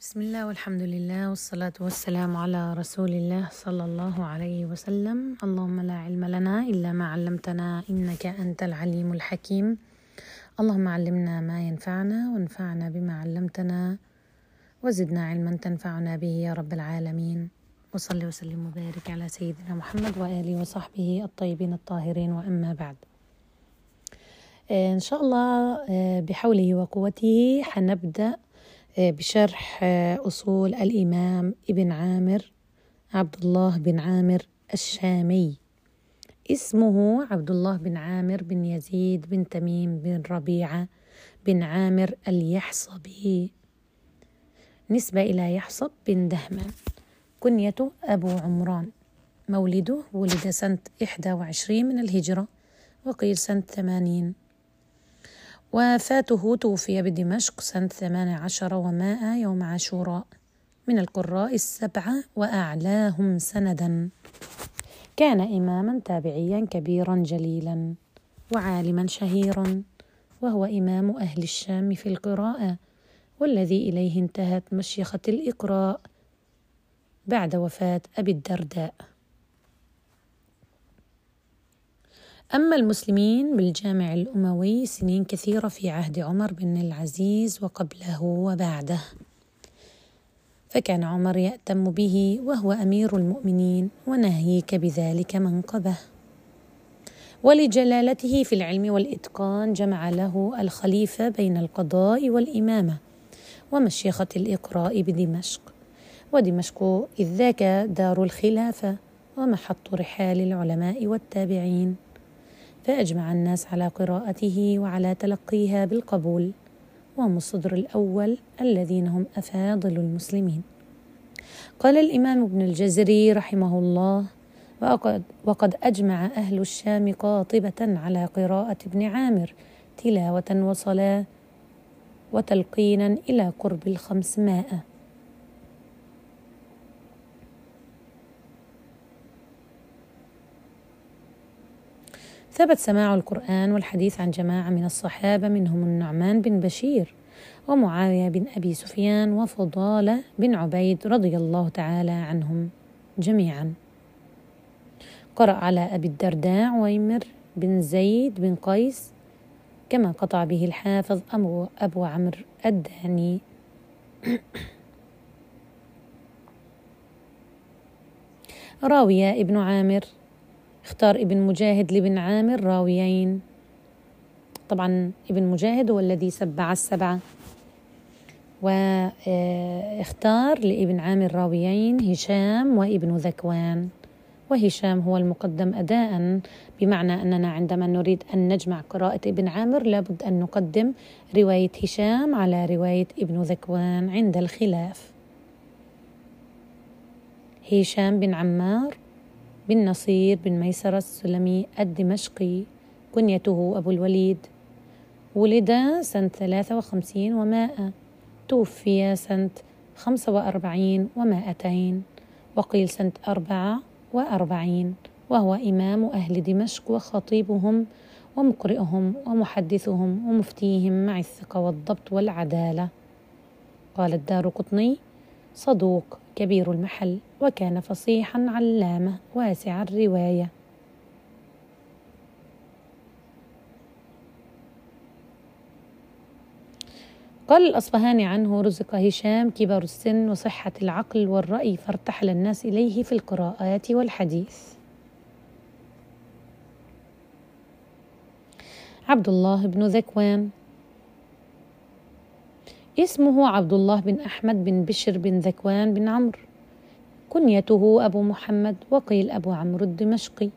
بسم الله والحمد لله والصلاة والسلام على رسول الله صلى الله عليه وسلم. اللهم لا علم لنا إلا ما علمتنا إنك أنت العليم الحكيم. اللهم علمنا ما ينفعنا وانفعنا بما علمتنا وزدنا علما تنفعنا به يا رب العالمين. وصلي وسلم وبارك على سيدنا محمد وآله وصحبه الطيبين الطاهرين. وأما بعد. إن شاء الله بحوله وقوته حنبدأ بشرح أصول الإمام ابن عامر عبد الله بن عامر الشامي. اسمه عبد الله بن عامر بن يزيد بن تميم بن ربيعة بن عامر اليحصبي. نسبة إلى يحصب بن دهمان كنيته أبو عمران. مولده ولد سنة 21 من الهجرة وقيل سنة 80 وفاته توفي بدمشق سنة ثمان عشر ومائة يوم عاشوراء. من القراء السبعة وأعلاهم سندا. كان إماما تابعيا كبيرا جليلا وعالما شهيرا وهو إمام أهل الشام في القراءة والذي إليه انتهت مشيخة الإقراء بعد وفاة أبي الدرداء. أما المسلمين بالجامع الأموي سنين كثيرة في عهد عمر بن العزيز وقبله وبعده. فكان عمر يأتم به وهو أمير المؤمنين وناهيك بذلك منقبة. ولجلالته في العلم والإتقان جمع له الخليفة بين القضاء والإمامة ومشيخة الإقراء بدمشق. ودمشق إذ ذاك دار الخلافة ومحط رحال العلماء والتابعين. فأجمع الناس على قراءته وعلى تلقيها بالقبول وهم الصدر الأول الذين هم أفاضل المسلمين. قال الإمام ابن الجزري رحمه الله وقد, وقد أجمع أهل الشام قاطبة على قراءة ابن عامر تلاوة وصلاة وتلقينا إلى قرب الخمسمائة ثبت سماع القرآن والحديث عن جماعة من الصحابة منهم النعمان بن بشير ومعاوية بن أبي سفيان وفضالة بن عبيد رضي الله تعالى عنهم جميعا. قرأ على أبي الدرداء ويمر بن زيد بن قيس كما قطع به الحافظ أبو, أبو عمرو الداني. راوية ابن عامر اختار ابن مجاهد لابن عامر راويين. طبعا ابن مجاهد هو الذي سبع السبعة. واختار لابن عامر راويين هشام وابن ذكوان. وهشام هو المقدم أداء بمعنى أننا عندما نريد أن نجمع قراءة ابن عامر لابد أن نقدم رواية هشام على رواية ابن ذكوان عند الخلاف. هشام بن عمار بن نصير بن ميسرة السلمي الدمشقي كنيته أبو الوليد. ولد سنة ثلاثة وخمسين ومائة. توفي سنة خمسة وأربعين ومائتين. وقيل سنة أربعة وأربعين. وهو إمام أهل دمشق وخطيبهم ومقرئهم ومحدثهم ومفتيهم مع الثقة والضبط والعدالة. قال الدار قطني صدوق كبير المحل وكان فصيحا علامة واسع الرواية. قال الأصفهاني عنه رزق هشام كبر السن وصحة العقل والرأي فارتحل الناس إليه في القراءات والحديث. عبد الله بن ذكوان. اسمه عبد الله بن أحمد بن بشر بن ذكوان بن عمرو. كنيته أبو محمد وقيل أبو عمرو الدمشقي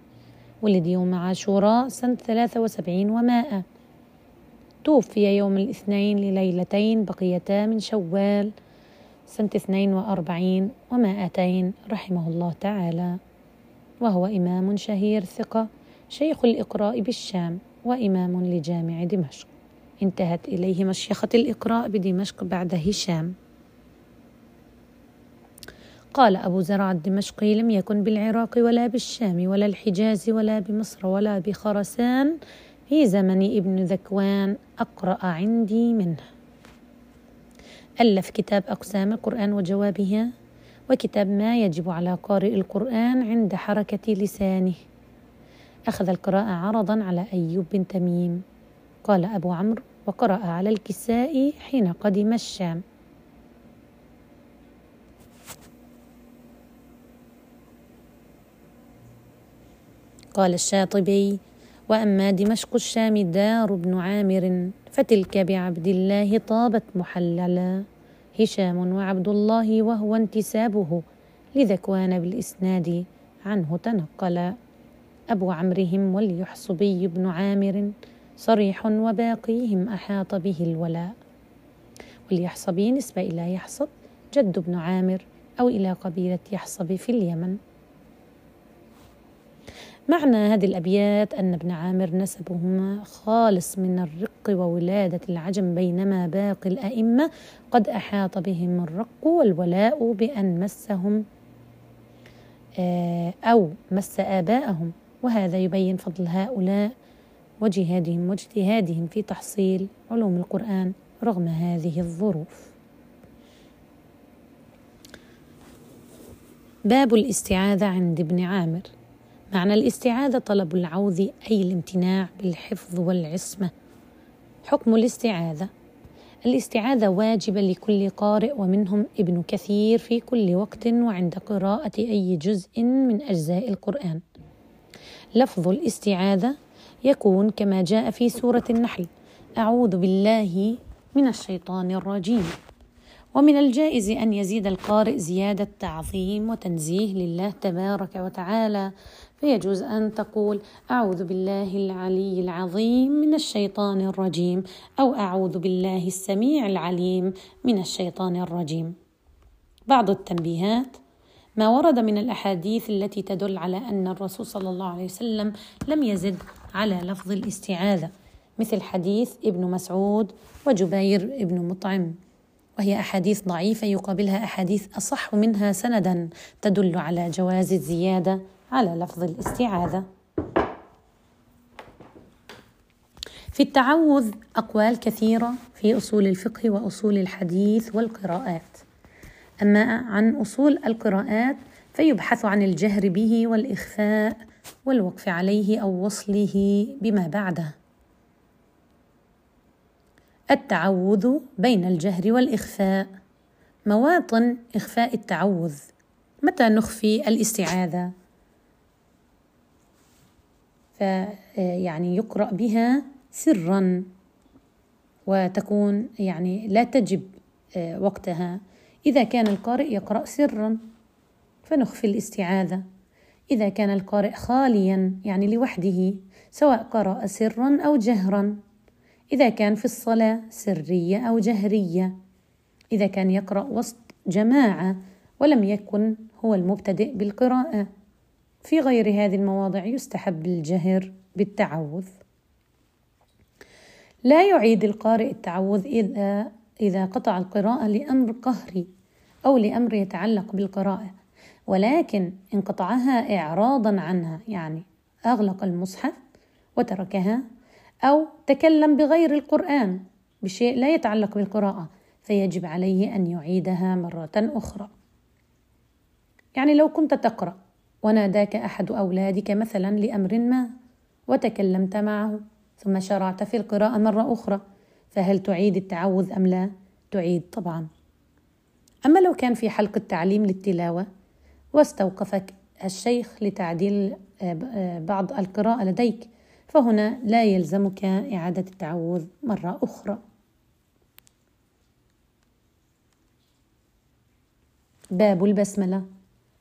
ولد يوم عاشوراء سنة ثلاثة وسبعين ومائة. توفي يوم الاثنين لليلتين بقيتا من شوال سنة اثنين وأربعين ومائتين رحمه الله تعالى. وهو إمام شهير ثقة شيخ الإقراء بالشام وإمام لجامع دمشق. انتهت إليه مشيخة الإقراء بدمشق بعد هشام. قال أبو زرع الدمشقي لم يكن بالعراق ولا بالشام ولا الحجاز ولا بمصر ولا بخرسان في زمن ابن ذكوان أقرأ عندي منه. ألف كتاب أقسام القرآن وجوابها وكتاب ما يجب على قارئ القرآن عند حركة لسانه. أخذ القراءة عرضا على أيوب بن تميم. قال أبو عمرو وقرأ على الكساء حين قدم الشام قال الشاطبي وأما دمشق الشام دار بن عامر فتلك بعبد الله طابت محللا. هشام وعبد الله وهو انتسابه لذكوان بالإسناد عنه تنقلا. أبو عمرهم واليحصبي بن عامر صريح وباقيهم أحاط به الولاء. واليحصبي نسبه إلى يحصب جد بن عامر أو إلى قبيلة يحصب في اليمن. معنى هذه الأبيات أن ابن عامر نسبهما خالص من الرق وولادة العجم بينما باقي الأئمة قد أحاط بهم الرق والولاء بأن مسهم آه، أو مس آباءهم. وهذا يبين فضل هؤلاء وجهادهم واجتهادهم في تحصيل علوم القرآن رغم هذه الظروف. باب الاستعاذة عند ابن عامر. معنى الاستعاذة طلب العوذ أي الامتناع بالحفظ والعصمة. حكم الاستعاذة. الاستعاذة واجبة لكل قارئ ومنهم ابن كثير في كل وقت وعند قراءة أي جزء من أجزاء القرآن. لفظ الاستعاذة يكون كما جاء في سورة النحل. أعوذ بالله من الشيطان الرجيم. ومن الجائز أن يزيد القارئ زيادة تعظيم وتنزيه لله تبارك وتعالى. فيجوز أن تقول أعوذ بالله العلي العظيم من الشيطان الرجيم أو أعوذ بالله السميع العليم من الشيطان الرجيم. بعض التنبيهات ما ورد من الأحاديث التي تدل على أن الرسول صلى الله عليه وسلم لم يزد على لفظ الاستعاذة مثل حديث ابن مسعود وجبير ابن مطعم. وهي أحاديث ضعيفة يقابلها أحاديث أصح منها سندا تدل على جواز الزيادة على لفظ الاستعاذة. في التعوذ أقوال كثيرة في أصول الفقه وأصول الحديث والقراءات. أما عن أصول القراءات فيبحث عن الجهر به والإخفاء والوقف عليه أو وصله بما بعده. التعوذ بين الجهر والإخفاء. مواطن إخفاء التعوذ. متى نخفي الاستعاذة؟ فيعني يقرأ بها سرا وتكون يعني لا تجب آه، وقتها. إذا كان القارئ يقرأ سرا فنخفي الاستعاذة. إذا كان القارئ خاليا يعني لوحده سواء قرأ سرا أو جهرا. إذا كان في الصلاة سرية أو جهرية. إذا كان يقرأ وسط جماعة ولم يكن هو المبتدئ بالقراءة. في غير هذه المواضع يستحب الجهر بالتعوذ. لا يعيد القارئ التعوذ إذا إذا قطع القراءة لأمر قهري أو لأمر يتعلق بالقراءة. ولكن إن قطعها إعراضا عنها يعني أغلق المصحف وتركها أو تكلم بغير القرآن بشيء لا يتعلق بالقراءة فيجب عليه أن يعيدها مرة أخرى. يعني لو كنت تقرأ وناداك أحد أولادك مثلا لأمر ما وتكلمت معه ثم شرعت في القراءة مرة أخرى فهل تعيد التعوذ أم لا؟ تعيد طبعا. أما لو كان في حلقه تعليم للتلاوة واستوقفك الشيخ لتعديل آه، آه، بعض القراءة لديك. فهنا لا يلزمك إعادة التعوذ مرة أخرى. باب البسملة.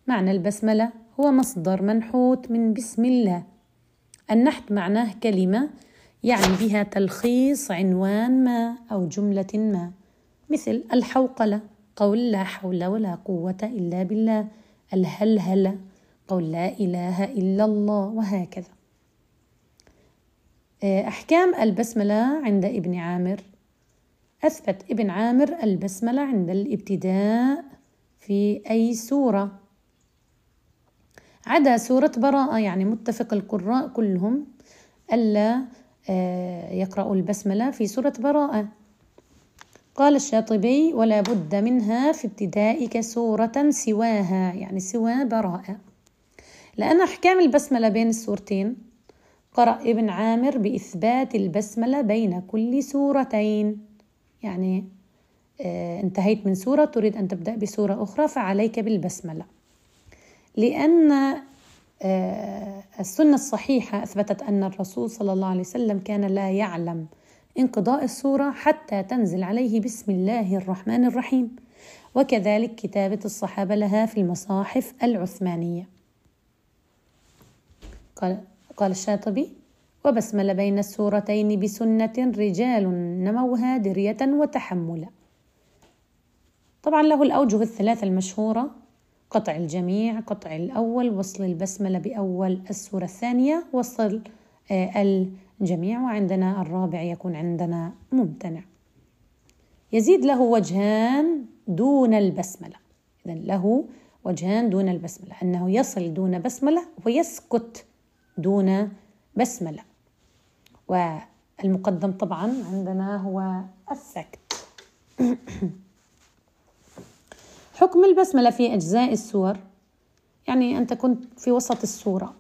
معنى البسملة هو مصدر منحوت من بسم الله. النحت معناه كلمة يعني بها تلخيص عنوان ما أو جملة ما مثل الحوقلة قول لا حول ولا قوة إلا بالله. الهلهلة قول لا إله إلا الله وهكذا. آه، أحكام البسملة عند ابن عامر. أثبت ابن عامر البسملة عند الابتداء في أي سورة؟ عدا سورة براءة يعني متفق القراء كلهم ألا آه، يقرأوا البسملة في سورة براءة. قال الشاطبي ولا بد منها في ابتدائك سورة سواها يعني سوى براءة. لأن أحكام البسملة بين السورتين قرأ ابن عامر بإثبات البسملة بين كل سورتين. يعني آه انتهيت من سورة تريد أن تبدأ بسورة أخرى فعليك بالبسملة. لأن آه السنة الصحيحة أثبتت أن الرسول صلى الله عليه وسلم كان لا يعلم انقضاء السورة حتى تنزل عليه بسم الله الرحمن الرحيم. وكذلك كتابة الصحابة لها في المصاحف العثمانية. قال, قال الشاطبي وبسمل بين السورتين بسنة رجال نموها درية وتحملا طبعا له الأوجه الثلاثة المشهورة قطع الجميع قطع الأول وصل البسملة بأول السورة الثانية وصل آه، الجميع وعندنا الرابع يكون عندنا ممتنع. يزيد له وجهان دون البسملة. إذا له وجهان دون البسملة. أنه يصل دون بسملة ويسكت دون بسملة. والمقدم طبعا عندنا هو السكت. حكم البسملة في أجزاء السور يعني أنت كنت في وسط السورة.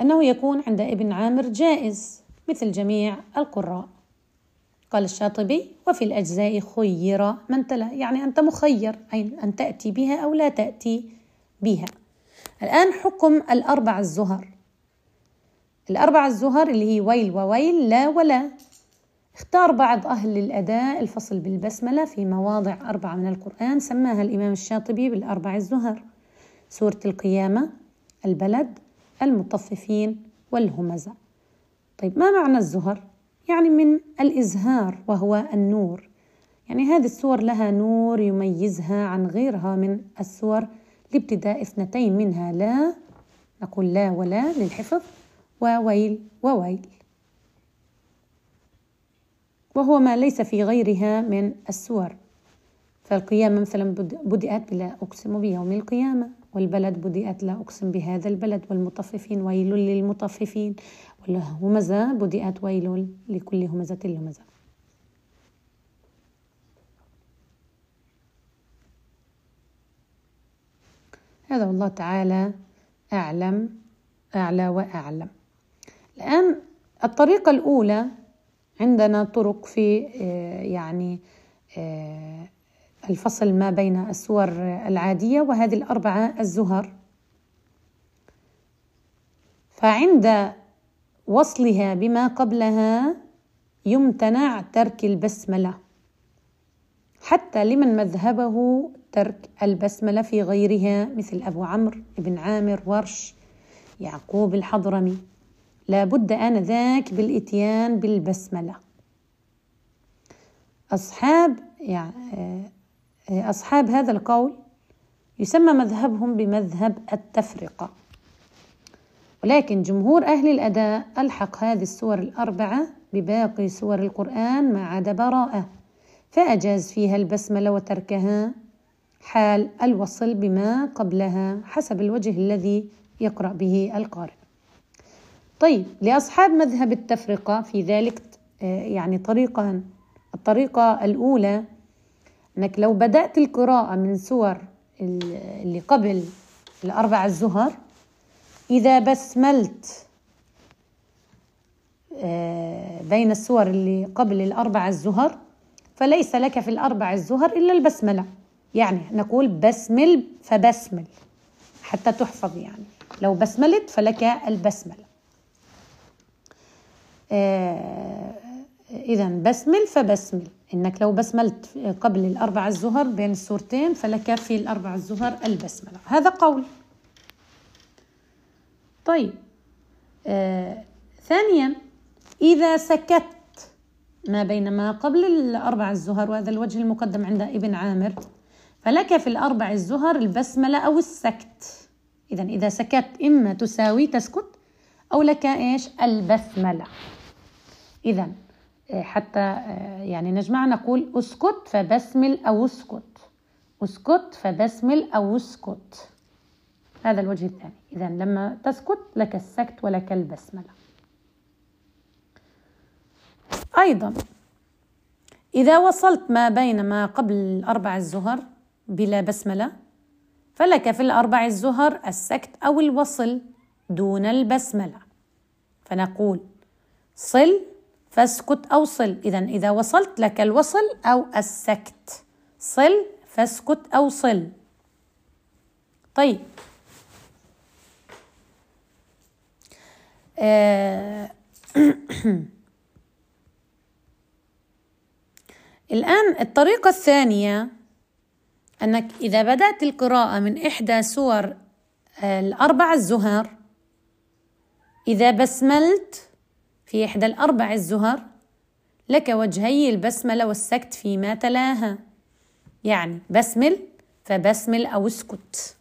أنه يكون عند ابن عامر جائز مثل جميع القراء. قال الشاطبي وفي الأجزاء خير من تلا يعني أنت مخير أي أن تأتي بها أو لا تأتي بها. الآن حكم الأربع الزهر. الأربع الزهر اللي هي ويل وويل لا ولا. اختار بعض أهل الأداء الفصل بالبسملة في مواضع أربعة من القرآن سماها الإمام الشاطبي بالأربع الزهر. سورة القيامة البلد المطففين والهمزة. طيب ما معنى الزهر؟ يعني من الإزهار وهو النور. يعني هذه السور لها نور يميزها عن غيرها من السور لابتداء اثنتين منها لا نقول لا ولا للحفظ وويل وويل. وهو ما ليس في غيرها من السور. فالقيامة مثلا بدأت بلا أقسم بيوم القيامة. والبلد بدأت لا أقسم بهذا البلد والمطففين ويل للمطففين. والهمزة بدأت ويل لكل همزة لمزة. هذا والله تعالى أعلم أعلى وأعلم. الآن الطريقة الأولى عندنا طرق في آه، يعني آه، الفصل ما بين السور العادية وهذه الأربعة الزهر. فعند وصلها بما قبلها يمتنع ترك البسملة حتى لمن مذهبه ترك البسملة في غيرها مثل أبو عمرو بن عامر ورش يعقوب الحضرمي. لا بد آنذاك بالإتيان بالبسملة. أصحاب يعني أصحاب هذا القول يسمى مذهبهم بمذهب التفرقة. ولكن جمهور أهل الأداء ألحق هذه السور الأربعة بباقي سور القرآن ما عدا براءة فأجاز فيها البسملة وتركها حال الوصل بما قبلها حسب الوجه الذي يقرأ به القارئ. طيب لأصحاب مذهب التفرقة في ذلك آه، يعني طريقة الطريقة الأولى أنك لو بدأت القراءة من سور اللي قبل الأربع الزهر إذا بسملت آه، بين السور اللي قبل الأربع الزهر فليس لك في الأربع الزهر إلا البسملة. يعني نقول بسمل فبسمل حتى تحفظ يعني. لو بسملت فلك البسملة. آه إذا بسمل فبسمل. إنك لو بسملت قبل الأربع الزهر بين السورتين فلك في الأربع الزهر البسملة. هذا قول. طيب. آه ثانيا إذا سكت ما بين ما قبل الأربع الزهر وهذا الوجه المقدم عند ابن عامر فلك في الأربع الزهر البسملة أو السكت. إذا إذا سكت إما تساوي تسكت أو لك إيش؟ البسملة. إذا حتى آه، يعني نجمع نقول اسكت فبسمل أو اسكت. اسكت فبسمل أو اسكت. هذا الوجه الثاني. إذا لما تسكت لك السكت ولك البسملة. أيضا إذا وصلت ما بين ما قبل أربع الزهر بلا بسملة فلك في الأربع الزهر السكت أو الوصل دون البسملة. فنقول صل فاسكت أو صل. إذا إذا وصلت لك الوصل أو السكت. صل فاسكت أو صل. طيب. آه الآن الطريقة الثانية أنك إذا بدأت القراءة من إحدى سور الأربع الزهر إذا بسملت في إحدى الأربع الزهر لك وجهي البسملة والسكت فيما تلاها. يعني بسمل فبسمل أو اسكت.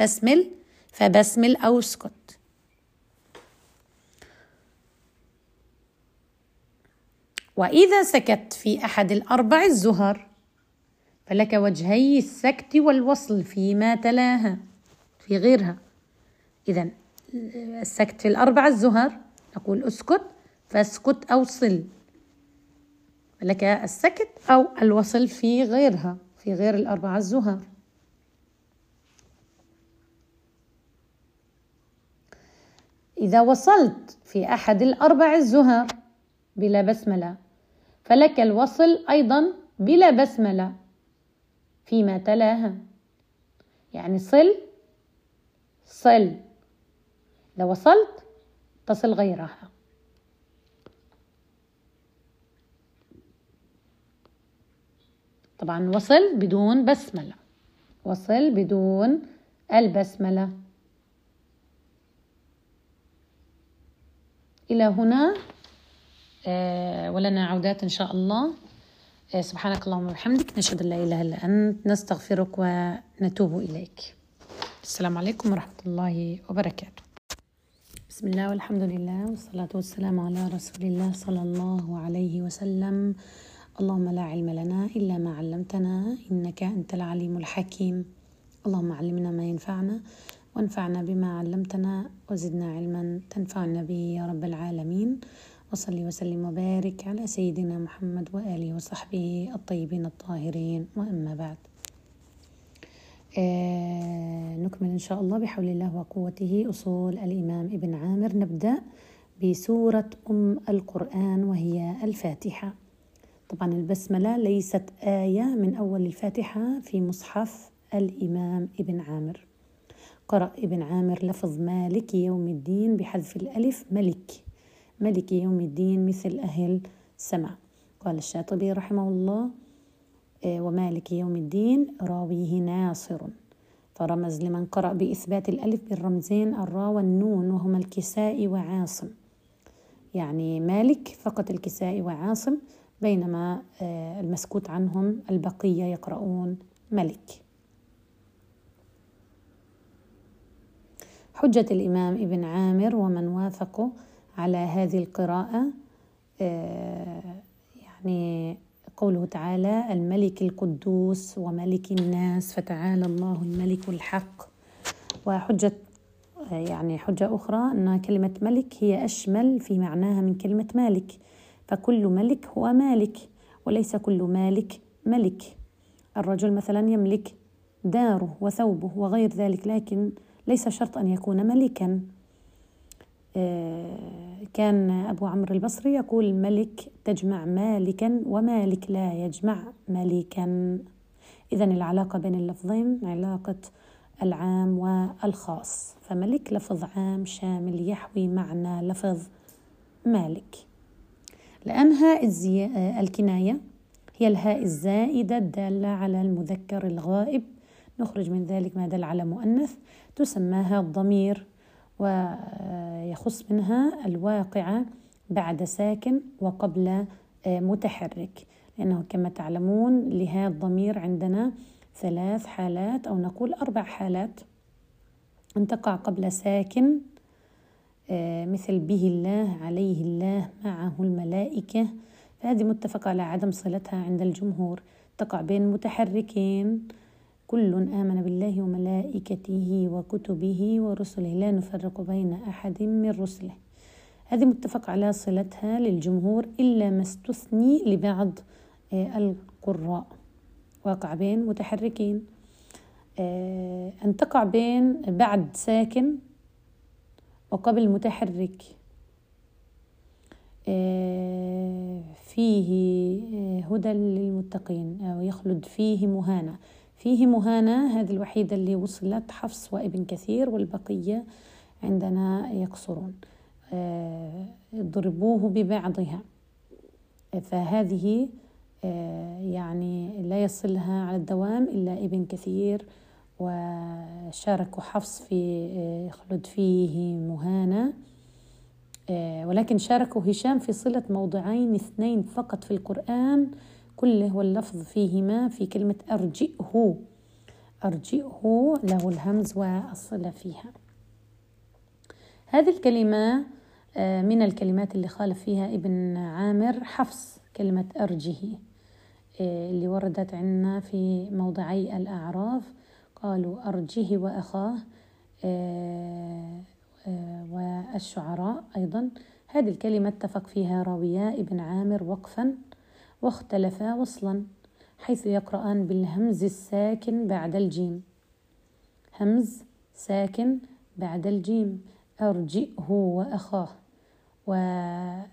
بسمل فبسمل أو اسكت. وإذا سكت في أحد الأربع الزهر فلك وجهي السكت والوصل فيما تلاها. في غيرها. إذا السكت في الأربع الزهر نقول اسكت. فاسكت أو صل. لك السكت أو الوصل في غيرها في غير الأربع الزهر إذا وصلت في أحد الأربع الزهر بلا بسملة فلك الوصل أيضا بلا بسملة فيما تلاها. يعني صل صل. لو وصلت تصل غيرها. طبعا وصل بدون بسملة. وصل بدون البسملة. إلى هنا آه، ولنا عودات إن شاء الله. آه، سبحانك اللهم وبحمدك. نشهد أن لا إله إلا أنت. نستغفرك ونتوب إليك. السلام عليكم ورحمة الله وبركاته. بسم الله والحمد لله والصلاة والسلام على رسول الله صلى الله عليه وسلم. اللهم لا علم لنا إلا ما علمتنا إنك أنت العليم الحكيم. اللهم علمنا ما ينفعنا وانفعنا بما علمتنا وزدنا علما تنفعنا به يا رب العالمين. وصلي وسلم وبارك على سيدنا محمد وآله وصحبه الطيبين الطاهرين. وأما بعد. آه نكمل إن شاء الله بحول الله وقوته أصول الإمام ابن عامر. نبدأ بسورة أم القرآن وهي الفاتحة. طبعا البسملة ليست آية من أول الفاتحة في مصحف الإمام ابن عامر. قرأ ابن عامر لفظ مالك يوم الدين بحذف الألف ملك. ملك يوم الدين مثل أهل سمع قال الشاطبي رحمه الله آه، ومالك يوم الدين راويه ناصر. فرمز لمن قرأ بإثبات الألف بالرمزين الراء والنون وهما الكساء وعاصم. يعني مالك فقط الكساء وعاصم بينما آه، المسكوت عنهم البقية يقرؤون ملك. حجة الإمام ابن عامر ومن وافقوا على هذه القراءة آه، يعني قوله تعالى الملك القدوس وملك الناس فتعالى الله الملك الحق وحجة آه، يعني حجة أخرى أن كلمة ملك هي أشمل في معناها من كلمة مالك. فكل ملك هو مالك وليس كل مالك ملك. الرجل مثلا يملك داره وثوبه وغير ذلك لكن ليس شرط أن يكون ملكا. آه، كان أبو عمرو البصري يقول ملك تجمع مالكا ومالك لا يجمع ملكا. إذا العلاقة بين اللفظين علاقة العام والخاص. فملك لفظ عام شامل يحوي معنى لفظ مالك. لأن هاء الكناية هي الهاء الزائدة الدالة على المذكر الغائب. نخرج من ذلك ما دل على مؤنث تسمى الضمير ويخص منها الواقعة بعد ساكن وقبل آه، متحرك. لأنه كما تعلمون لهذا الضمير عندنا ثلاث حالات أو نقول أربع حالات. أن تقع قبل ساكن آه، مثل به الله عليه الله معه الملائكة. فهذه متفق على عدم صلتها عند الجمهور. تقع بين متحركين. كل آمن بالله وملائكته وكتبه ورسله. لا نفرق بين أحد من رسله. هذه متفق على صلتها للجمهور إلا ما استثني لبعض القراء. واقع بين متحركين. أن تقع بين بعد ساكن وقبل متحرك. فيه هدى للمتقين أو يخلد فيه مهانة. فيه مهانة هذه الوحيدة اللي وصلت حفص وابن كثير والبقية عندنا يقصرون. ضربوه ببعضها. فهذه يعني لا يصلها على الدوام إلا إبن كثير وشاركوا حفص في خلد فيه مهانة. ولكن شاركوا هشام في صلة موضعين اثنين فقط في القرآن كله واللفظ فيهما في كلمة أرجئه. أرجئه له الهمز والصلة فيها. هذه الكلمة من الكلمات اللي خالف فيها ابن عامر حفص كلمة أرجه اللي وردت عندنا في موضعي الأعراف. قالوا أرجه وأخاه والشعراء أيضا. هذه الكلمة اتفق فيها راويا ابن عامر وقفا واختلفا وصلا حيث يقرآن بالهمز الساكن بعد الجيم. همز ساكن بعد الجيم. أرجئه وأخاه. وهشام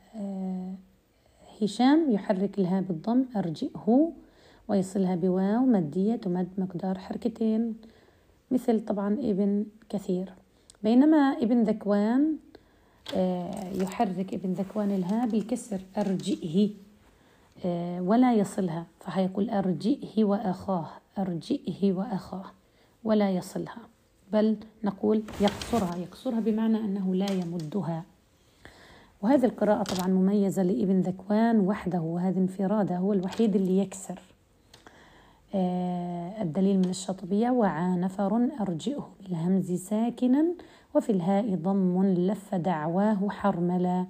يحرك الهاء بالضم أرجئه ويصلها بواو مدية تمد مقدار حركتين مثل طبعا ابن كثير. بينما ابن ذكوان يحرك ابن ذكوان الها بالكسر أرجئه ولا يصلها. فهيقول أرجئه وأخاه أرجئه وأخاه ولا يصلها. بل نقول يقصرها يقصرها بمعنى أنه لا يمدها. وهذه القراءة طبعا مميزة لابن ذكوان وحده وهذا انفرادة هو الوحيد اللي يكسر. الدليل من الشاطبية وعى نفر أرجئه بالهمز ساكنا وفي الهاء ضم لف دعواه حرملا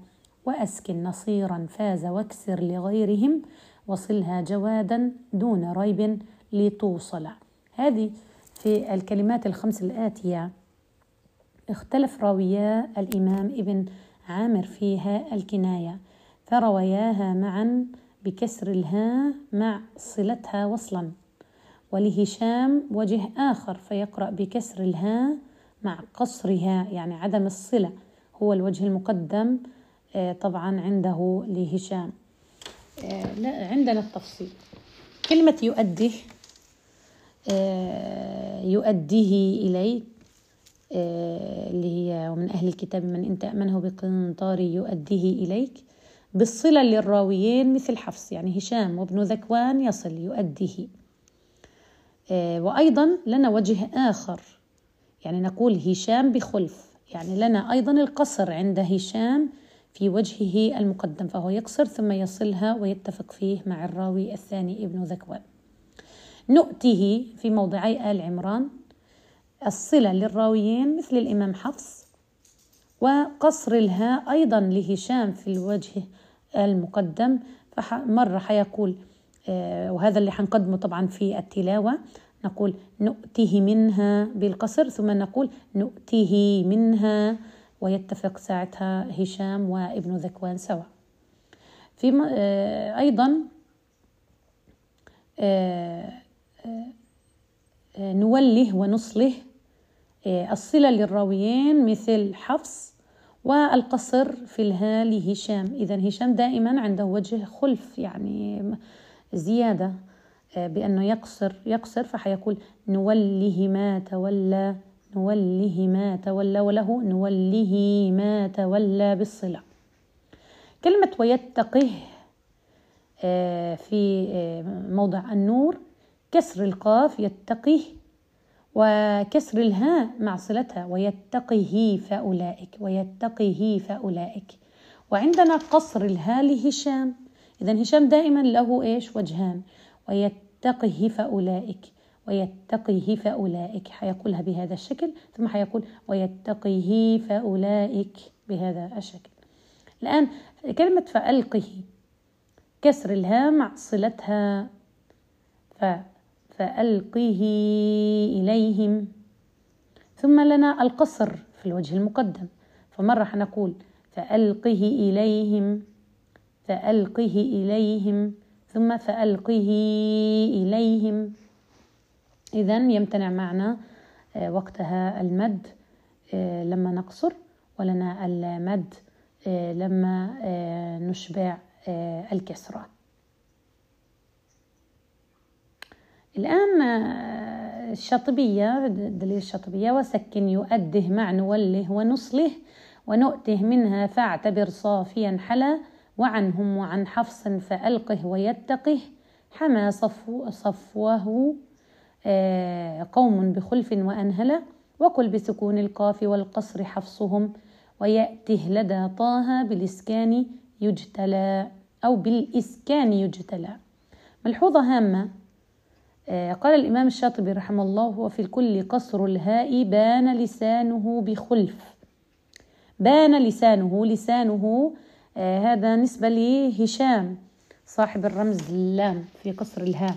وأسكن نصيرا فاز واكسر لغيرهم وصلها جوادا دون ريب لتوصل هذه في الكلمات الخمس الآتية. اختلف راويا الإمام ابن عامر فيها الكناية فرواياها معا بكسر الهاء مع صلتها وصلا. ولهشام وجه آخر فيقرأ بكسر الهاء مع قصرها يعني عدم الصلة هو الوجه المقدم طبعا عنده لهشام. لا عندنا التفصيل. كلمة يؤديه يؤديه إليك اللي هي ومن أهل الكتاب من إن تأمنه بقنطار يؤديه إليك بالصلة للراويين مثل حفص يعني هشام وابن ذكوان يصل يؤديه. وأيضا لنا وجه آخر. يعني نقول هشام بخلف. يعني لنا أيضا القصر عند هشام في وجهه المقدم فهو يقصر ثم يصلها ويتفق فيه مع الراوي الثاني ابن ذكوان. نؤته في موضعي آل عمران الصلة للراويين مثل الإمام حفص وقصر الهاء أيضا لهشام في الوجه المقدم. فمرة حيقول وهذا اللي حنقدمه طبعا في التلاوة. نقول نؤته منها بالقصر ثم نقول نؤته منها ويتفق ساعتها هشام وابن ذكوان سوا. في أيضا نوله ونصله الصلة للراويين مثل حفص والقصر في الها لهشام إذا هشام دائما عنده وجه خلف يعني زيادة بأنه يقصر يقصر فحيقول نوله ما تولى نوله ما تولى وله نوله ما تولى بالصلة. كلمة ويتقه في موضع النور كسر القاف يتقه وكسر الهاء مع صلتها ويتقه فأولئك ويتقه فأولئك. وعندنا قصر الهاء لهشام. إذا هشام دائما له إيش؟ وجهان. ويتقه فأولئك. ويتقه فأولئك. حيقولها بهذا الشكل ثم حيقول ويتقه فأولئك بهذا الشكل. الآن كلمة فألقه. كسر الهاء مع صلتها. ف فألقه إليهم. ثم لنا القصر في الوجه المقدم. فمرة حنقول فألقه إليهم. فألقه إليهم ثم فألقه إليهم. إذا يمتنع معنا آه، وقتها المد آه، لما نقصر ولنا المد آه، لما نشبع الكسرة الآن الشاطبية دليل الشاطبية وسكن يؤده مع نوله ونصله ونؤته منها فاعتبر صافيا حلا. وعنهم وعن حفص فألقه ويتقه حمى صفو صفوه آه، قوم بخلف وأنهلة وقل بسكون القاف والقصر حفصهم ويأته لدى طه بالإسكان يجتلى أو بالإسكان يجتلى. ملحوظة هامة آه، قال الإمام الشاطبي رحمه الله وفي الكل قصر الهاء بان لسانه بخلف بان لسانه لسانه هذا نسبة لهشام صاحب الرمز اللام في قصر الهاء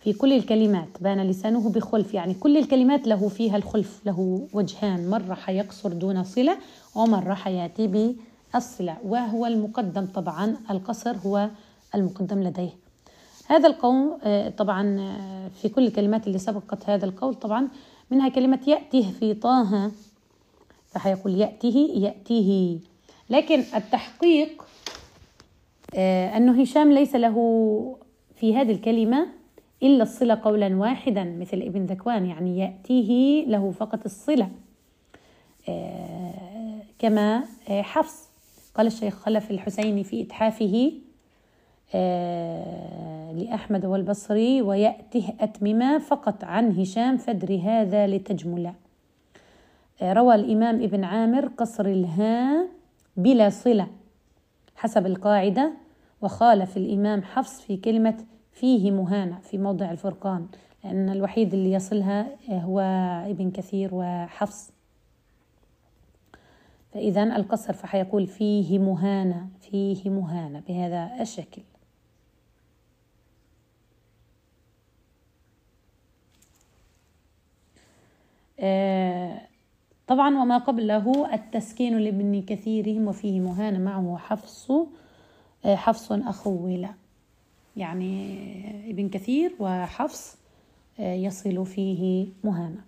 في كل الكلمات بان لسانه بخلف يعني كل الكلمات له فيها الخلف له وجهان. مرة حيقصر دون صلة ومرة حياتي بالصلة وهو المقدم طبعا القصر هو المقدم لديه. هذا القول آه، طبعا آه، في كل الكلمات اللي سبقت هذا القول طبعا منها كلمة يأته في طه. فحيقول يأته يأتيه. لكن التحقيق آه، أنه هشام ليس له في هذه الكلمة إلا الصلة قولا واحدا مثل ابن ذكوان يعني يأتيه له فقط الصلة. آه، كما آه، حفص قال الشيخ خلف الحسيني في إتحافه لأحمد والبصري ويأته أتمما فقط عن هشام فدر هذا لتجملا روى الإمام ابن عامر قصر الهاء بلا صلة حسب القاعدة. وخالف الإمام حفص في كلمة فيه مهانة في موضع الفرقان لأن الوحيد اللي يصلها هو ابن كثير وحفص. فإذا القصر فحيقول فيه مهانة فيه مهانة بهذا الشكل. آه طبعا وما قبله التسكين لابن كثيرهم وفيه مهان معه حفص آه، حفص أخول يعني ابن كثير وحفص آه، يصل فيه مهانة.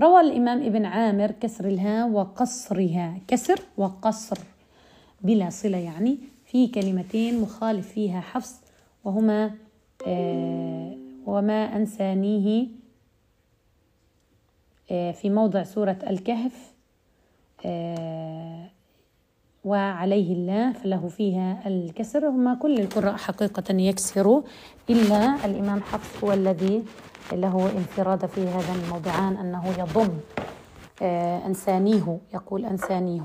روى الإمام ابن عامر كسر الهاء وقصرها. كسر وقصر بلا صلة يعني في كلمتين مخالف فيها حفص وهما آه، وما أنسانيه في موضع سورة الكهف آه، وعليه الله فله فيها الكسر. هما كل القراء حقيقة يكسروا إلا الإمام حفص هو الذي له انفراد في هذا الموضعان أنه يضم آه، أنسانيه يقول أنسانيه.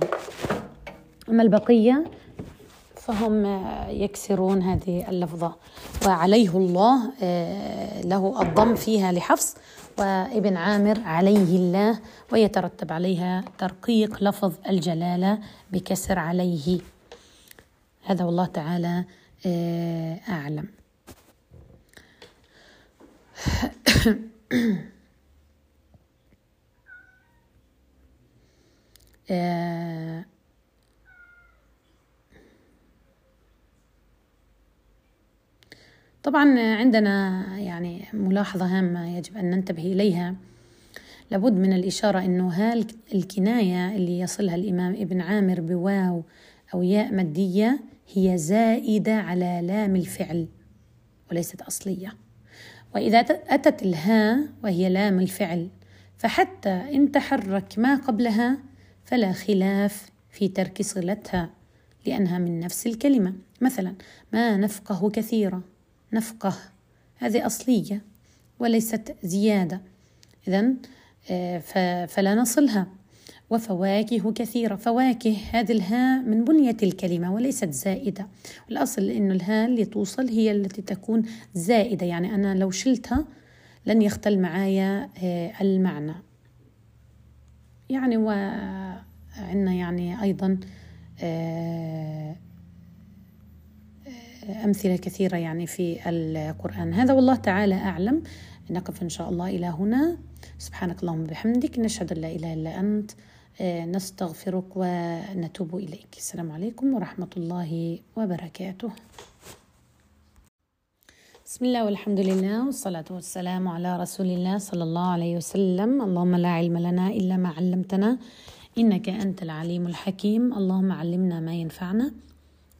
أما البقية فهم يكسرون هذه اللفظة. وعليه الله له الضم فيها لحفص. وابن عامر عليه الله ويترتب عليها ترقيق لفظ الجلالة بكسر عليه. هذا والله تعالى آه، أعلم. آه طبعا عندنا يعني ملاحظة هامة يجب أن ننتبه إليها. لابد من الإشارة أنه هال الكناية اللي يصلها الإمام ابن عامر بواو أو ياء مادية هي زائدة على لام الفعل وليست أصلية. وإذا أتت الهاء وهي لام الفعل فحتى إن تحرك ما قبلها فلا خلاف في ترك صلتها لأنها من نفس الكلمة. مثلا ما نفقه كثيرا. نفقة. هذه أصلية وليست زيادة. إذا آه، فلا نصلها. وفواكه كثيرة. فواكه هذه الهاء من بنية الكلمة وليست زائدة. الأصل أنه الهاء اللي توصل هي التي تكون زائدة. يعني أنا لو شلتها لن يختل معايا آه، المعنى. يعني وعندنا يعني أيضا آه، أمثلة كثيرة يعني في القرآن. هذا والله تعالى أعلم. نقف إن شاء الله إلى هنا. سبحانك اللهم وبحمدك. نشهد أن لا إله إلا أنت. آه، نستغفرك ونتوب إليك. السلام عليكم ورحمة الله وبركاته. بسم الله والحمد لله والصلاة والسلام على رسول الله صلى الله عليه وسلم. اللهم لا علم لنا إلا ما علمتنا. إنك أنت العليم الحكيم. اللهم علمنا ما ينفعنا.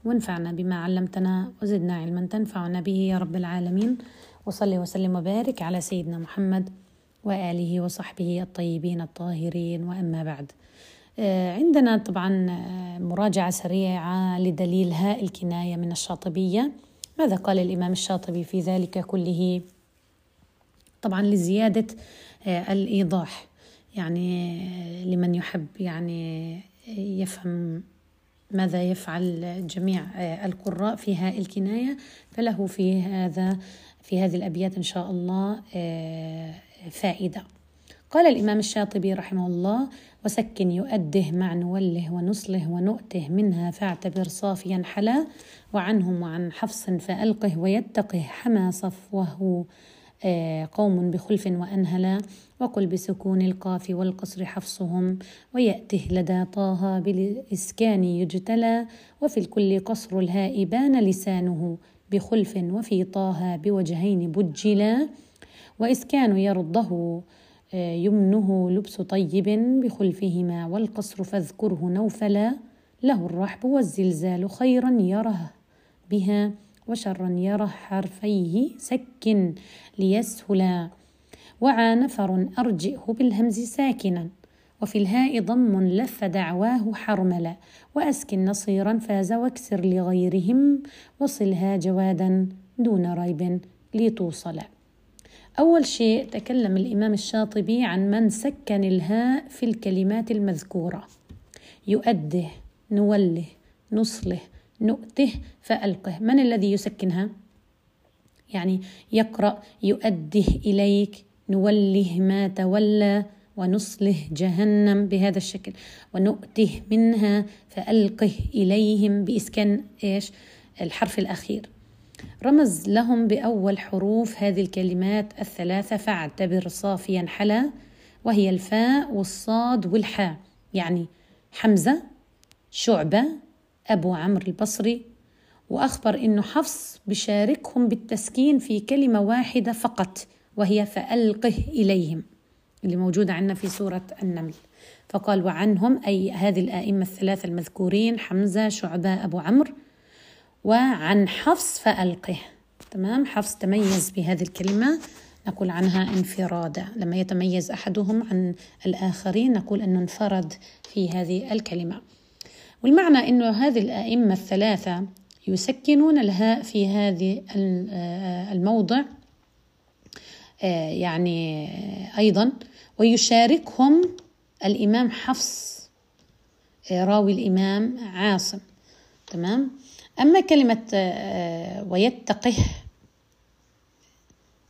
وانفعنا بما علمتنا وزدنا علما تنفعنا به يا رب العالمين. وصلي وسلم وبارك على سيدنا محمد وآله وصحبه الطيبين الطاهرين. وأما بعد آه، عندنا طبعا آه، مراجعة سريعة لدليل هاء الكناية من الشاطبية. ماذا قال الإمام الشاطبي في ذلك كله؟ طبعا لزيادة آه، الإيضاح. يعني لمن يحب يعني يفهم ماذا يفعل جميع القراء في هاء الكناية؟ فله في هذا في هذه الأبيات إن شاء الله فائدة. قال الإمام الشاطبي رحمه الله وسكن يؤده مع نوله ونصله ونؤته منها فاعتبر صافيا حلا وعنهم وعن حفص فألقه ويتقه حما صفوه آه، قوم بخلف وأنهلا وقل بسكون القاف والقصر حفصهم ويأته لدى طه بالإسكان يجتلى وفي الكل قصر الهاء بان لسانه بخلف وفي طه بوجهين بجلا وإسكان يرضه آه، يمنه لبس طيب بخلفهما والقصر فاذكره نوفلا له الرحب والزلزال خيرا يره بها. وشرا يره حرفيه سك ليسهلا وعى نفر أرجئه بالهمز ساكنا وفي الهاء ضم لف دعواه حرملا وأسكن نصيرا فاز واكسر لغيرهم وصلها جوادا دون ريب لتوصلا أول شيء تكلم الإمام الشاطبي عن من سكن الهاء في الكلمات المذكورة يؤده نوله نصله نؤته فألقه. من الذي يسكنها؟ يعني يقرأ يؤده إليك نوله ما تولى ونصله جهنم بهذا الشكل. ونؤته منها فألقه إليهم بإسكان إيش؟ الحرف الأخير. رمز لهم بأول حروف هذه الكلمات الثلاثة فاعتبر صافيا حلا وهي الفاء والصاد والحاء. يعني حمزة شعبة أبو عمرو البصري وأخبر أنه حفص بشاركهم بالتسكين في كلمة واحدة فقط وهي فألقه إليهم اللي موجودة عندنا في سورة النمل. فقال وعنهم أي هذه الآئمة الثلاثة المذكورين حمزة شعبة أبو عمرو وعن حفص فألقه. تمام؟ حفص تميز بهذه الكلمة نقول عنها انفرادا. لما يتميز أحدهم عن الآخرين نقول أنه انفرد في هذه الكلمة. والمعنى أنه هذه الأئمة الثلاثة يسكنون الهاء في هذه الموضع آه، يعني أيضا ويشاركهم الإمام حفص آه، راوي الإمام عاصم. تمام؟ أما كلمة آه، ويتقه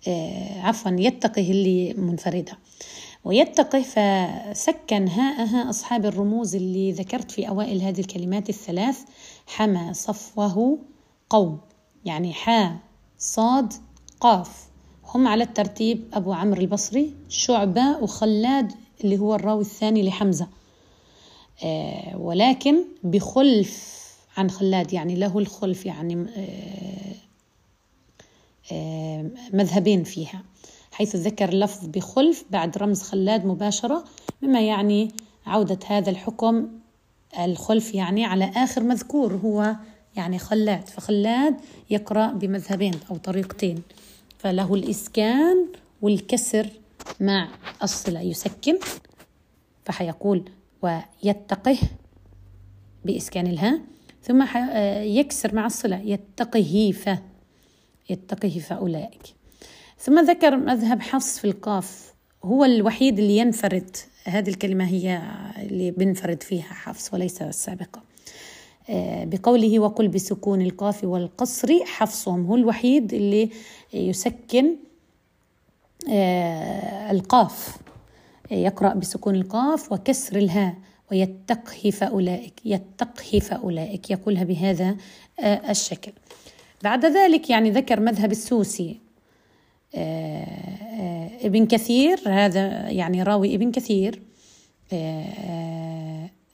آه، عفوا يتقه اللي منفردة. ويتقه فسكن هاءها أصحاب الرموز اللي ذكرت في أوائل هذه الكلمات الثلاث حمى صفوه قوم. يعني حا صاد قاف. هم على الترتيب أبو عمرو البصري شعبة وخلاد اللي هو الراوي الثاني لحمزة. آه، ولكن بخلف عن خلاد يعني له الخلف يعني آه، آه، مذهبين فيها. حيث ذكر لفظ بخلف بعد رمز خلاد مباشرة مما يعني عودة هذا الحكم الخلف يعني على آخر مذكور هو يعني خلاد. فخلاد يقرأ بمذهبين أو طريقتين فله الإسكان والكسر مع الصلة يسكن فحيقول ويتقه بإسكان الهاء ثم آه، يكسر مع الصلة يتقه ف يتقه فأولئك ثم ذكر مذهب حفص في القاف. هو الوحيد اللي ينفرد. هذه الكلمة هي اللي بنفرد فيها حفص وليس السابقة. آه، بقوله وقل بسكون القاف والقصر حفصهم هو الوحيد اللي يسكن آه، القاف. يقرأ بسكون القاف وكسر الهاء ويتقه فأولئك يتقه فأولئك يقولها بهذا آه، الشكل. بعد ذلك يعني ذكر مذهب السوسي. ابن كثير هذا يعني راوي ابن كثير.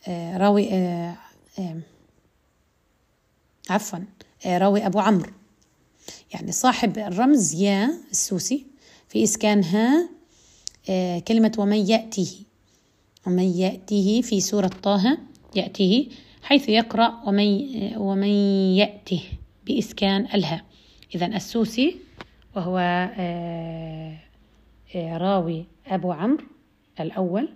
راوي عفوا راوي أبو عمرو. يعني صاحب الرمز يا السوسي في إسكانها آه، كلمة ومن يأتيه. ومن يأتيه في سورة طه يأتيه حيث يقرأ ومن ومن يأته بإسكان الهاء إذا السوسي وهو آه، آه، راوي أبو عمرو الأول.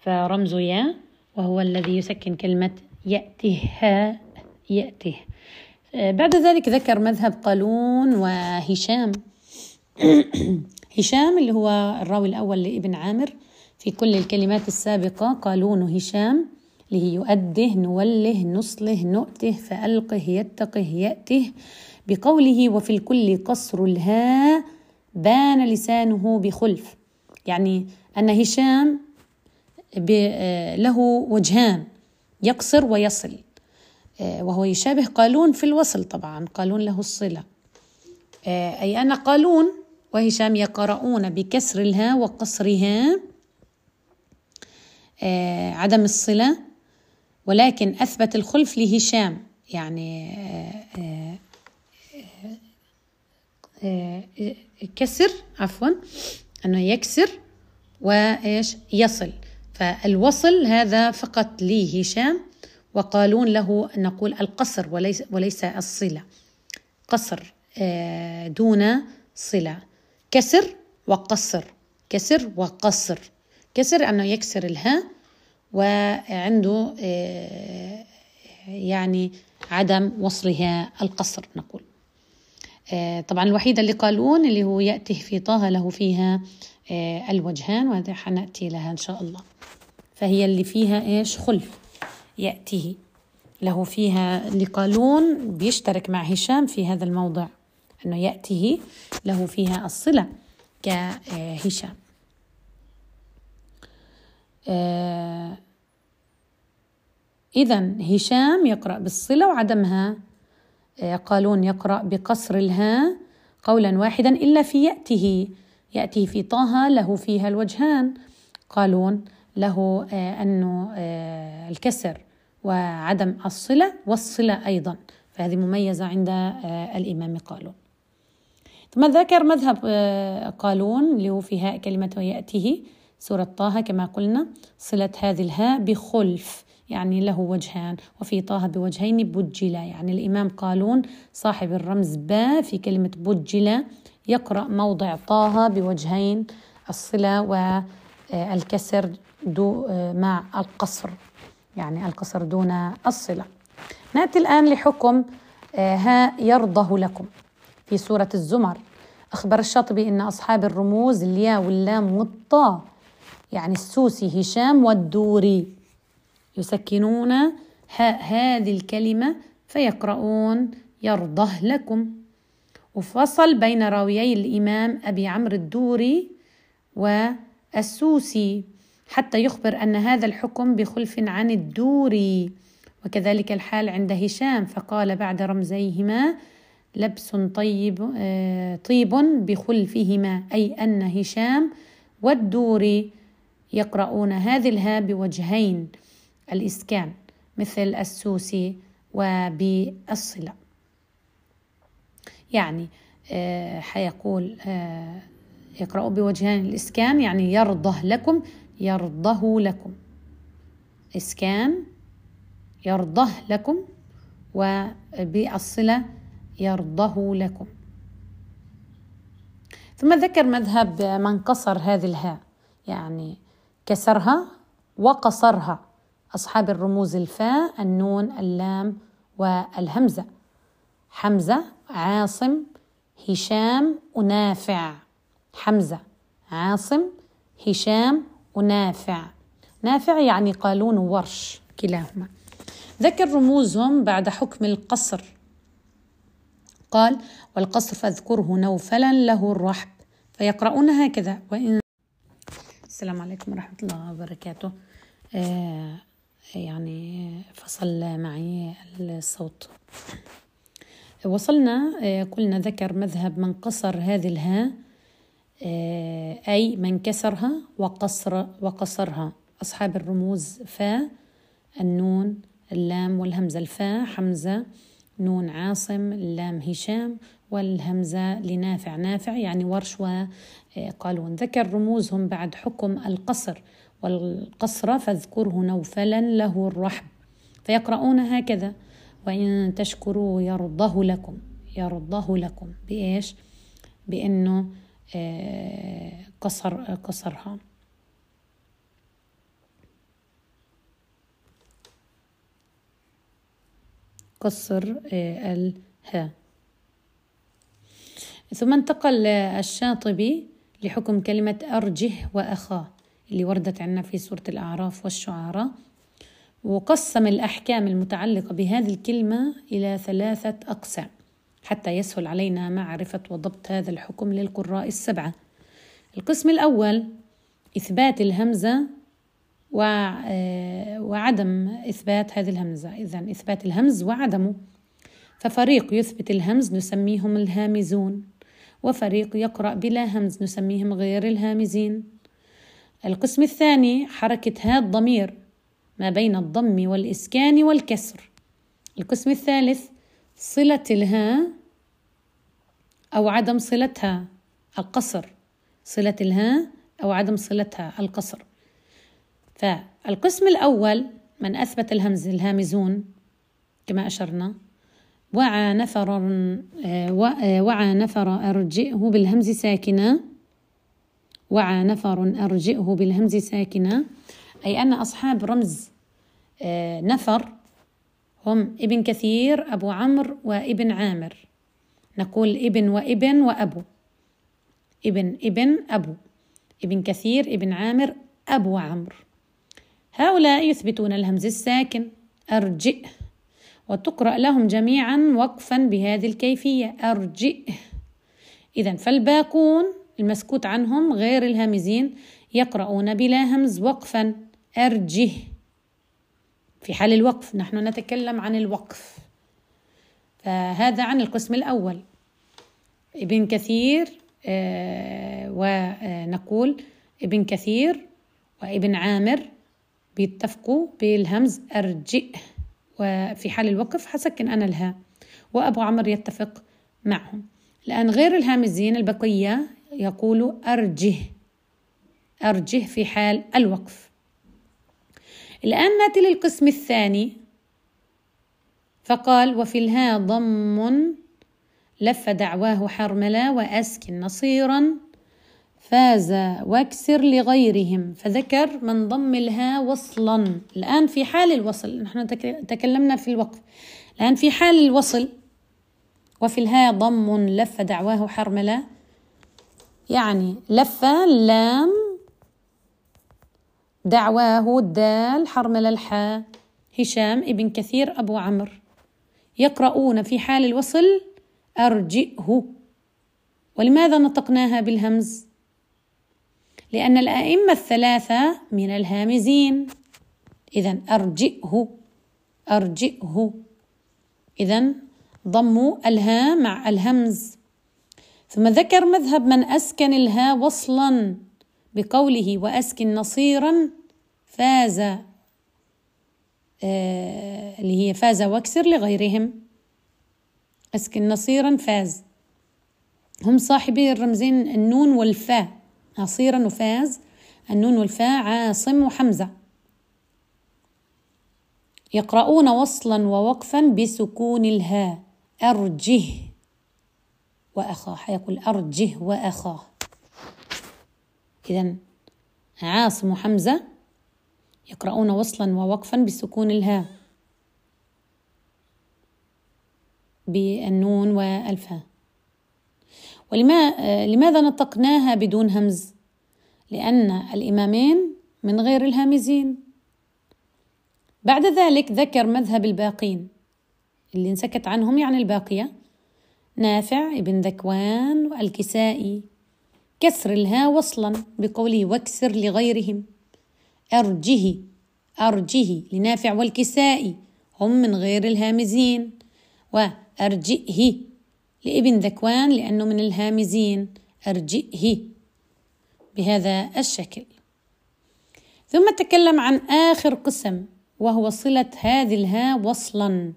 فرمز يا وهو الذي يسكن كلمة يأتها يأته آه، بعد ذلك ذكر مذهب قالون وهشام. هشام اللي هو الراوي الأول لابن عامر. في كل الكلمات السابقة قالون هشام اللي هي يؤده نوله نصله نؤته فألقه يتقه يأته. بقوله وفي الكل قصر الهاء بان لسانه بخلف. يعني أن هشام آه، له وجهان يقصر ويصل. آه، وهو يشابه قالون في الوصل طبعا قالون له الصلة. آه، أي أن قالون وهشام يقرؤون بكسر الهاء وقصرها عدم الصلة. ولكن أثبت الخلف لهشام يعني كسر عفوا أنه يكسر وإيش؟ يصل. فالوصل هذا فقط لهشام وقالون له نقول القصر وليس وليس الصلة. قصر آه، دون صلة. كسر وقصر. كسر وقصر. كسر أنه يكسر الهاء وعنده آه، يعني عدم وصلها القصر نقول. آه، طبعا الوحيدة اللي قالون اللي هو يأته في طه له فيها آه، الوجهان وهذا حنأتي لها إن شاء الله. فهي اللي فيها إيش؟ خلف. يأتيه له فيها لقالون بيشترك مع هشام في هذا الموضع أنه يأتيه له فيها الصلة كهشام آه إذا هشام يقرأ بالصلة وعدمها آه قالون يقرأ بقصر الهاء قولا واحدا إلا في يأته. يأتي في طه له فيها الوجهان. قالون له آه أنه آه الكسر وعدم الصلة والصلة أيضا. فهذه مميزة عند آه الإمام قالون. ثم ذكر مذهب قالون اللي هو في هاء كلمة ويأته سورة طه كما قلنا صلة هذه الهاء بخلف. يعني له وجهان وفي طه بوجهين بجلا. يعني الإمام قالون صاحب الرمز با في كلمة بجلا يقرأ موضع طه بوجهين الصلة والكسر دو مع القصر. يعني القصر دون الصلة. نأتي الآن لحكم ها يرضه لكم. في سورة الزمر أخبر الشاطبي أن أصحاب الرموز الياء واللام والطاء يعني السوسي هشام والدوري. يسكنون هاء هذه الكلمة فيقرؤون يرضه لكم. وفصل بين راويي الإمام أبي عمرو الدوري والسوسي حتى يخبر أن هذا الحكم بخلف عن الدوري وكذلك الحال عند هشام فقال بعد رمزيهما لبس طيب آه، طيب بخلفهما أي أن هشام والدوري يقرؤون هذه الهاء بوجهين. الإسكان مثل السوسي وبالصلة. يعني آه، حيقول آه، يقرأ بوجهين الإسكان يعني يرضه لكم يرضه لكم. إسكان يرضه لكم وبالصلة يرضه لكم. ثم ذكر مذهب من قصر هذه الهاء يعني كسرها وقصرها. أصحاب الرموز الفاء النون اللام والهمزة. حمزة عاصم هشام ونافع حمزة عاصم هشام ونافع نافع يعني قالون وورش كلاهما. ذكر رموزهم بعد حكم القصر. قال والقصر فاذكره نوفلا له الرحب فيقرؤون هكذا. وإن السلام عليكم ورحمة الله وبركاته. آه يعني فصل معي الصوت. وصلنا آه قلنا ذكر مذهب من قصر هذه الهاء آه أي من كسرها وقصر وقصرها. أصحاب الرموز فا النون اللام والهمزة الفاء حمزة نون عاصم اللام هشام والهمزة لنافع نافع يعني ورش وقالون ذكر رموزهم بعد حكم القصر. والقصر فاذكره نوفلا له الرحب فيقرؤون هكذا وإن تشكروا يرضه لكم يرضه لكم بإيش؟ بأنه آه، قصر قصرها. قصر آه، الهاء ثم انتقل الشاطبي لحكم كلمة أرجه وأخاه اللي وردت عنا في سورة الأعراف والشعراء. وقسم الأحكام المتعلقة بهذه الكلمة إلى ثلاثة أقسام حتى يسهل علينا معرفة وضبط هذا الحكم للقراء السبعة. القسم الأول إثبات الهمزة آه، وعدم إثبات هذه الهمزة. إذا إثبات الهمز وعدمه ففريق يثبت الهمز نسميهم الهامزون وفريق يقرأ بلا همز نسميهم غير الهامزين. القسم الثاني حركة هاء الضمير ما بين الضم والإسكان والكسر. القسم الثالث صلة الهاء أو عدم صلتها القصر. صلة الهاء أو عدم صلتها القصر. فالقسم الأول من أثبت الهمز الهامزون كما أشرنا وعى نفر آه، وعى نفر أرجئه بالهمز ساكنة. وعى نفر أرجئه بالهمز ساكنة أي أن أصحاب رمز آه، نفر هم ابن كثير أبو عمرو وابن عامر. نقول ابن وابن وأبو. ابن ابن أبو. ابن كثير ابن عامر أبو عمرو. هؤلاء يثبتون الهمز الساكن. أرجئ وتقرأ لهم جميعا وقفا بهذه الكيفية. أرجئ إذا فالباقون المسكوت عنهم غير الهامزين يقرؤون بلا همز وقفا. أرجه. في حال الوقف نحن نتكلم عن الوقف. فهذا عن القسم الأول. ابن كثير آه ونقول ابن كثير وابن عامر بيتفقوا بالهمز أرجئ. وفي حال الوقف حسكن أنا الهاء وأبو عمر يتفق معهم. الآن غير الهامزين البقية يقول أرجه أرجه في حال الوقف. الآن نأتي للقسم الثاني. فقال وفي الهاء ضم لف دعواه حرملا وأسكن نصيرا فاز واكسر لغيرهم فذكر من ضم الهاء وصلا. الآن في حال الوصل نحن تكلمنا في الوقف. الآن في حال الوصل وفي الهاء ضم لف دعواه حرملا يعني لف اللام دعواه الدال حرمل الحاء هشام ابن كثير أبو عمرو. يقرؤون في حال الوصل أرجئه. ولماذا نطقناها بالهمز؟ لأن الأئمة الثلاثة من الهامزين. إذا أرجئه أرجئه. إذا ضموا الهاء مع الهمز. ثم ذكر مذهب من أسكن الهاء وصلا بقوله وأسكن نصيرا فاز آه اللي هي فاز واكسر لغيرهم. أسكن نصيرا فاز. هم صاحبي الرمزين النون والفاء. نصيرا وفاز. النون والفاء عاصم وحمزة. يقرؤون وصلا ووقفا بسكون الهاء. أرجه. وأخاه حيقول أرجه وأخاه. إذا عاصم وحمزة يقرؤون وصلا ووقفا بسكون الهاء بالنون والفاء ولما لماذا نطقناها بدون همز؟ لأن الإمامين من غير الهامزين. بعد ذلك ذكر مذهب الباقين اللي انسكت عنهم يعني الباقية نافع ابن ذكوان والكسائي. كسر الها وصلا بقوله واكسر لغيرهم. أرجه أرجه لنافع والكسائي هم من غير الهامزين. وأرجئه لابن ذكوان لأنه من الهامزين. أرجئه بهذا الشكل. ثم تكلم عن آخر قسم وهو صلة هذه الها وصلا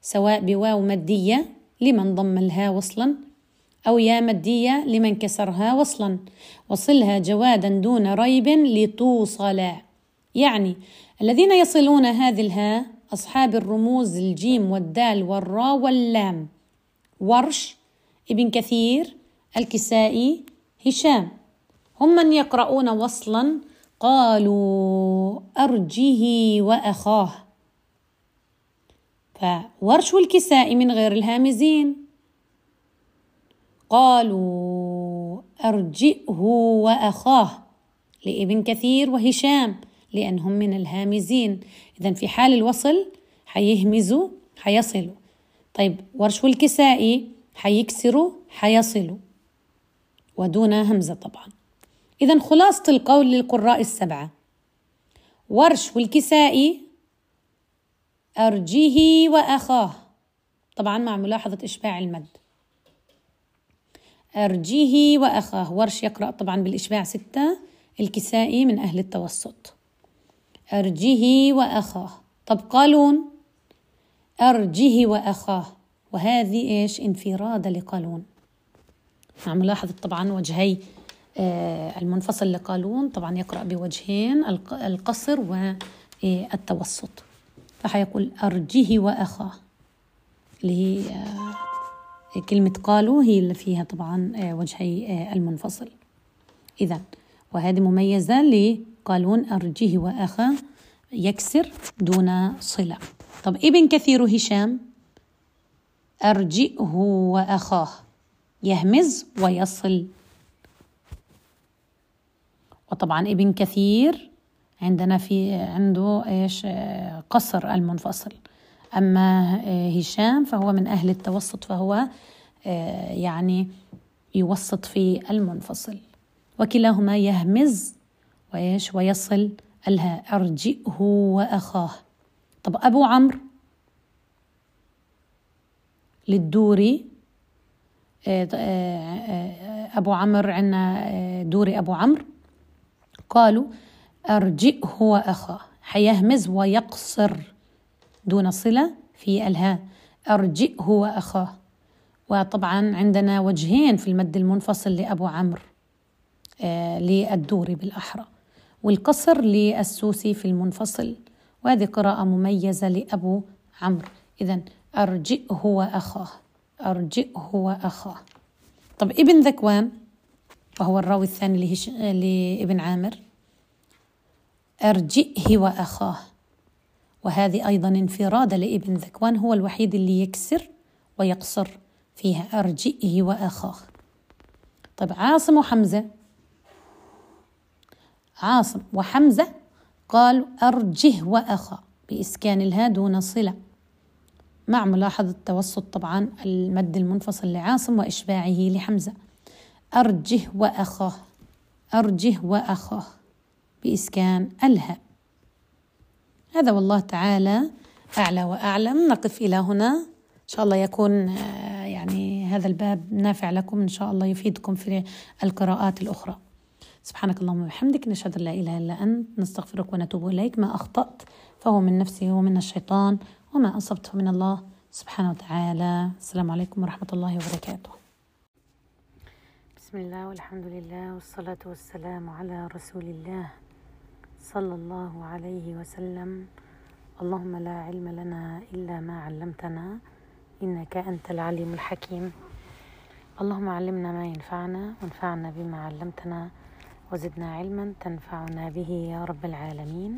سواء بواو مادية لمن ضم الها وصلا؟ أو يا مادية لمن كسرها وصلا؟ وصلها جوادا دون ريب لتوصل يعني الذين يصلون هذه الهاء أصحاب الرموز الجيم والدال والراء واللام. ورش ابن كثير الكسائي هشام. هم من يقرؤون وصلا؟ قالوا أرجه وأخاه. فورش الكسائي من غير الهامزين. قالوا أرجئه وأخاه لابن كثير وهشام لأنهم من الهامزين. إذا في حال الوصل حيهمزوا حيصلوا. طيب ورش الكسائي حيكسروا حيصلوا. ودون همزة طبعا. إذا خلاصة القول للقراء السبعة. ورش والكسائي أرجه وأخاه. طبعا مع ملاحظة إشباع المد. أرجه وأخاه. ورش يقرأ طبعا بالإشباع ستة الكسائي من أهل التوسط. أرجه وأخاه. طب قالون؟ أرجه وأخاه. وهذه إيش؟ انفراد لقالون. مع ملاحظة طبعا وجهي آه، المنفصل لقالون طبعا يقرأ بوجهين القصر والتوسط. فحيقول أرجه وأخاه اللي هي آه، كلمة قالوا هي اللي فيها طبعا آه، وجهي المنفصل. إذا وهذه مميزة لقالون أرجه وأخاه يكسر دون صلة. طب ابن كثير هشام أرجئه وأخاه يهمز ويصل. وطبعا ابن كثير عندنا في عنده إيش قصر المنفصل. أما هشام فهو من أهل التوسط فهو يعني يوسط في المنفصل. وكلاهما يهمز وإيش ويصل الهاء أرجئه وأخاه. طب أبو عمرو للدوري أبو عمرو عندنا دوري أبو عمرو. قالوا أرجئه وأخاه. حيهمز ويقصر دون صلة في الهاء أرجئه وأخاه. وطبعا عندنا وجهين في المد المنفصل لأبو عمرو آه للدوري بالأحرى. والقصر للسوسي في المنفصل. وهذه قراءة مميزة لأبو عمرو. إذا أرجئه وأخاه. أرجئه وأخاه. طب ابن ذكوان وهو الراوي الثاني. لابن عامر أرجئه وأخاه. وهذه أيضا انفراد لابن ذكوان هو الوحيد اللي يكسر ويقصر فيها أرجئه وأخاه. طيب عاصم وحمزة. عاصم وحمزة قال أرجه وأخا بإسكان الها دون صلة. مع ملاحظة توسط طبعا المد المنفصل لعاصم وإشباعه لحمزة. أرجه وأخاه أرجه وأخاه. بإسكان الهاء هذا والله تعالى أعلى وأعلم. نقف إلى هنا. إن شاء الله يكون آه، يعني هذا الباب نافع لكم. إن شاء الله يفيدكم في القراءات الأخرى. سبحانك اللهم وبحمدك. نشهد أن لا إله إلا أنت. نستغفرك ونتوب إليك. ما أخطأت فهو من نفسي ومن الشيطان وما أصبت من الله. سبحانه وتعالى. السلام عليكم ورحمة الله وبركاته. بسم الله والحمد لله والصلاة والسلام على رسول الله. صلى الله عليه وسلم. اللهم لا علم لنا إلا ما علمتنا إنك أنت العليم الحكيم. اللهم علمنا ما ينفعنا وانفعنا بما علمتنا وزدنا علما تنفعنا به يا رب العالمين.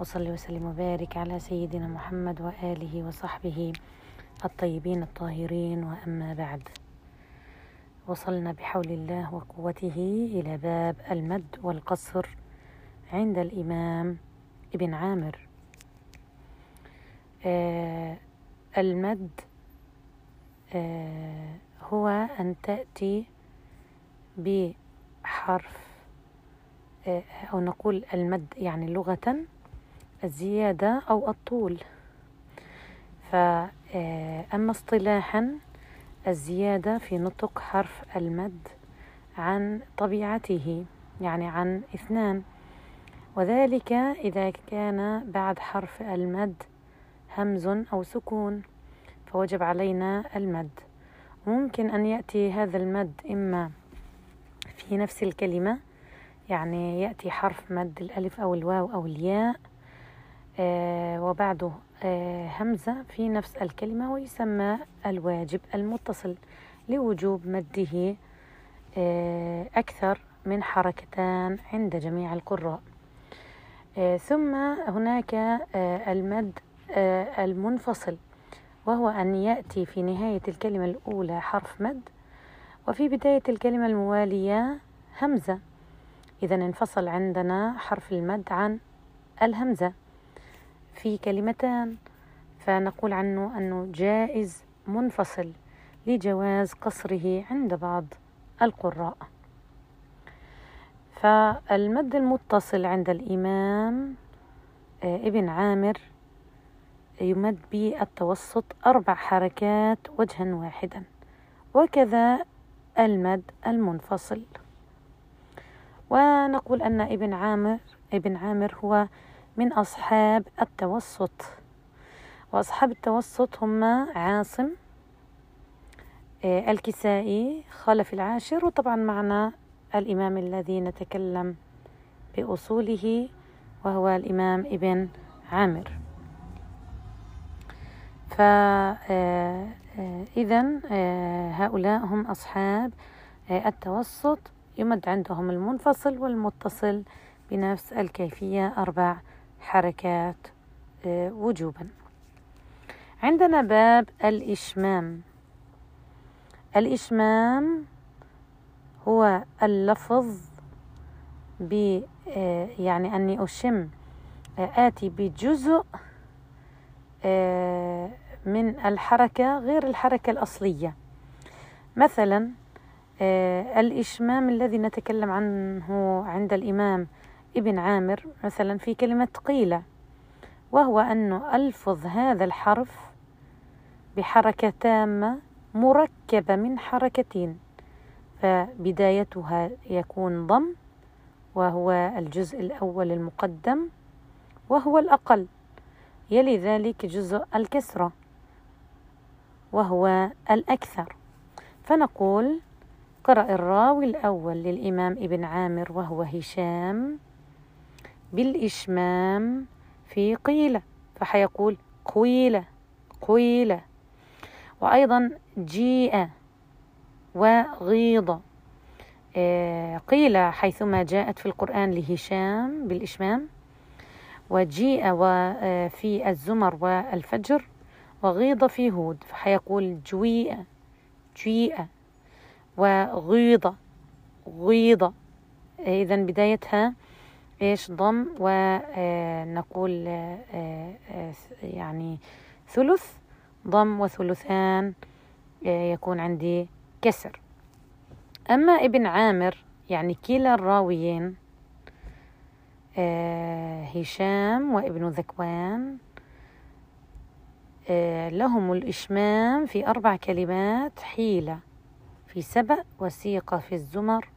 وصل وسلم وبارك على سيدنا محمد وآله وصحبه الطيبين الطاهرين وأما بعد. وصلنا بحول الله وقوته إلى باب المد والقصر. عند الإمام ابن عامر. آه المد آه هو أن تأتي بحرف آه أو نقول المد يعني لغة الزيادة أو الطول. فأما اصطلاحا الزيادة في نطق حرف المد عن طبيعته يعني عن اثنان. وذلك إذا كان بعد حرف المد همز أو سكون فوجب علينا المد. ممكن أن يأتي هذا المد إما في نفس الكلمة يعني يأتي حرف مد الألف أو الواو أو الياء آه وبعده آه همزة في نفس الكلمة ويسمى الواجب المتصل لوجوب مده آه أكثر من حركتان عند جميع القراء. ثم هناك آه المد آه المنفصل وهو أن يأتي في نهاية الكلمة الأولى حرف مد وفي بداية الكلمة الموالية همزة. إذا انفصل عندنا حرف المد عن الهمزة. في كلمتان فنقول عنه أنه جائز منفصل لجواز قصره عند بعض القراء. فالمد المتصل عند الإمام آه، ابن عامر يمد بالتوسط أربع حركات وجها واحدا وكذا المد المنفصل. ونقول أن ابن عامر ابن عامر هو من أصحاب التوسط. وأصحاب التوسط هم عاصم آه، الكسائي خلف العاشر وطبعا معنا الإمام الذي نتكلم بأصوله وهو الإمام ابن عامر. فإذا آه، آه، هؤلاء هم أصحاب التوسط. يمد عندهم المنفصل والمتصل بنفس الكيفية أربع حركات وجوبا. عندنا باب الإشمام. الإشمام هو اللفظ ب آه، يعني أني أشم آه، آتي بجزء آه، من الحركة غير الحركة الأصلية. مثلا الإشمام الذي نتكلم عنه عند الإمام ابن عامر مثلا في كلمة قيلة وهو أنه ألفظ هذا الحرف بحركة تامة مركبة من حركتين. فبدايتها يكون ضم وهو الجزء الأول المقدم وهو الأقل. يلي ذلك جزء الكسرة وهو الأكثر. فنقول قرأ الراوي الأول للإمام ابن عامر وهو هشام بالإشمام في قيلة فحيقول قويلة قويلة. وأيضا جيء وغيض. آه، قيل حيثما جاءت في القرآن لهشام بالإشمام وجيء آه، الزمر والفجر وغيض في هود فحيقول جويء جيء وغيض غيض. إذا بدايتها إيش؟ ضم ونقول آه، يعني ثلث ضم وثلثان. آه، يكون عندي كسر. أما ابن عامر يعني كلا الراويين آه، هشام وابن ذكوان آه، لهم الإشمام في أربع كلمات حيلة في سبأ وسيقة في الزمر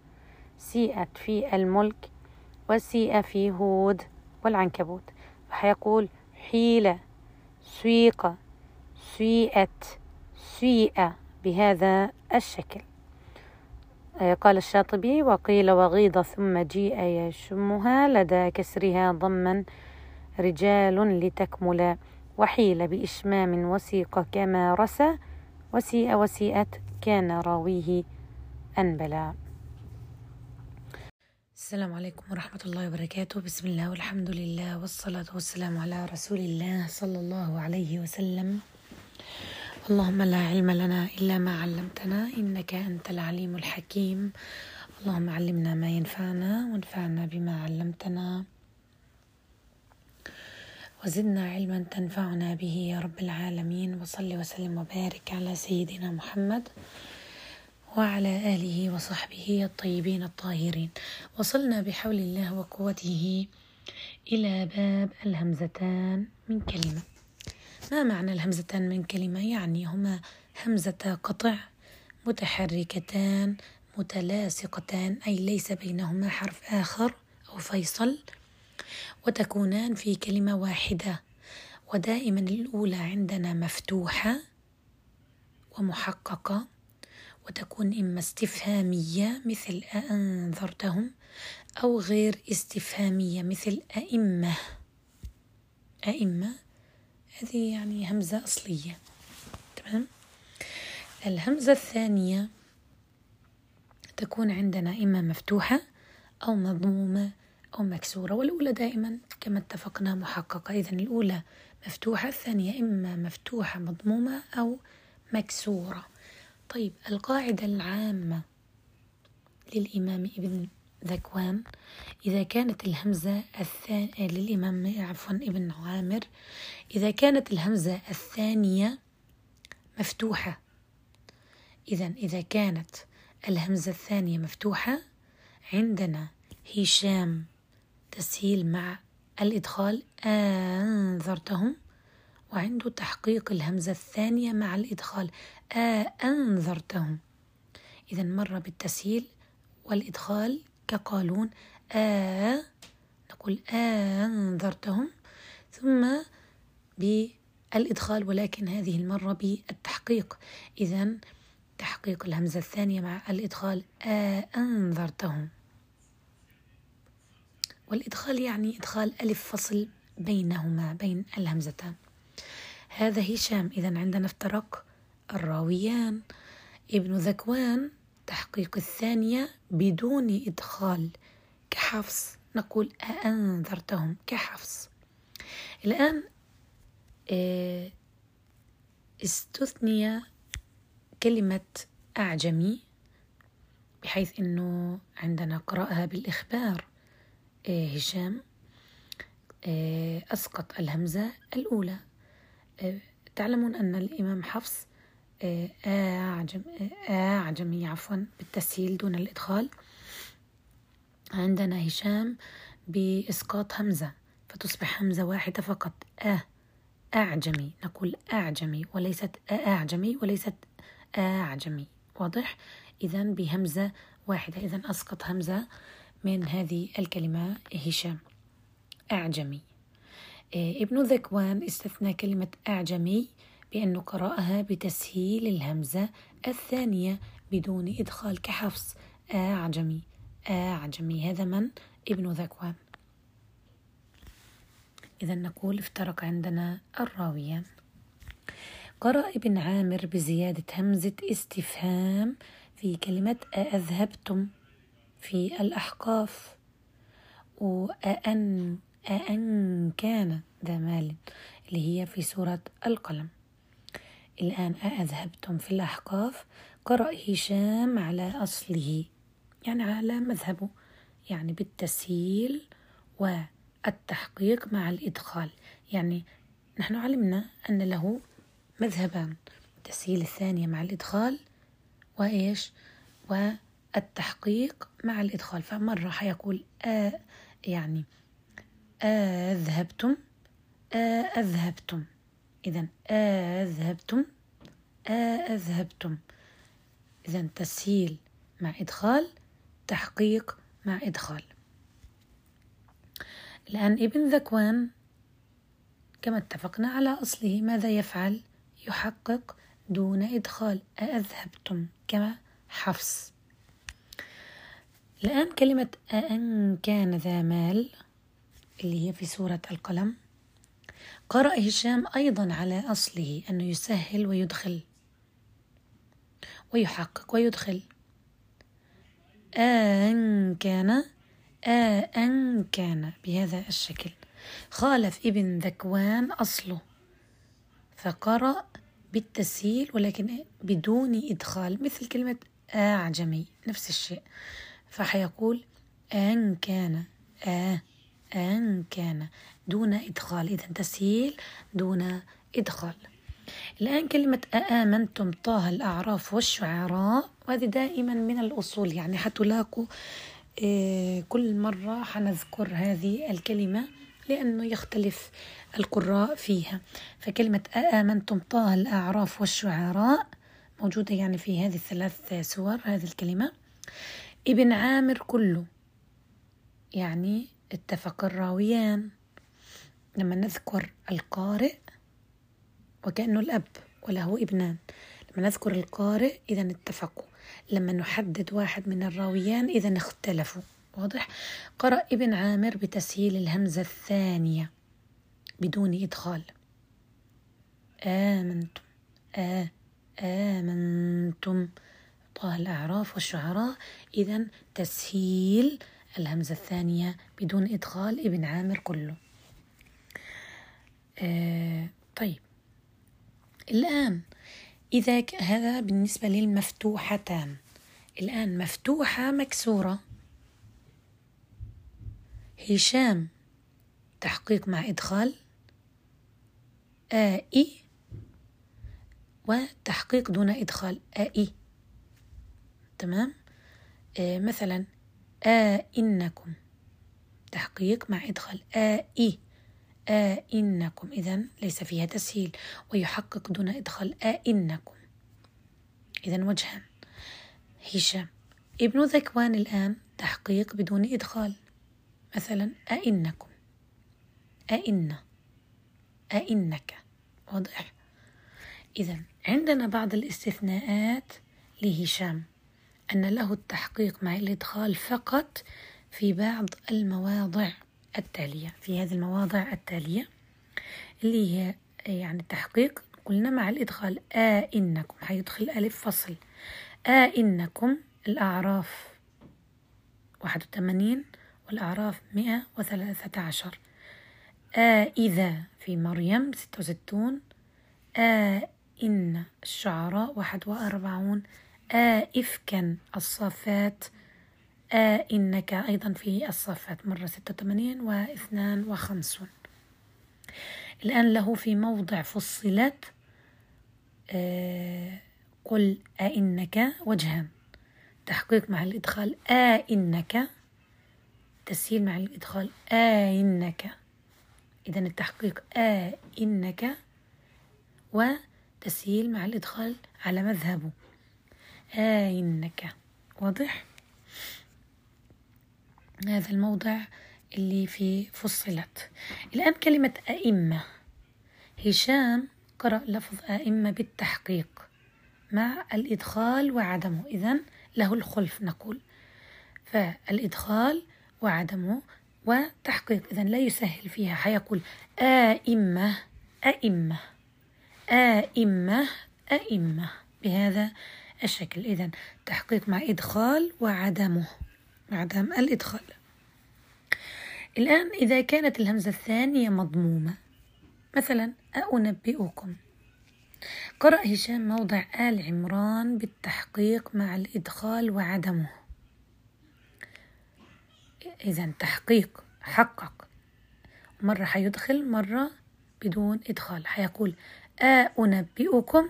سيئت في الملك وسيئة في هود والعنكبوت. فحيقول حيلة سويقة سيئت سيئة بهذا الشكل. آه، قال الشاطبي وقيل وغيض ثم جيء يشمها لدى كسرها ضما رجال لتكمل وحيل بإشمام وسيق كما رسى وسيء وسيئت كان راويه أنبلا السلام عليكم ورحمة الله وبركاته. بسم الله والحمد لله والصلاة والسلام على رسول الله صلى الله عليه وسلم. اللهم لا علم لنا إلا ما علمتنا إنك أنت العليم الحكيم. اللهم علمنا ما ينفعنا وانفعنا بما علمتنا. وزدنا علما تنفعنا به يا رب العالمين. وصل وسلم وبارك على سيدنا محمد وعلى آله وصحبه الطيبين الطاهرين. وصلنا بحول الله وقوته إلى باب الهمزتان من كلمة. ما معنى الهمزتان من كلمة؟ يعني هما همزة قطع متحركتان متلاصقتان أي ليس بينهما حرف آخر أو فيصل. وتكونان في كلمة واحدة. ودائما الأولى عندنا مفتوحة ومحققة. وتكون إما استفهامية مثل أأنذرتهم أو غير استفهامية مثل أئمة أئمة هذه يعني همزة أصلية. تمام؟ الهمزة الثانية تكون عندنا إما مفتوحة أو مضمومة أو مكسورة والأولى دائما كما اتفقنا محققة. إذا الأولى مفتوحة الثانية إما مفتوحة مضمومة أو مكسورة. طيب القاعدة العامة للإمام ابن ذكوان. إذا كانت الهمزة الثانية للإمام عفوا ابن عامر. إذا كانت الهمزة الثانية مفتوحة. إذا إذا كانت الهمزة الثانية مفتوحة عندنا هشام تسهيل مع الإدخال. أنذرتهم. وعنده تحقيق الهمزة الثانية مع الإدخال. أنذرتهم. إذا مر بالتسهيل والإدخال. كقالون آ نقول أنذرتهم. ثم بالإدخال ولكن هذه المرة بالتحقيق. إذا تحقيق الهمزة الثانية مع الإدخال أنذرتهم. والإدخال يعني إدخال ألف فصل بينهما بين الهمزتان. هذا هشام. إذا عندنا افترق الراويان. ابن ذكوان تحقيق الثانية بدون إدخال كحفص نقول أأنذرتهم كحفص الآن آه، استثني كلمة أعجمي بحيث أنه عندنا قراءها بالإخبار آه، هشام آه، أسقط الهمزة الأولى. تعلمون أن الإمام حفص أعجم أعجمي عفوا بالتسهيل دون الإدخال. عندنا هشام بإسقاط همزة فتصبح همزة واحدة فقط. أ أعجمي. نقول أعجمي وليست أعجمي وليست أعجمي واضح؟ إذا بهمزة واحدة. إذا أسقط همزة من هذه الكلمة هشام. أعجمي. ابن ذكوان استثنى كلمة أعجمي بأنه قرأها بتسهيل الهمزة الثانية بدون إدخال كحفص. أعجمي أعجمي هذا من؟ ابن ذكوان إذا نقول افترق عندنا الراويان قرأ ابن عامر بزيادة همزة استفهام في كلمة أذهبتم في الأحقاف. وأن أن كان ذا مال اللي هي في سورة القلم. الآن أذهبتم في الأحقاف قرأ هشام على أصله يعني على مذهبه يعني بالتسهيل والتحقيق مع الإدخال. يعني نحن علمنا أن له مذهبان التسهيل الثانية مع الإدخال وإيش؟ والتحقيق مع الإدخال. فمرة حيقول آ يعني أذهبتم أذهبتم. إذا أذهبتم أذهبتم إذا تسهيل مع إدخال تحقيق مع إدخال. الآن ابن ذكوان كما اتفقنا على أصله ماذا يفعل؟ يحقق دون إدخال. أذهبتم كما حفص. الآن كلمة أن كان ذا مال اللي هي في سورة القلم قرأ هشام أيضا على أصله أنه يسهل ويدخل ويحقق ويدخل. أن كان أن كان بهذا الشكل. خالف ابن ذكوان أصله فقرأ بالتسهيل ولكن بدون إدخال مثل كلمة أعجمي نفس الشيء. فحيقول أن كان أن كان دون إدخال. إذا تسهيل دون إدخال. الآن كلمة أآمنتم طه الأعراف والشعراء وهذه دائما من الأصول. يعني حتلاقوا آه، كل مرة حنذكر هذه الكلمة لأنه يختلف القراء فيها. فكلمة أآمنتم طه الأعراف والشعراء موجودة يعني في هذه الثلاث سور هذه الكلمة. ابن عامر كله يعني اتفق الراويان. لما نذكر القارئ وكأنه الأب وله ابنان. لما نذكر القارئ إذا اتفقوا. لما نحدد واحد من الراويان إذا اختلفوا. واضح؟ قرأ ابن عامر بتسهيل الهمزة الثانية بدون إدخال. آمنتم. آ آمنتم. طه الأعراف والشعراء. إذا تسهيل الهمزة الثانية بدون إدخال ابن عامر كله. آه طيب. الآن إذا هذا بالنسبة للمفتوحتان. الآن مفتوحة مكسورة. هشام تحقيق مع إدخال آئي. وتحقيق دون إدخال آئي. تمام؟ آه مثلا آ إنكم تحقيق مع إدخال آئي. آ إنكم. إذا ليس فيها تسهيل ويحقق دون إدخال آ إنكم. إذا وجهان هشام. ابن ذكوان الآن تحقيق بدون إدخال. مثلا أئنكم أئن أئنك واضح. إذا عندنا بعض الاستثناءات لهشام. أن له التحقيق مع الإدخال فقط في بعض المواضع. التالية في هذه المواضع التالية اللي هي يعني التحقيق قلنا مع الإدخال آ إنكم حيدخل ألف فصل. آ إنكم الأعراف واحد وثمانين والأعراف مئة وثلاثة عشر. آ إذا في مريم ستة وستون. آ إن الشعراء واحد وأربعون. آ إفكا الصافات. آ إنك أيضا في الصافات مرة ستة وثمانين واثنان وخمسون. الآن له في موضع فصلت آه قل أئنك وجهان تحقيق مع الإدخال أئنك تسهيل مع الإدخال أئنك. إذا التحقيق أئنك وتسهيل مع الإدخال على مذهبه أئنك. واضح؟ هذا الموضع اللي في فصلت. الآن كلمة أئمة. هشام قرأ لفظ أئمة بالتحقيق مع الإدخال وعدمه إذا له الخلف نقول. فالإدخال وعدمه وتحقيق. إذا لا يسهل فيها. حيقول آئمة أئمة آئمة أئمة. بهذا الشكل. إذا تحقيق مع إدخال وعدمه. عدم الإدخال. الآن إذا كانت الهمزة الثانية مضمومة مثلا أنبئكم قرأ هشام موضع آل عمران بالتحقيق مع الإدخال وعدمه. إذا تحقيق حقق. مرة حيدخل مرة بدون إدخال. حيقول أنبئكم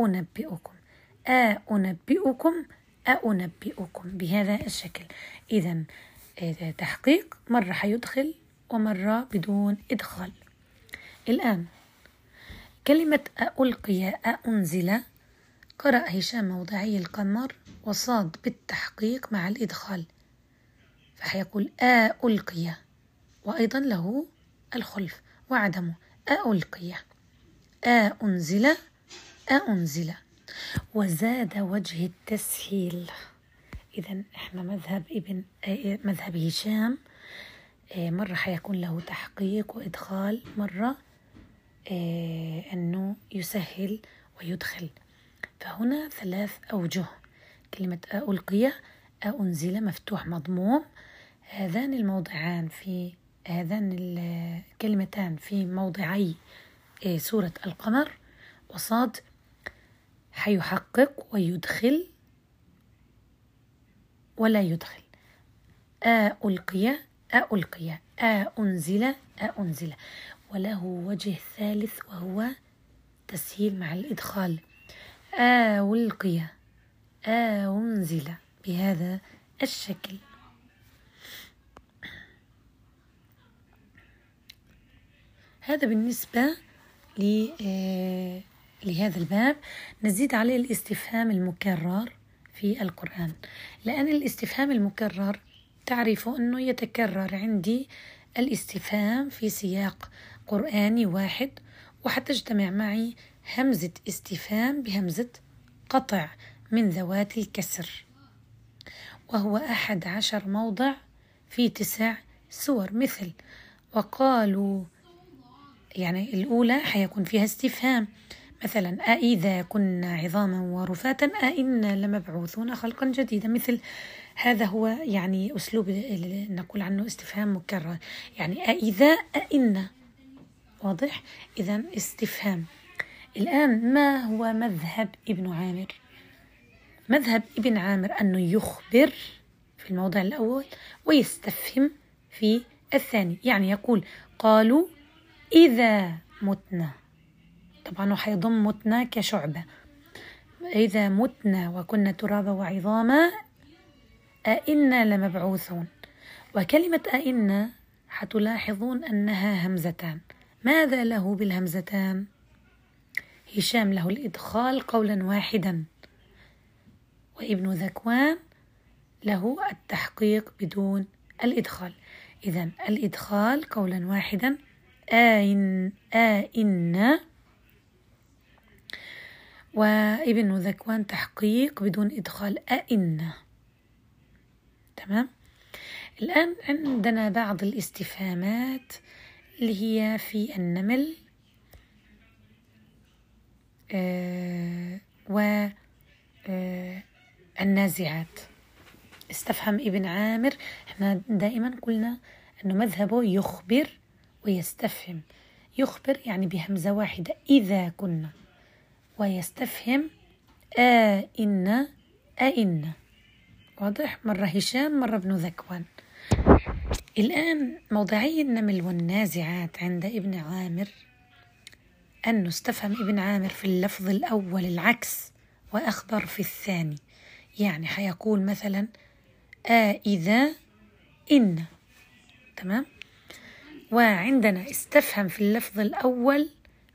أنبئكم أنبئكم أنبئكم بهذا الشكل. إذا تحقيق مرة حيدخل ومرة بدون إدخال. الآن كلمة ألقي أنزل قرأ هشام موضعي القمر وصاد بالتحقيق مع الإدخال. فحيقول ألقي وأيضا له الخلف. وعدمه ألقي أنزل أنزل وزاد وجه التسهيل. إذا إحنا مذهب ابن مذهب هشام مرة حيكون له تحقيق وإدخال مرة أنه يسهل ويدخل. فهنا ثلاث أوجه. كلمة ألقي أنزل مفتوح مضموم. هذان الموضعان في هذان الكلمتان في موضعي سورة القمر. وصاد حيحقق ويدخل ولا يدخل. ألقي ألقي. أنزل أنزل. وله وجه ثالث وهو تسهيل مع الإدخال. ألقي أنزل. بهذا الشكل. هذا بالنسبة لهذا الباب نزيد عليه الاستفهام المكرر في القرآن. لأن الاستفهام المكرر تعرف أنه يتكرر عندي الاستفهام في سياق قرآني واحد وحتجتمع معي همزة استفهام بهمزة منقطع من ذوات الكسر. وهو أحد عشر موضع في تسع سور. مثل وقالوا يعني الأولى حيكون فيها استفهام. مثلا أإذا كنا عظاما ورفاتا أئنا لمبعوثون خلقا جديدا. مثل هذا هو يعني أسلوب نقول عنه استفهام مكرر. يعني أإذا أئنا واضح؟ إذا استفهام. الآن ما هو مذهب ابن عامر؟ مذهب ابن عامر أنه يخبر في الموضع الأول ويستفهم في الثاني. يعني يقول قالوا إذا متنا. طبعا حيضم متنا كشعبة. إذا متنا وكنا ترابا وعظاما أئنا لمبعوثون. وكلمة أئنا حتلاحظون أنها همزتان. ماذا له بالهمزتان؟ هشام له الإدخال قولا واحدا. وابن ذكوان له التحقيق بدون الإدخال. إذا الإدخال قولا واحدا. آئن آئن وابن ذكوان تحقيق بدون إدخال أئن تمام؟ الآن عندنا بعض الاستفهامات اللي هي في النمل آه و آه النازعات. استفهم ابن عامر إحنا دائما قلنا أنه مذهبه يخبر ويستفهم. يخبر يعني بهمزة واحدة إذا كنا. ويستفهم آ إن أئن واضح؟ مرة هشام مرة ابن ذكوان. الآن موضعي النمل والنازعات عند ابن عامر. أنه استفهم ابن عامر في اللفظ الأول العكس وأخبر في الثاني. يعني حيقول مثلا آ إذا إن. تمام؟ وعندنا استفهم في اللفظ الأول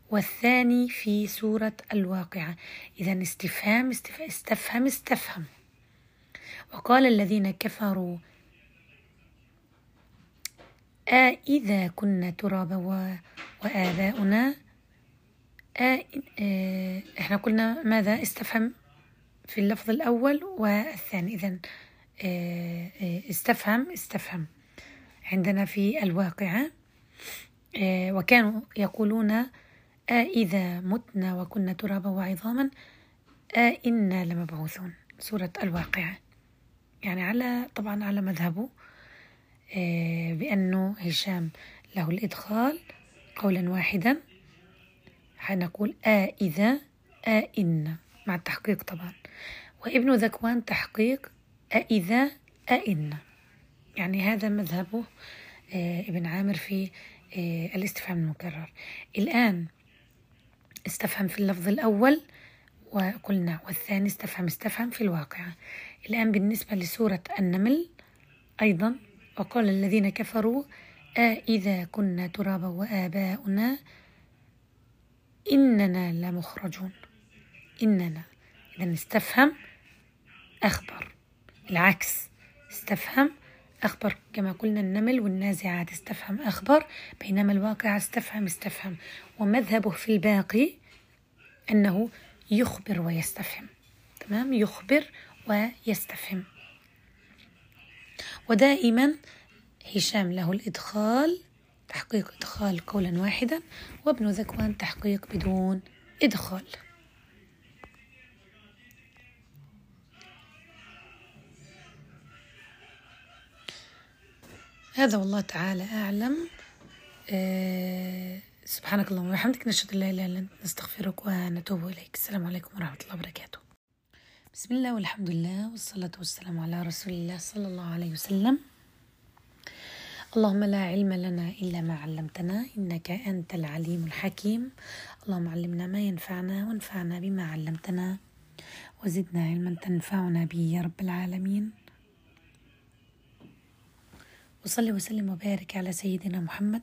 والثاني في سورة الواقعة. إذا استفهام استفهم استفهم. وقال الذين كفروا أإذا كنا ترابا وآباؤنا آه إحنا قلنا ماذا؟ استفهم في اللفظ الأول والثاني. إذا آه، آه، استفهم استفهم. عندنا في الواقعة آه، وكانوا يقولون إذا متنا وكنا ترابا وعظاما إنا لمبعوثون. سورة الواقعة. يعني على طبعا على مذهبه بأنه هشام له الإدخال قولا واحدا. حنقول إذا إن مع التحقيق طبعا. وابن ذكوان تحقيق أإذا أئن يعني هذا مذهبه آه، ابن عامر في آه، الاستفهام المكرر. الآن استفهم في اللفظ الأول وقلنا والثاني استفهم استفهم في الواقع. الآن بالنسبة لسورة النمل أيضا وقال الذين كفروا أإذا كنا ترابا وآباؤنا إننا لمخرجون. إننا. إذا استفهم أخبر. العكس استفهم أخبر كما قلنا النمل والنازعات استفهم أخبر بينما الواقع استفهم استفهم. ومذهبه في الباقي أنه يخبر ويستفهم. تمام؟ يخبر ويستفهم. ودائما هشام له الإدخال تحقيق إدخال قولا واحدا وابن ذكوان تحقيق بدون إدخال. هذا والله تعالى أعلم. أه سبحانك اللهم وبحمدك نشهد أن لا إله إلا أنت نستغفرك ونتوب إليك. السلام عليكم ورحمة الله وبركاته. بسم الله والحمد لله والصلاة والسلام على رسول الله صلى الله عليه وسلم. اللهم لا علم لنا إلا ما علمتنا إنك أنت العليم الحكيم. اللهم علمنا ما ينفعنا وانفعنا بما علمتنا وزدنا علما تنفعنا به يا رب العالمين. وصلي وسلم وبارك على سيدنا محمد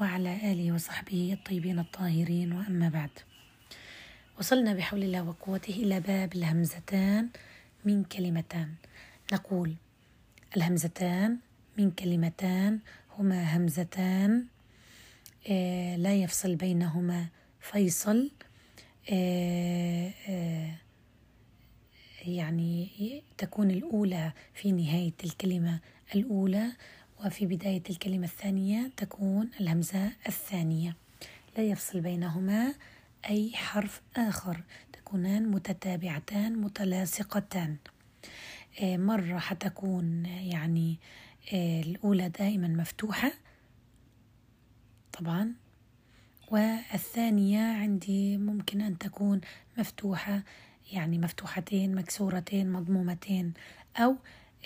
وعلى آله وصحبه الطيبين الطاهرين. وأما بعد وصلنا بحول الله وقوته إلى باب الهمزتان من كلمتان. نقول الهمزتان من كلمتان هما همزتان آه لا يفصل بينهما فيصل آه آه يعني تكون الأولى في نهاية الكلمة الأولى. وفي بداية الكلمة الثانية تكون الهمزة الثانية. لا يفصل بينهما أي حرف آخر. تكونان متتابعتان متلاصقتان. آه، مرة حتكون يعني آه، الأولى دائما مفتوحة. طبعا. والثانية عندي ممكن أن تكون مفتوحة يعني مفتوحتين مكسورتين مضمومتين أو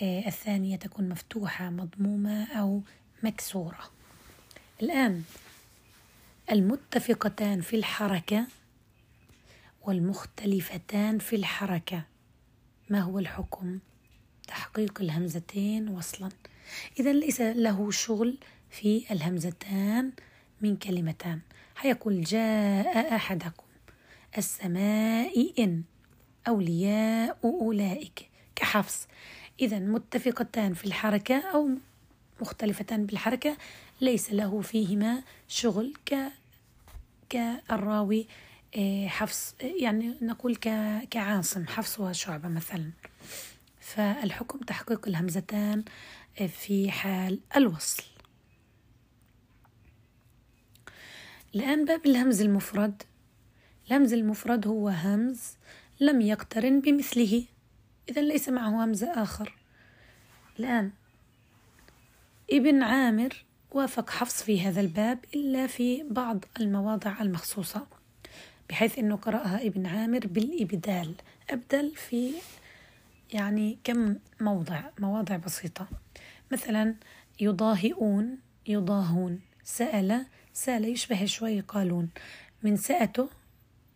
الثانية تكون مفتوحة مضمومة أو مكسورة. الآن المتفقتان في الحركة والمختلفتان في الحركة. ما هو الحكم؟ تحقيق الهمزتين وصلا. إذا ليس له شغل في الهمزتان من كلمتان. حيقول جاء أحدكم. السماء إن أولياء أولئك. كحفص إذا متفقتان في الحركة أو مختلفتان بالحركة ليس له فيهما شغل ك كالراوي آه، حفص يعني نقول كعاصم حفص وشعبة مثلا. فالحكم تحقيق الهمزتان آه، في حال الوصل. الآن باب الهمز المفرد. الهمز المفرد هو همز لم يقترن بمثله. إذا ليس معه همز آخر. الآن ابن عامر وافق حفص في هذا الباب إلا في بعض المواضع المخصوصة بحيث أنه قرأها ابن عامر بالإبدال. أبدل في يعني كم موضع مواضع بسيطة. مثلا يضاهئون يضاهون. سأل سأل يشبه شوي قالون من سأته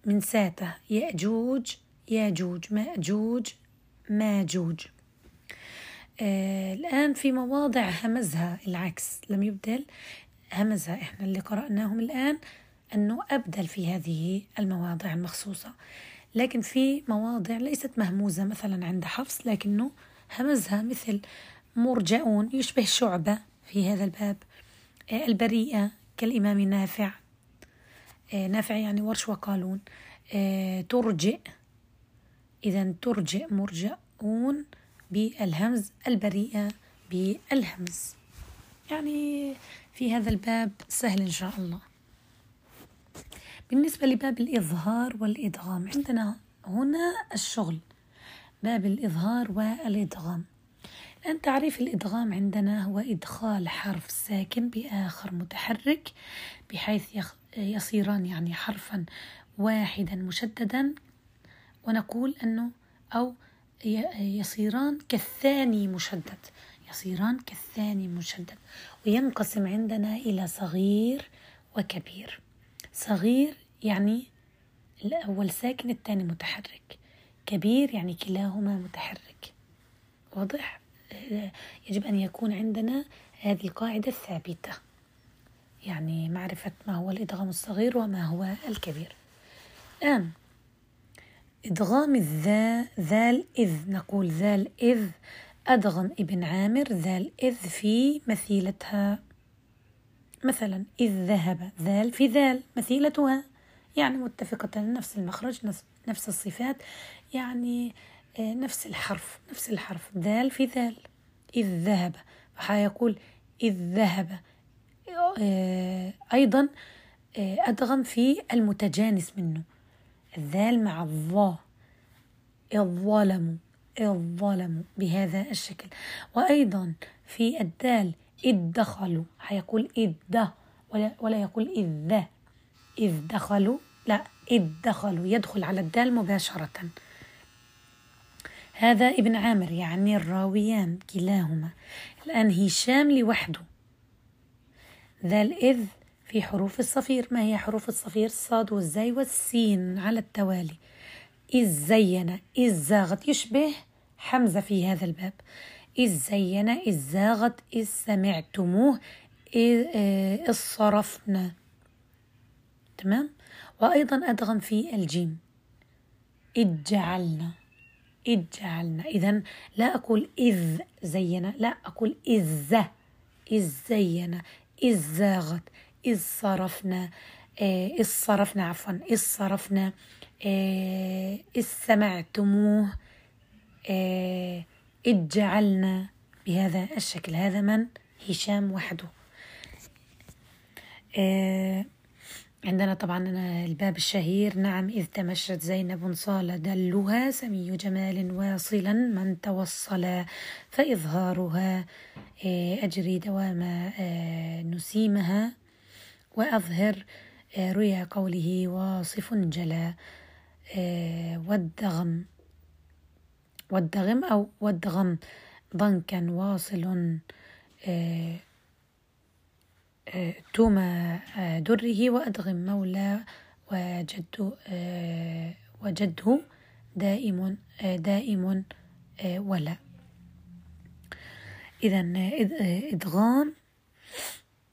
من ساته يأجوج ياجوج مأجوج. ماجوج. آه الآن في مواضع همزها العكس لم يبدل همزها. إحنا اللي قرأناهم الآن أنه أبدل في هذه المواضع المخصوصة. لكن في مواضع ليست مهموزة مثلا عند حفص لكنه همزها مثل مرجعون يشبه شعبة في هذا الباب. آه البريئة كالإمام نافع. آه نافع يعني ورش وقالون. آه ترجئ. إذا ترجئ مرجعون بالهمز البريئة بالهمز. يعني في هذا الباب سهل إن شاء الله. بالنسبة لباب الإظهار والإدغام عندنا هنا الشغل باب الإظهار والإدغام. الآن تعريف الإدغام عندنا هو إدخال حرف ساكن بآخر متحرك بحيث يصيران يعني حرفا واحدا مشددا. ونقول أنه أو يصيران كالثاني مشدد. يصيران كالثاني مشدد. وينقسم عندنا إلى صغير وكبير. صغير يعني الأول ساكن الثاني متحرك. كبير يعني كلاهما متحرك. واضح؟ يجب أن يكون عندنا هذه القاعدة الثابتة. يعني معرفة ما هو الإدغام الصغير وما هو الكبير. الآن إدغام الذا ذال إذ. نقول ذال إذ. أدغم ابن عامر ذال إذ في مثيلتها. مثلا إذ ذهب. ذال في ذال. مثيلتها. يعني متفقة نفس المخرج نفس الصفات. يعني آه، نفس الحرف. نفس الحرف. ذال في ذال. إذ ذهب. فحيقول إذ ذهب. آه، أيضا آه، أدغم في المتجانس منه. الذال مع الظا. الظلم. الظلم بهذا الشكل. وأيضا في الدال إذ دخلوا حيقول إذ ده ولا, ولا يقول إذ. ذا إذ دخلوا لا إذ دخلوا يدخل على الدال مباشرة. هذا ابن عامر يعني الراويان كلاهما. الآن هشام لوحده. ذا الإذ في حروف الصفير. ما هي حروف الصفير؟ الصاد والزاي والسين على التوالي. إذ زين إذ زاغت يشبه حمزة في هذا الباب. إذ زين إذ زاغت إذ سمعتموه تمام؟ وأيضا أدغم في الجيم. إذ جعلنا إذ جعلنا إذا لا أقول إذ زين لا أقول إذ إذ زين إذ زاغت إذ صرفنا آه، إذ صرفنا عفوا إذ صرفنا آه، إذ سمعتموه آه إذ جعلنا بهذا الشكل. هذا من؟ هشام وحده. عندنا طبعا الباب الشهير. نعم إذ تمشت زينب صال دلها. سمي جمال واصلا من توصل فإظهارها أجري دوام نسيمها. وأظهر آه، رؤيا قوله واصف جلا والدغم والدغم أو والدغم ضنكا واصل توم دره وأدغم مولى وجد وجده دائم دائم ولا. إذا إدغام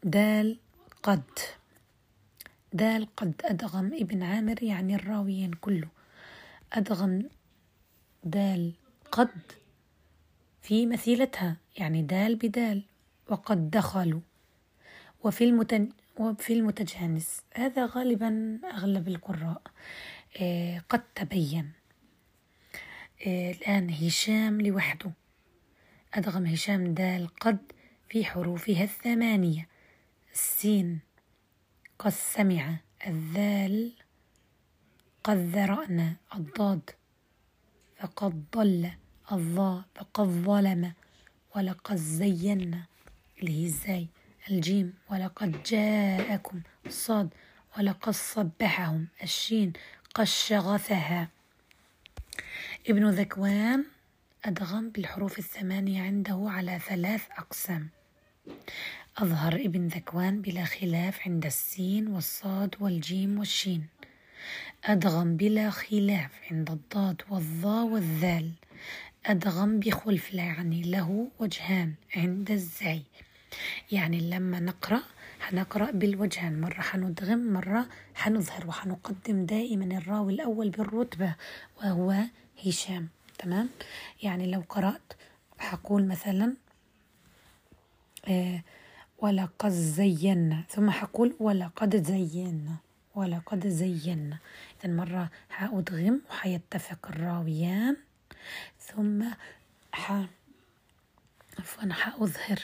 دال قد دال قد أدغم ابن عامر يعني الراويين كله. أدغم دال قد في مثيلتها يعني دال بدال وقد دخلوا. وفي المتن وفي المتجانس. هذا غالبا أغلب القراء. آه قد تبين. آه الآن هشام لوحده. أدغم هشام دال قد في حروفها الثمانية. السين قد سمع الذال قد ذرأنا الضاد فقد ضل الظاء فقد ظلم ولقد زينا اللي هي إزاي الجيم ولقد جاءكم الصاد ولقد صبحهم الشين قد شغفها ابن ذكوان أدغم بالحروف الثمانية عنده على ثلاث أقسام أظهر ابن ذكوان بلا خلاف عند السين والصاد والجيم والشين. أدغم بلا خلاف عند الضاد والظا والذال. أدغم بخلف يعني له وجهان عند الزاي. يعني لما نقرأ حنقرأ بالوجهان. مرة حندغم مرة حنظهر. وحنقدم دائما الراوي الأول بالرتبة وهو هشام. تمام؟ يعني لو قرأت حقول مثلا آه ولقد زينا. ثم حقول ولقد زينا. ولقد زينا. إذا مرة حأدغم وحيتفق الراويان. ثم ح عفوا حأظهر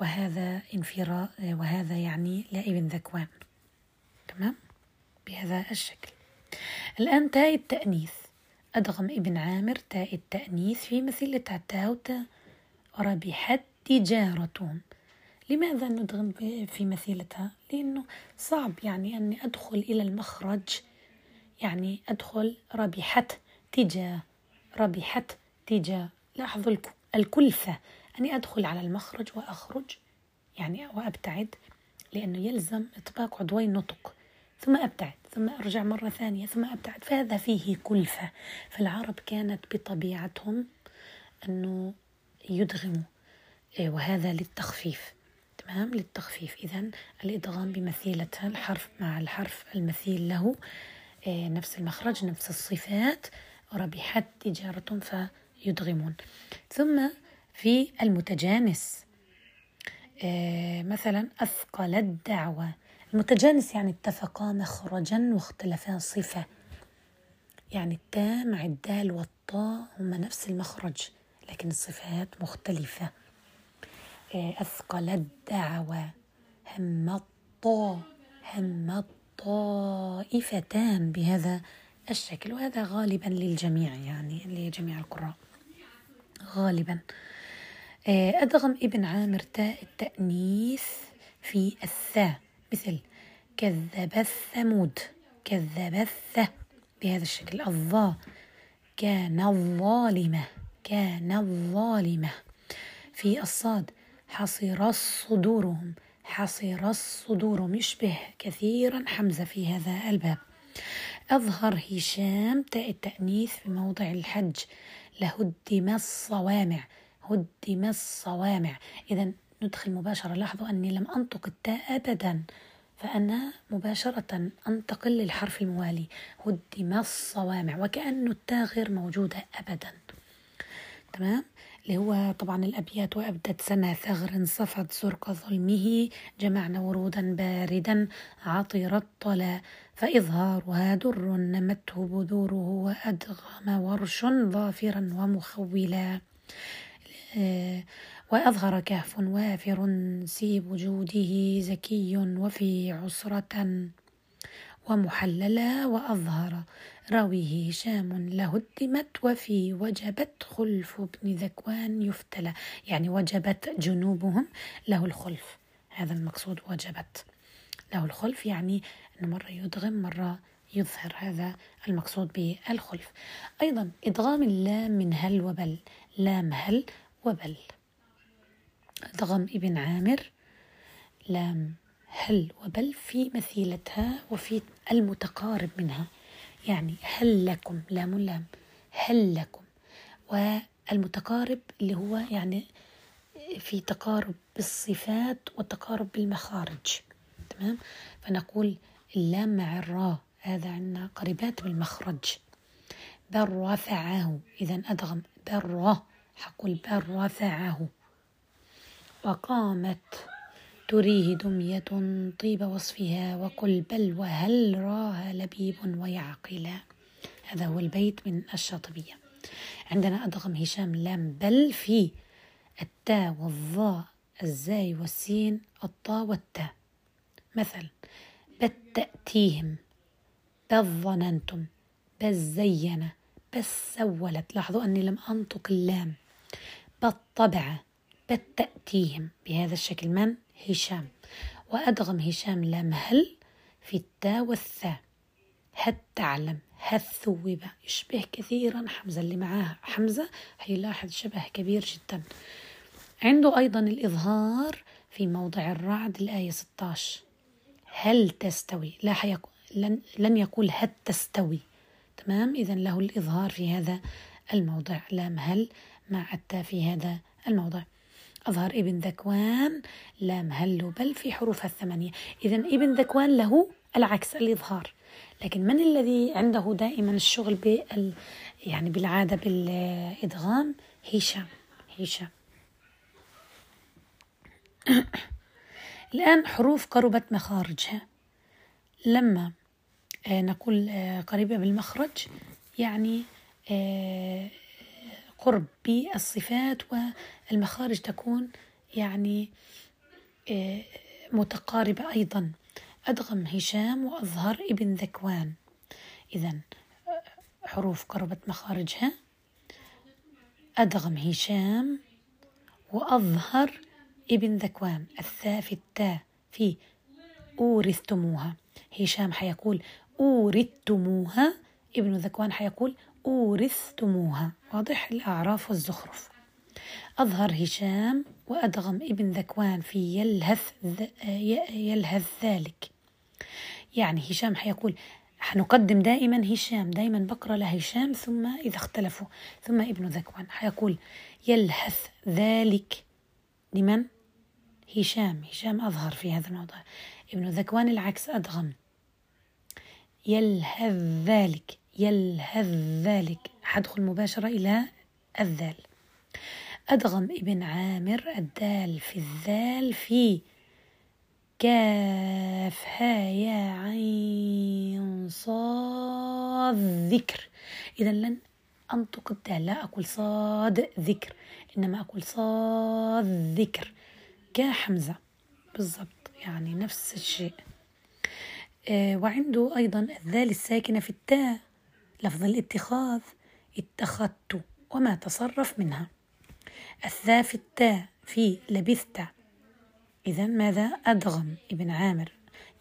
وهذا انفراء وهذا يعني لابن ذكوان. تمام؟ بهذا الشكل. الآن تاء التأنيث. أدغم ابن عامر تاء التأنيث في مثلة تاء ربحت تجارتهم لماذا ندغم في مثيلتها؟ لأنه صعب يعني أني أدخل إلى المخرج يعني أدخل ربحت تجاه ربحت تجاه لاحظوا الكلفة أني أدخل على المخرج وأخرج يعني وأبتعد لأنه يلزم إطباق عضوي النطق. ثم أبتعد ثم أرجع مرة ثانية ثم أبتعد. فهذا فيه كلفة. فالعرب كانت بطبيعتهم أنه يدغموا إيه، وهذا للتخفيف. تمام للتخفيف. إذا الإدغام بمثيلتها الحرف مع الحرف المثيل له إيه، نفس المخرج نفس الصفات ربحت تجارة فيدغمون. ثم في المتجانس آه مثلا أثقل الدعوة. المتجانس يعني اتفقا مخرجا واختلفا صفة. يعني التاء مع الدال والطاء هما نفس المخرج لكن الصفات مختلفة. أثقل الدعوة هم الطاء هم الطائفتان بهذا الشكل وهذا غالبا للجميع يعني لجميع القراء. غالبا. آه، أدغم ابن عامر تاء التأنيث في الثاء مثل كذب الثمود كذب الث بهذا الشكل. الظا كان الظالمة كان الظالمة. في الصاد حصر صدورهم حصر الصدور يشبه كثيرا حمزة في هذا الباب. أظهر هشام تاء التأنيث في موضع الحج. لهدم الصوامع هدم الصوامع. إذا ندخل مباشرة. لاحظوا أني لم أنطق التاء أبدا فأنا مباشرة أنتقل للحرف الموالي. هدم الصوامع وكأن التاء غير موجودة أبدا. تمام؟ اللي هو طبعا الأبيات وأبدت سما ثغر صفت زرق ظلمه جمعنا ورودا باردا عطر الطلا فإظهارها در نمته بذوره وأدغم ورش ظافرا ومخولا. آه، وأظهر كهف وافر سيب جوده زكي وفي عسرة ومحللا وأظهر راويه هشام لهدمت وفي وجبت خلف ابن ذكوان يفتلى يعني وجبت جنوبهم له الخلف. هذا المقصود وجبت له الخلف يعني أن مرة يدغم مرة يظهر. هذا المقصود بالخلف. أيضا إدغام اللام من هل وبل. لام هل وبل. ادغم ابن عامر. لام هل وبل في مثيلتها وفي المتقارب منها. يعني هل لكم لام لام هل لكم؟ والمتقارب اللي هو يعني في تقارب بالصفات وتقارب بالمخارج تمام؟ فنقول اللام مع الراء هذا عندنا قريبات بالمخرج. بل رفعه إذا أدغم بل حقول بل رفعه وقامت تريه دمية طيب وصفها وقل بل وهل راها لبيب ويعقلا هذا هو البيت من الشاطبية. عندنا أدغم هشام لام بل في التاء والظاء الزاي والسين الطاء والتاء مثل بل تأتيهم بل ظننتم بل زين بس سولت. لاحظوا أني لم أنطق اللام. بل طبع بل تأتيهم. بهذا الشكل من؟ هشام. وأدغم هشام لام هل في التاء والثاء هل تعلم هل ثوب. يشبه كثيرا حمزة اللي معاه حمزة هيلاحظ شبه كبير جدا. عنده أيضا الإظهار في موضع الرعد الآية 16 هل تستوي؟ لا. لن... لن يقول هل تستوي. تمام؟ إذا له الإظهار في هذا الموضع. لام هل مع التاء في هذا الموضع. أظهر ابن ذكوان لام هل بل في حروفها الثمانية. إذا ابن ذكوان له العكس الإظهار. لكن من الذي عنده دائما الشغل بال يعني بالعادة بالإدغام؟ هشام. هشام. الآن حروف قربت مخارجها. لما آه، نقول آه، قريبة بالمخرج يعني آه، قرب بالصفات والمخارج تكون يعني متقاربة أيضا. أدغم هشام وأظهر ابن ذكوان. إذا حروف قربت مخارجها. أدغم هشام وأظهر ابن ذكوان. الثاء في التاء في أورثتموها. هشام حيقول أورثتموها ابن ذكوان حيقول أورثتموها. واضح الأعراف والزخرف. أظهر هشام وأدغم ابن ذكوان في يلهث يلهث ذلك. يعني هشام حيقول حنقدم دائما هشام دائما بقرأ لهشام ثم إذا اختلفوا ثم ابن ذكوان. حيقول يلهث ذلك. لمن؟ هشام. هشام أظهر في هذا الموضوع. ابن ذكوان العكس أدغم. يلهذ ذلك. يلهذ ذلك. حدخل مباشرة إلى الذال. أدغم ابن عامر الدال في الذال في كاف ها يا عين صاد ذكر. إذا لن أنطق الدال. لا أقول صاد ذكر إنما أقول صاد ذكر. كحمزة بالضبط. يعني نفس الشيء. آه وعنده أيضا الذال الساكنة في التاء. لفظ الاتخاذ اتخذت وما تصرف منها. الثاء في التاء في لبثت. إذا ماذا؟ أدغم ابن عامر.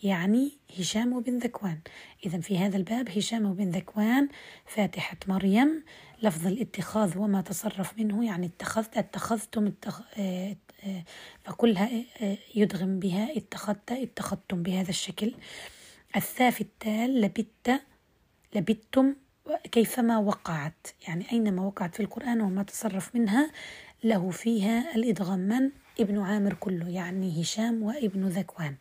يعني هشام بن ذكوان. إذا في هذا الباب هشام بن ذكوان فاتحة مريم لفظ الاتخاذ وما تصرف منه يعني اتخذت اتخذتم اتخ... آه، آه، فكلها آه، يدغم بها اتخذت اتخذتم بهذا الشكل. الثاء في التال لبت لبتم كيفما وقعت. يعني أينما وقعت في القرآن وما تصرف منها له فيها الإدغام. من؟ ابن عامر كله يعني هشام وابن ذكوان.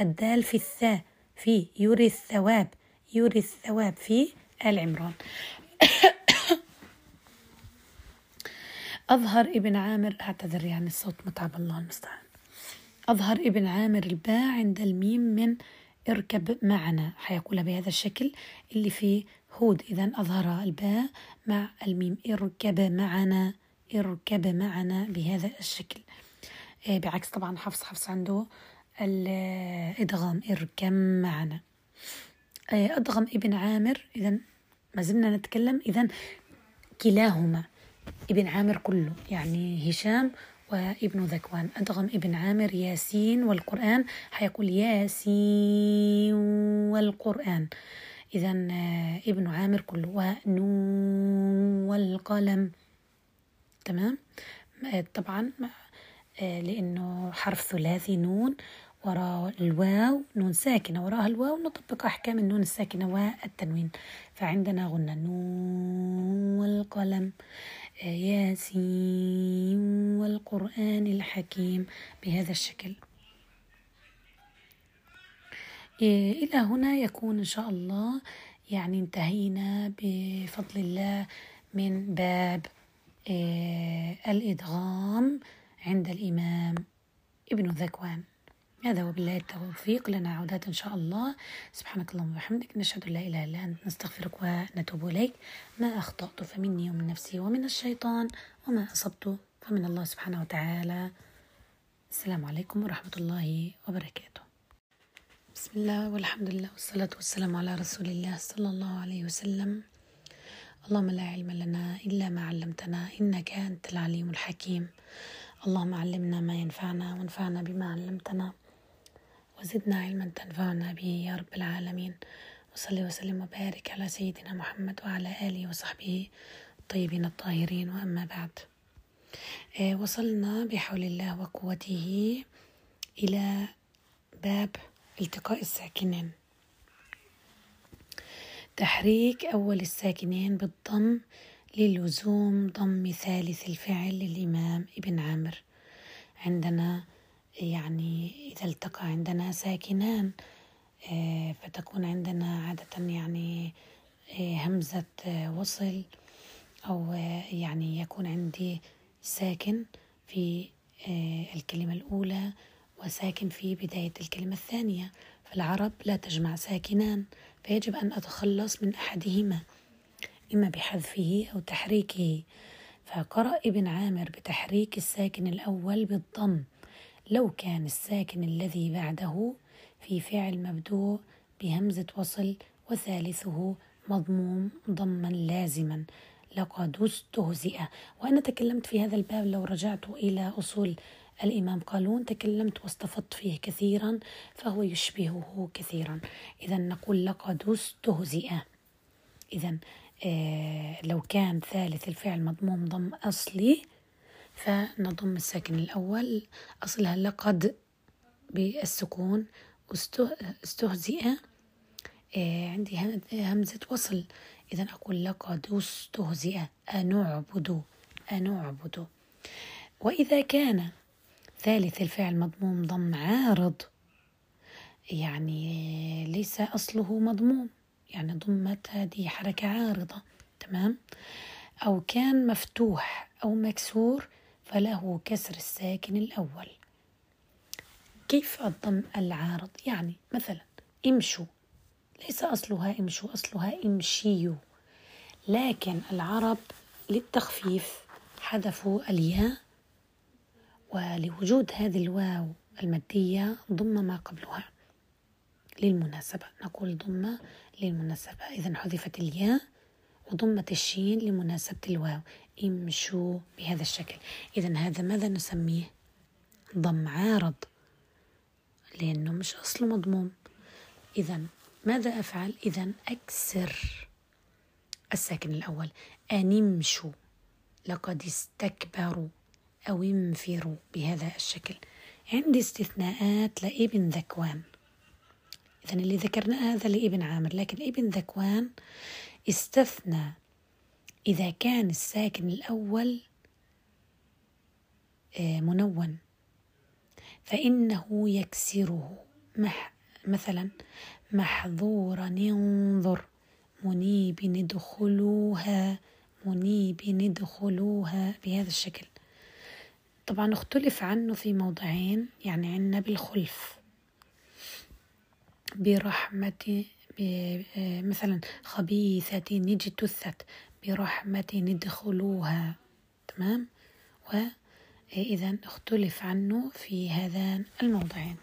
الدال في الثاء في يري الثواب يري الثواب في آل عمران. أظهر ابن عامر أعتذر يعني الصوت متعب الله المستعان. أظهر ابن عامر الباء عند الميم من اركب معنا. حيقولها بهذا الشكل اللي فيه هود. إذا أظهر الباء مع الميم. اركب معنا اركب معنا بهذا الشكل. آه، بعكس طبعا حفص. حفص عنده الإدغام. اركب معنا. آه، أدغم ابن عامر. إذا ما زلنا نتكلم. إذا كلاهما. ابن عامر كله يعني هشام وابن ذكوان. أدغم ابن عامر ياسين والقرآن. حيقول ياسين والقرآن. إذا آه، ابن عامر كله. ونون والقلم. تمام؟ آه، طبعا آه، لأنه حرف ثلاثي نون وراء الواو نون ساكنة. وراءها الواو نطبق أحكام النون الساكنة والتنوين. فعندنا غنى نون والقلم ياسين والقرآن الحكيم بهذا الشكل. إلى هنا يكون إن شاء الله. يعني انتهينا بفضل الله من باب آه، الإدغام عند الإمام ابن ذكوان. هذا وبالله التوفيق. لنا عودات إن شاء الله. سبحانك اللهم وبحمدك. نشهد لا إله إلا أنت. نستغفرك ونتوب إليك. ما أخطأت فمني ومن نفسي ومن الشيطان وما أصبت فمن الله سبحانه وتعالى. السلام عليكم ورحمة الله وبركاته. بسم الله والحمد لله والصلاة والسلام على رسول الله صلى الله عليه وسلم. اللهم لا علم لنا إلا ما علمتنا إنك أنت العليم الحكيم. اللهم علمنا ما ينفعنا وانفعنا بما علمتنا وزدنا علما تنفعنا به يا رب العالمين. وصلي وسلم وبارك على سيدنا محمد وعلى آله وصحبه الطيبين الطاهرين. وأما بعد آه، وصلنا بحول الله وقوته إلى باب إلتقاء الساكنين. تحريك أول الساكنين بالضم للزوم ضم ثالث الفعل للإمام ابن عامر. عندنا يعني إذا التقى عندنا ساكنان آه، فتكون عندنا عادة يعني آه، همزة آه، وصل أو يعني يكون عندي ساكن في الكلمة الأولى وساكن في بداية الكلمة الثانية. فالعرب لا تجمع ساكنان فيجب أن أتخلص من أحدهما إما بحذفه أو تحريكه. فقرأ ابن عامر بتحريك الساكن الأول بالضم. لو كان الساكن الذي بعده في فعل مبدوء بهمزة وصل وثالثه مضموم ضما لازما. لقد استهزئ وأنا تكلمت في هذا الباب لو رجعت إلى أصول الإمام قالون تكلمت واستفدت فيه كثيرا فهو يشبهه كثيرا. إذا نقول لقد استهزئ. إذا آه لو كان ثالث الفعل مضموم ضم أصلي فنضم الساكن الأول. أصلها لقد بالسكون. استهزئ. آه عندي همزة وصل. إذا أقول لقد استهزئ. أنعبد. أنعبد. وإذا كان ثالث الفعل مضموم ضم عارض. يعني ليس أصله مضموم. يعني ضمت هذه حركة عارضة. تمام؟ أو كان مفتوح أو مكسور فله كسر الساكن الأول. كيف الضم العارض؟ يعني مثلا امشوا. ليس أصلها امشوا أصلها امشيوا. لكن العرب للتخفيف حذفوا الياء ولوجود هذه الواو المادية ضم ما قبلها. للمناسبة نقول ضم للمناسبة. إذا حذفت الياء وضمت الشين لمناسبة الواو. امشوا بهذا الشكل. إذا هذا ماذا نسميه؟ ضم عارض لأنه مش أصله مضموم. إذا ماذا أفعل؟ إذا أكسر الساكن الأول. أن امشوا. لقد استكبروا. أو انفروا بهذا الشكل. عندي استثناءات لابن ذكوان. إذا اللي ذكرناه هذا لابن عامر لكن ابن ذكوان استثنى إذا كان الساكن الأول آه، منون. فإنه يكسره. مح مثلا محظورا انظر منيب ادخلوها منيب ادخلوها بهذا الشكل. طبعا اختلف عنه في موضعين يعني عندنا بالخلف. برحمة مثلا خبيثة اجتثت برحمة ادخلوها. تمام؟ وإذا اختلف عنه في هذان الموضعين.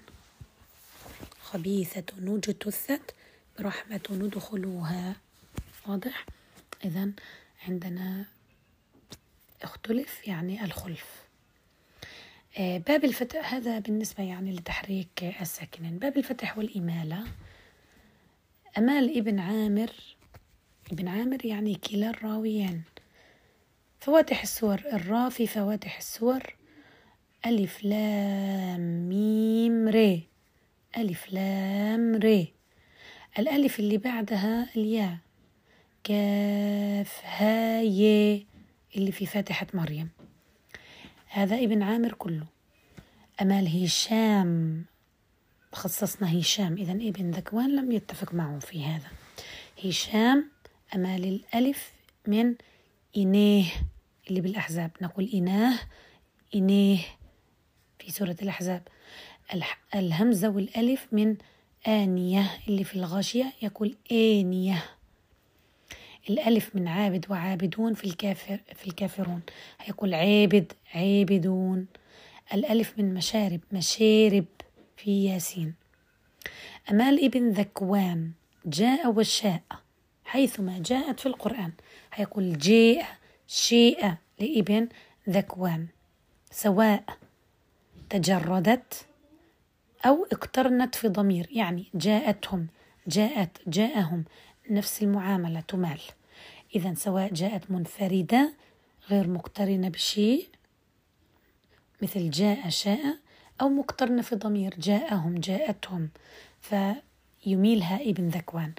خبيثة اجتثت برحمة ندخلوها واضح؟ إذا عندنا اختلف يعني الخلف. باب الفتح هذا بالنسبة يعني لتحريك الساكنين. باب الفتح والإمالة. أمال ابن عامر ابن عامر يعني كلا الراويين. فواتح السور الراء في فواتح السور ألف لام ميم ري. ألف لام ري. الألف اللي بعدها الياء. كاف ها اللي في فاتحة مريم. هذا ابن عامر كله. أمال هشام خصصنا هشام. إذا ابن ذكوان لم يتفق معه في هذا. هشام أمال الألف من إنيه اللي بالأحزاب. نقول إناه إنيه في سورة الأحزاب. الهمزة والألف من آنية اللي في الغاشية يقول آنية. الألف من عابد وعابدون في الكافر في الكافرون. هيقول عابد عابدون. الألف من مشارب مشارب في ياسين. أمال ابن ذكوان جاء وشاء حيثما جاءت في القرآن. هيقول جاء شيء لابن ذكوان. سواء تجردت أو اقترنت في ضمير يعني جاءتهم جاءت جاءهم. نفس المعاملة تمال. إذا سواء جاءت منفردة غير مقترنة بشيء مثل جاء شاء أو مقترنة في ضمير جاءهم جاءتهم. فيميلها ابن ذكوان.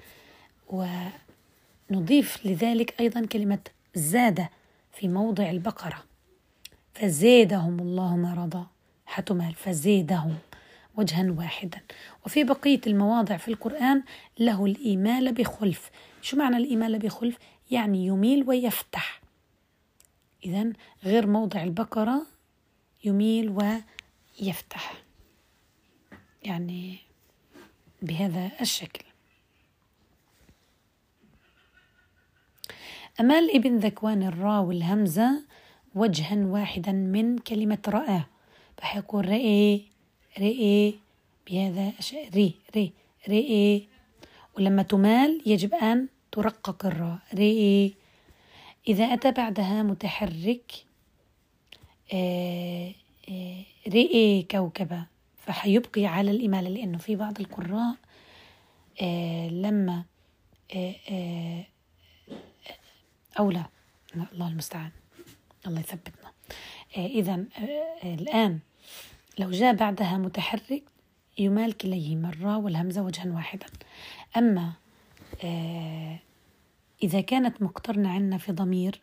ونضيف لذلك أيضا كلمة زاد في موضع البقرة. فزادهم الله مرضا حتمال. فزادهم. وجها واحدا. وفي بقية المواضع في القرآن له الإمالة بخلف. شو معنى الإمالة بخلف؟ يعني يميل ويفتح. إذا غير موضع البقرة يميل ويفتح. يعني بهذا الشكل. أمال ابن ذكوان الراء والهمزة وجها واحدا من كلمة رأى. فحيقول رأي رئي بهذا ري ري رئي ولما تمال يجب أن ترقق الراء رئي إذا أتى بعدها متحرك آه، آه، رئي كوكبة. فحيبقي على الإمالة لأنه في بعض القراء آه، لما أو لا الله المستعان. الله يثبتنا. إذا الآن لو جاء بعدها متحرك يمال كليهما الراء والهمزة وجها واحدا. أما آه إذا كانت مقترنة عنا في ضمير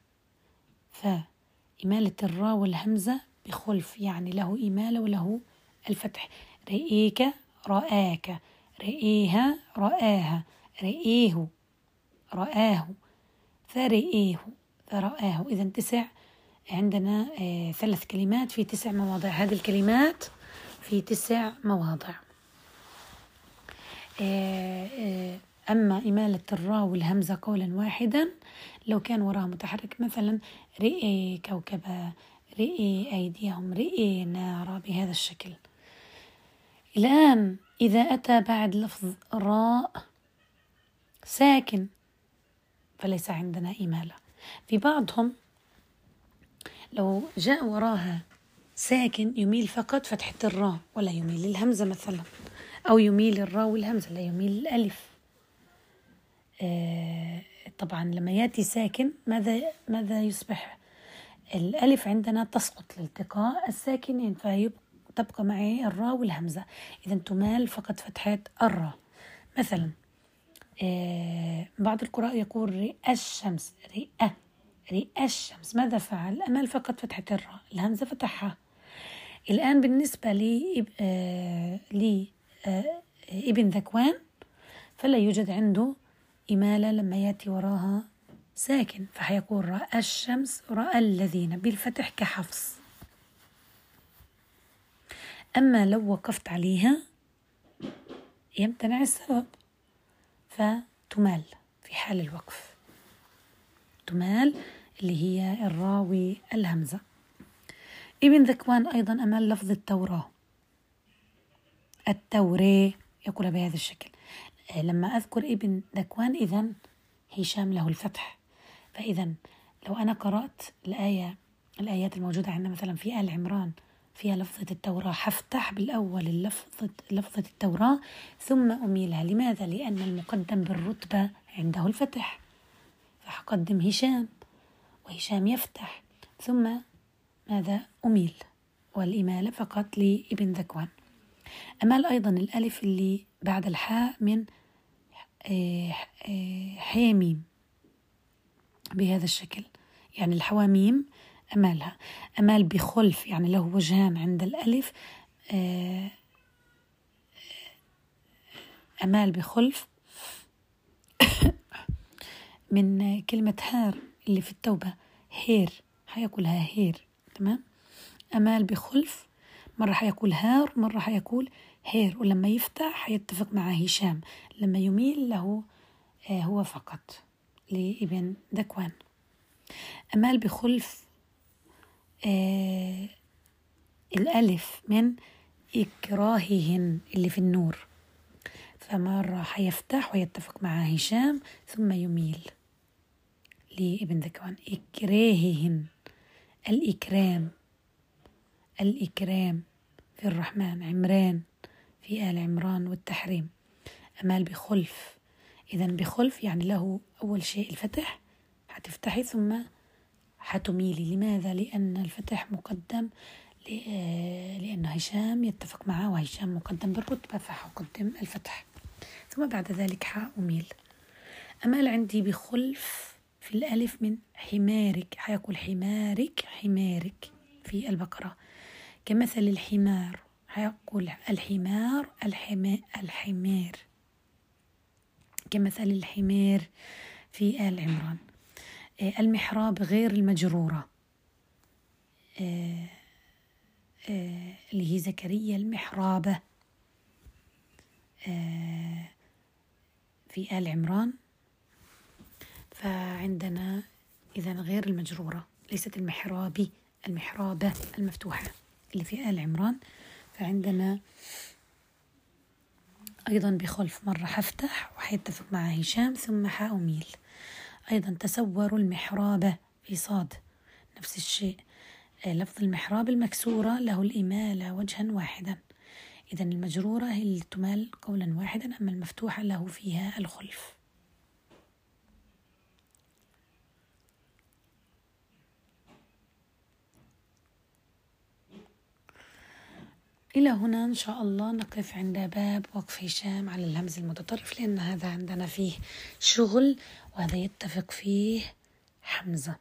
فإمالة الراء والهمزة بخلف يعني له إمالة وله الفتح. رئيك رآك رئيها رآها رئيه رآه فرئيه فرآه. إذا تسع عندنا آه، ثلاث كلمات في تسع مواضع هذه الكلمات في تسع مواضع آه، آه، أما إمالة الراء والهمزة قولا واحدا لو كان وراها متحرك مثلا رئي كوكبا رئي أيديهم رئي نارا بهذا الشكل. الآن إذا أتى بعد لفظ راء ساكن فليس عندنا إمالة في بعضهم لو جاء وراها ساكن يميل فقط فتحة الراء ولا يميل الهمزة مثلا أو يميل الراء والهمزة لا يميل الألف. آه طبعا لما يأتي ساكن ماذا ماذا يصبح؟ الألف عندنا تسقط لالتقاء الساكنين فتبقى معي الراء والهمزة. إذا تمال فقط فتحة الراء. مثلا آه بعض القراء يقول رئة الشمس رئة. رئة الشمس ماذا فعل؟ الأمل فقط فتحة الراء الهمزة فتحها. الآن بالنسبة لي آه لي آه ابن ذكوان فلا يوجد عنده إمالة لما يأتي وراها ساكن فحيكون رأى الشمس رأى الذين بالفتح كحفص. أما لو وقفت عليها يمتنع السبب فتمال في حال الوقف. تمال اللي هي الراوي الهمزة. ابن ذكوان أيضا أمال لفظ التوراة. التوراة يقول بهذا الشكل. لما أذكر ابن ذكوان إذا هشام له الفتح. فإذا لو أنا قرأت الآية الآيات الموجودة عندنا مثلا في آل عمران فيها لفظة التوراة حفتح بالأول لفظة لفظة التوراة ثم أميلها. لماذا؟ لأن المقدم بالرتبة عنده الفتح. فحقدم هشام. وهشام يفتح. ثم ماذا؟ أميل. والإمالة فقط لابن ذكوان. أمال أيضا الألف اللي بعد الحاء من آه، آه، حاميم بهذا الشكل. يعني الحواميم أمالها. أمال بخلف يعني له وجهان عند الألف. آه، أمال بخلف من كلمة هار. اللي في التوبة هير حيقولها هير تمام؟ أمال بخلف مرة حيقول هار مرة حيقول هير ولما يفتح حيتفق مع هشام لما يميل له آه، هو فقط لابن ذكوان. أمال بخلف آه الألف من إكراههن اللي في النور. فمرة حيفتح ويتفق مع هشام ثم يميل. لابن ذكوان إكراههن. الإكرام. الإكرام في الرحمن. عمران في آل عمران والتحريم. أمال بخلف. إذا بخلف يعني له أول شيء الفتح حتفتحي ثم حتميلي. لماذا؟ لأن الفتح مقدم لأن هشام يتفق معه وهشام مقدم بالرتبة فحقدم الفتح. ثم بعد ذلك حأميل أمال عندي بخلف في الألف من حمارك حيقول حمارك حمارك في البقرة. كمثل الحمار حيقول الحمار الحما الحمار كمثل الحمار في آل عمران. آه، المحراب غير المجرورة. آه، آه، اللي هي زكريا المحرابة. في آل عمران. فعندنا إذا غير المجرورة ليست المحرابي المحرابة المفتوحة اللي في آل عمران. فعندنا أيضا بخلف مرة حفتح وحيتفق مع هشام ثم حأميل أيضا تسوروا المحراب في صاد نفس الشيء. آه، لفظ المحراب المكسورة له الإمالة وجها واحدا. إذا المجرورة هي اللي تمال قولا واحدا أما المفتوحة له فيها الخلف. إلى هنا إن شاء الله نقف عند باب وقف هشام على الهمز المتطرف لأن هذا عندنا فيه شغل وهذا يتفق فيه حمزة.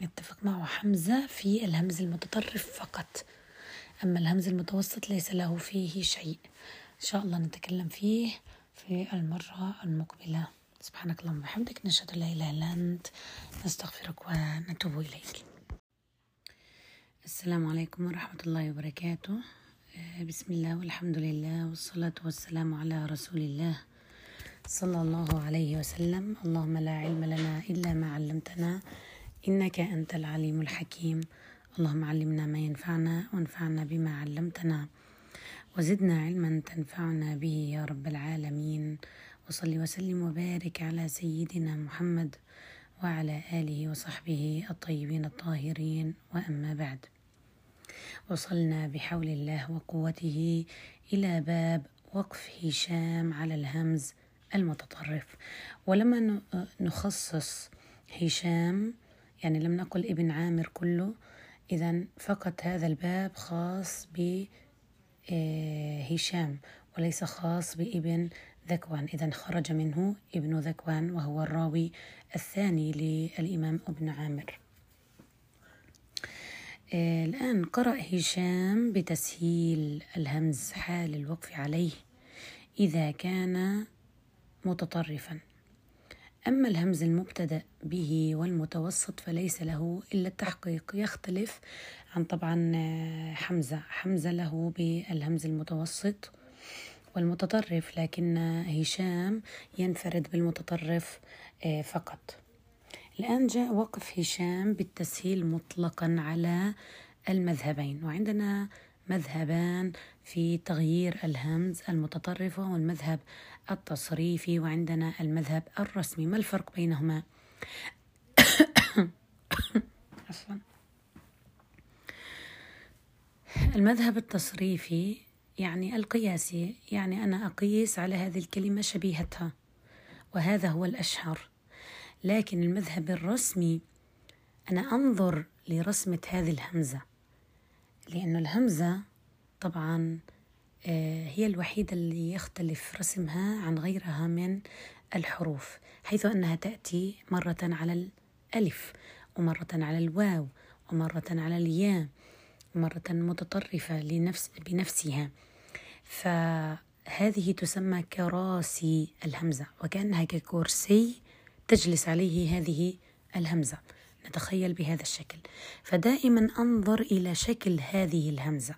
يتفق معه حمزة في الهمز المتطرف فقط. أما الهمز المتوسط ليس له فيه شيء. إن شاء الله نتكلم فيه في المرة المقبلة. سبحانك اللهم وبحمدك نشهد أن لا إله إلا أنت نستغفرك ونتوب إليك. السلام عليكم ورحمة الله وبركاته. بسم الله والحمد لله والصلاة والسلام على رسول الله صلى الله عليه وسلم. اللهم لا علم لنا إلا ما علمتنا إنك أنت العليم الحكيم. اللهم علمنا ما ينفعنا وانفعنا بما علمتنا وزدنا علما تنفعنا به يا رب العالمين. وصل وسلم وبارك على سيدنا محمد وعلى آله وصحبه الطيبين الطاهرين. وأما بعد وصلنا بحول الله وقوته إلى باب وقف هشام على الهمز المتطرف. ولما نخصص هشام يعني لم نقل ابن عامر كله إذا فقط هذا الباب خاص بهشام آه، وليس خاص بابن ذكوان. إذا خرج منه ابن ذكوان وهو الراوي الثاني للإمام ابن عامر. آه، الآن قرأ هشام بتسهيل الهمز حال الوقف عليه إذا كان متطرفا. أما الهمز المبتدأ به والمتوسط فليس له إلا التحقيق. يختلف عن طبعا آه، حمزة. حمزة له بالهمز المتوسط والمتطرف لكن هشام ينفرد بالمتطرف آه، فقط. الآن جاء وقف هشام بالتسهيل مطلقا على المذهبين وعندنا مذهبان في تغيير الهمز المتطرفة والمذهب التصريفي وعندنا المذهب الرسمي. ما الفرق بينهما؟ المذهب التصريفي يعني القياسي يعني أنا أقيس على هذه الكلمة شبيهتها وهذا هو الأشهر. لكن المذهب الرسمي أنا أنظر لرسمة هذه الهمزة لأن الهمزة طبعا آه، هي الوحيدة اللي يختلف رسمها عن غيرها من الحروف حيث أنها تأتي مرة على الألف ومرة على الواو ومرة على الياء مرة متطرفة لنفس بنفسها. فهذه تسمى كراسي الهمزة وكأنها ككرسي تجلس عليه هذه الهمزة. نتخيل بهذا الشكل. فدائما أنظر إلى شكل هذه الهمزة.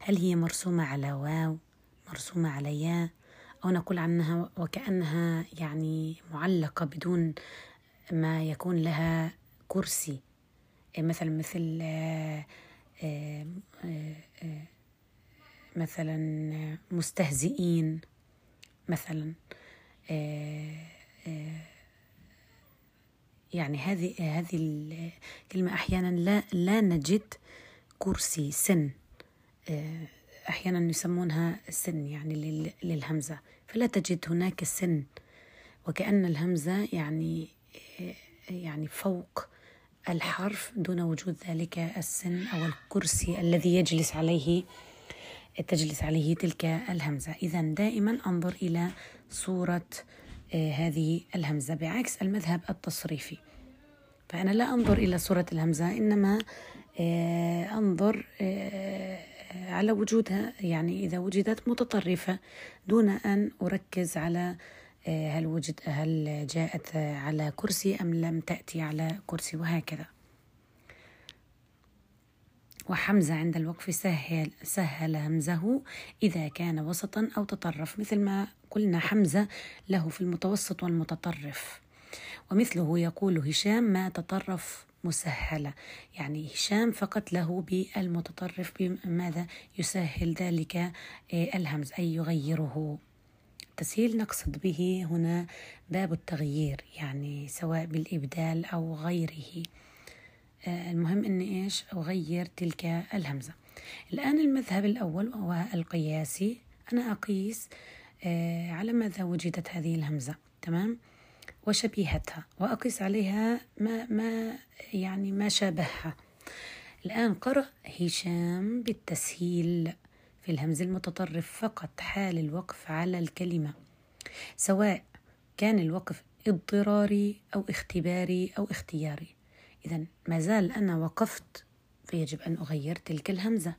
هل هي مرسومة على واو مرسومة على ياء أو نقول عنها وكأنها يعني معلقة بدون ما يكون لها كرسي. مثلا مثل آه، آه، آه، مثلا مستهزئين مثلا يعني هذه هذه الكلمة أحيانا لا لا نجد كرسي سن. آه، أحيانا يسمونها سن يعني للهمزة. فلا تجد هناك سن. وكأن الهمزة يعني آه، يعني فوق الحرف دون وجود ذلك السن أو الكرسي الذي يجلس عليه تجلس عليه تلك الهمزة. إذا دائما أنظر إلى صورة هذه الهمزة بعكس المذهب التصريفي. فأنا لا أنظر إلى صورة الهمزة إنما آه، أنظر آه، على وجودها يعني إذا وجدت متطرفة دون أن أركز على هل وجد هل جاءت على كرسي أم لم تأتي على كرسي وهكذا. وحمزة عند الوقف سهل سهل همزه إذا كان وسطا أو تطرف مثل ما قلنا حمزة له في المتوسط والمتطرف. ومثله يقول هشام ما تطرف مسهلة يعني هشام فقط له بالمتطرف بماذا يسهل ذلك آه، الهمز أي يغيره. تسهيل نقصد به هنا باب التغيير يعني سواء بالإبدال أو غيره. المهم أني إيش؟ أغير تلك الهمزة. الآن المذهب الأول وهو القياسي. أنا أقيس آه، على ماذا وجدت هذه الهمزة تمام؟ وشبيهتها وأقيس عليها ما ما يعني ما شابهها. الآن قرأ هشام بالتسهيل في الهمز المتطرف فقط حال الوقف على الكلمة. سواء كان الوقف اضطراري أو اختباري أو اختياري. إذا ما زال أنا وقفت فيجب أن أغير تلك الهمزة.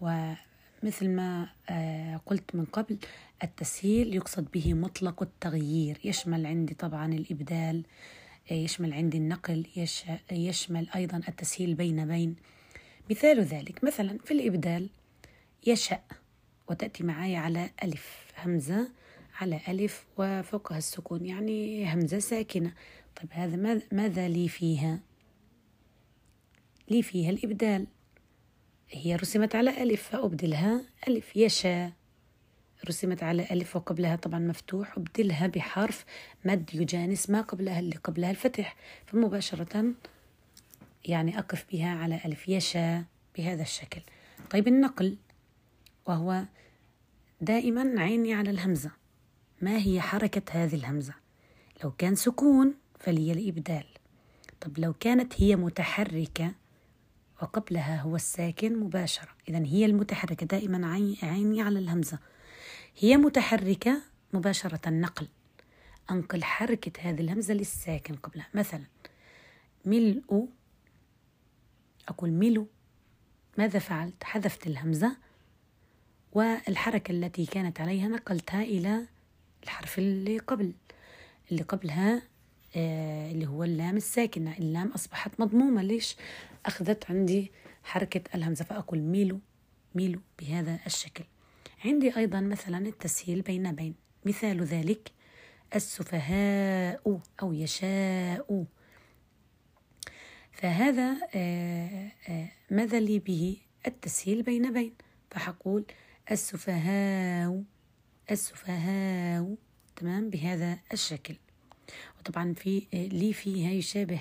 ومثل ما آه، قلت من قبل التسهيل يقصد به مطلق التغيير. يشمل عندي طبعا الإبدال آه، يشمل عندي النقل يشمل أيضا التسهيل بين بين. مثال ذلك مثلا في الإبدال يشأ وتأتي معي على ألف همزة على ألف وفوقها السكون يعني همزة ساكنة. طيب هذا ماذا لي فيها؟ لي فيها الإبدال. هي رسمت على ألف فأبدلها ألف. يشاء. رسمت على ألف وقبلها طبعا مفتوح. أبدلها بحرف مد يجانس ما قبلها اللي قبلها الفتح. فمباشرة يعني أقف بها على ألف. يشاء بهذا الشكل. طيب النقل. وهو دائما عيني على الهمزة. ما هي حركة هذه الهمزة؟ لو كان سكون فلي الإبدال. طب لو كانت هي متحركة وقبلها هو الساكن مباشرة. إذا هي المتحركة دائما عيني على الهمزة. هي متحركة مباشرة نقل. أنقل حركة هذه الهمزة للساكن قبلها. مثلا ملء أقول ملو ماذا فعلت؟ حذفت الهمزة والحركة التي كانت عليها نقلتها إلى الحرف اللي قبل. اللي قبلها اللي هو اللام الساكنة. اللام أصبحت مضمومة. ليش؟ أخذت عندي حركة الهمزة فأقول ميلو ميلو بهذا الشكل. عندي أيضا مثلا التسهيل بين بين. مثال ذلك السفهاء أو يشاء. فهذا آه، آه، ماذا لي به؟ التسهيل بين بين. فحقول السفهاء السفهاء تمام؟ بهذا الشكل. وطبعا في آه، لي فيها يشابه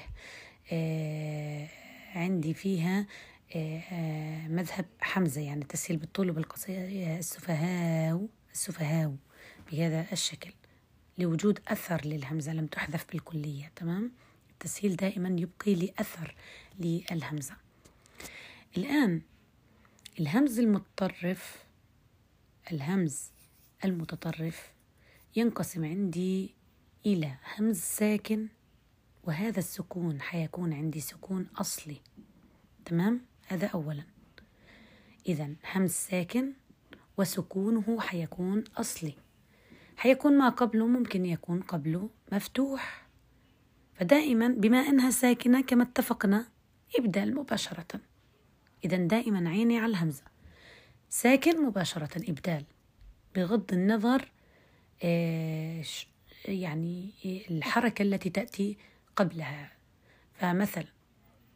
عندي فيها مذهب حمزة يعني تسهيل بالطول وبالقصير السفهاء السفهاء بهذا الشكل لوجود أثر للهمزة لم تحذف بالكلية تمام؟ التسهيل دائما يبقي لي أثر للهمزة. الآن الهمز المتطرف الهمز المتطرف ينقسم عندي إلى همز ساكن وهذا السكون حيكون عندي سكون أصلي. تمام؟ هذا أولا. إذا همز ساكن وسكونه حيكون أصلي. حيكون ما قبله ممكن يكون قبله مفتوح. فدائما بما أنها ساكنة كما اتفقنا إبدال مباشرة. إذا دائما عيني على الهمزة. ساكن مباشرة إبدال. بغض النظر يعني الحركة التي تأتي قبلها. فمثلا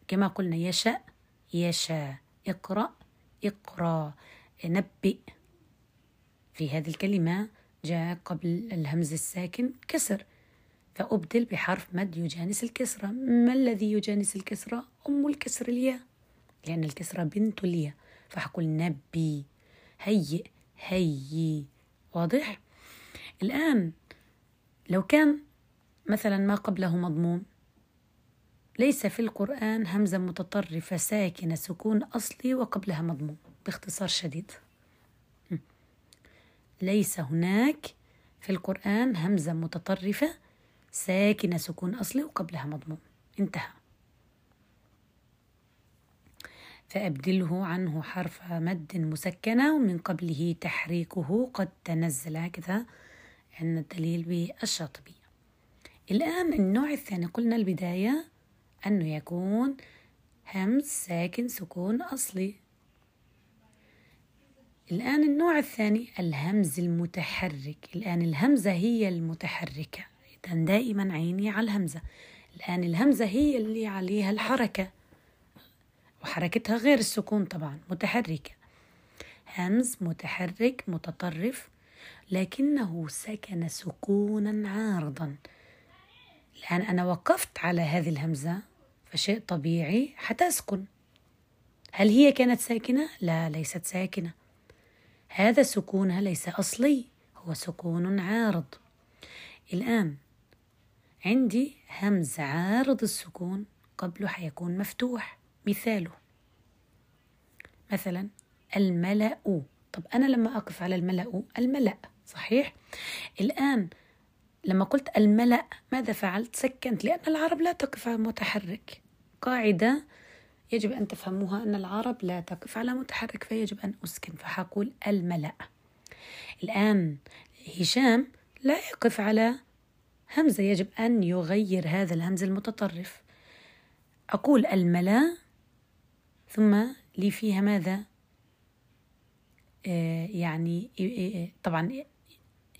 كما قلنا يشاء يشاء اقرأ اقرأ نبئ. في هذه الكلمة جاء قبل الهمز الساكن كسر. فأبدل بحرف مد يجانس الكسرة ما الذي يجانس الكسرة؟ أم الكسر الياء. لأن الكسرة بنت الياء. فحقول نبي هيئ هي واضح؟ الآن لو كان مثلا ما قبله مضموم ليس في القرآن همزة متطرفة ساكنة سكون أصلي وقبلها مضموم باختصار شديد. ليس هناك في القرآن همزة متطرفة ساكنة سكون أصلي وقبلها مضموم انتهى. فأبدله عنه حرف مد مسكنة ومن قبله تحريكه قد تنزل هكذا. عندنا الدليل بالشاطبية الآن النوع الثاني قلنا البداية أنه يكون همز ساكن سكون أصلي. الآن النوع الثاني الهمز المتحرك. الآن الهمزة هي المتحركة. إذا دائما عيني على الهمزة. الآن الهمزة هي اللي عليها الحركة. وحركتها غير السكون طبعا متحركة. همز متحرك متطرف لكنه سكن سكونا عارضا. الآن أنا وقفت على هذه الهمزة فشيء طبيعي حتسكن هل هي كانت ساكنة؟ لا ليست ساكنة. هذا سكونها ليس أصلي هو سكون عارض. الآن عندي همز عارض السكون قبله حيكون مفتوح مثاله. مثلا الملأ. طب أنا لما أقف على الملأ الملأ. صحيح؟ الآن لما قلت الملأ ماذا فعلت؟ سكنت لأن العرب لا تقف على متحرك. قاعدة يجب أن تفهموها أن العرب لا تقف على متحرك فيجب أن أسكن. فحقول الملأ. الآن هشام لا يقف على همزة يجب أن يغير هذا الهمز المتطرف. أقول الملأ ثم لي فيها ماذا؟ آه يعني طبعا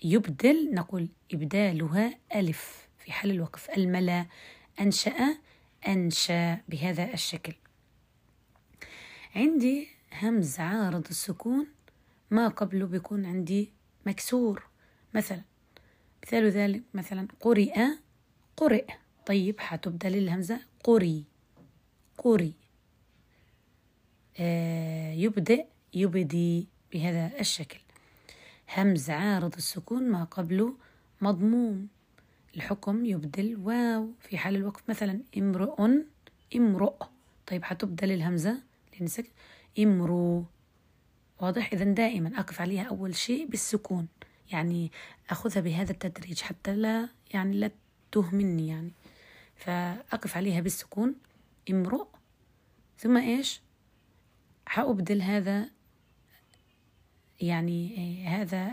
يبدل نقول إبدالها ألف. في حال الوقف الملا أنشأ أنشأ بهذا الشكل. عندي همز عارض السكون ما قبله بيكون عندي مكسور. مثلا مثال ذلك مثلا قرئ قرئ. طيب حتبدل الهمزة قري قري. آه يبدأ يبدي بهذا الشكل. همز عارض السكون ما قبله مضموم. الحكم يبدل واو. في حال الوقف مثلا امرؤ امرؤ. طيب حتبدل الهمزة لأن امرو واضح؟ إذا دائما أقف عليها أول شيء بالسكون. يعني أخذها بهذا التدريج حتى لا يعني لا تهمني يعني. فأقف عليها بالسكون. امرؤ. ثم إيش؟ حأبدل هذا يعني هذا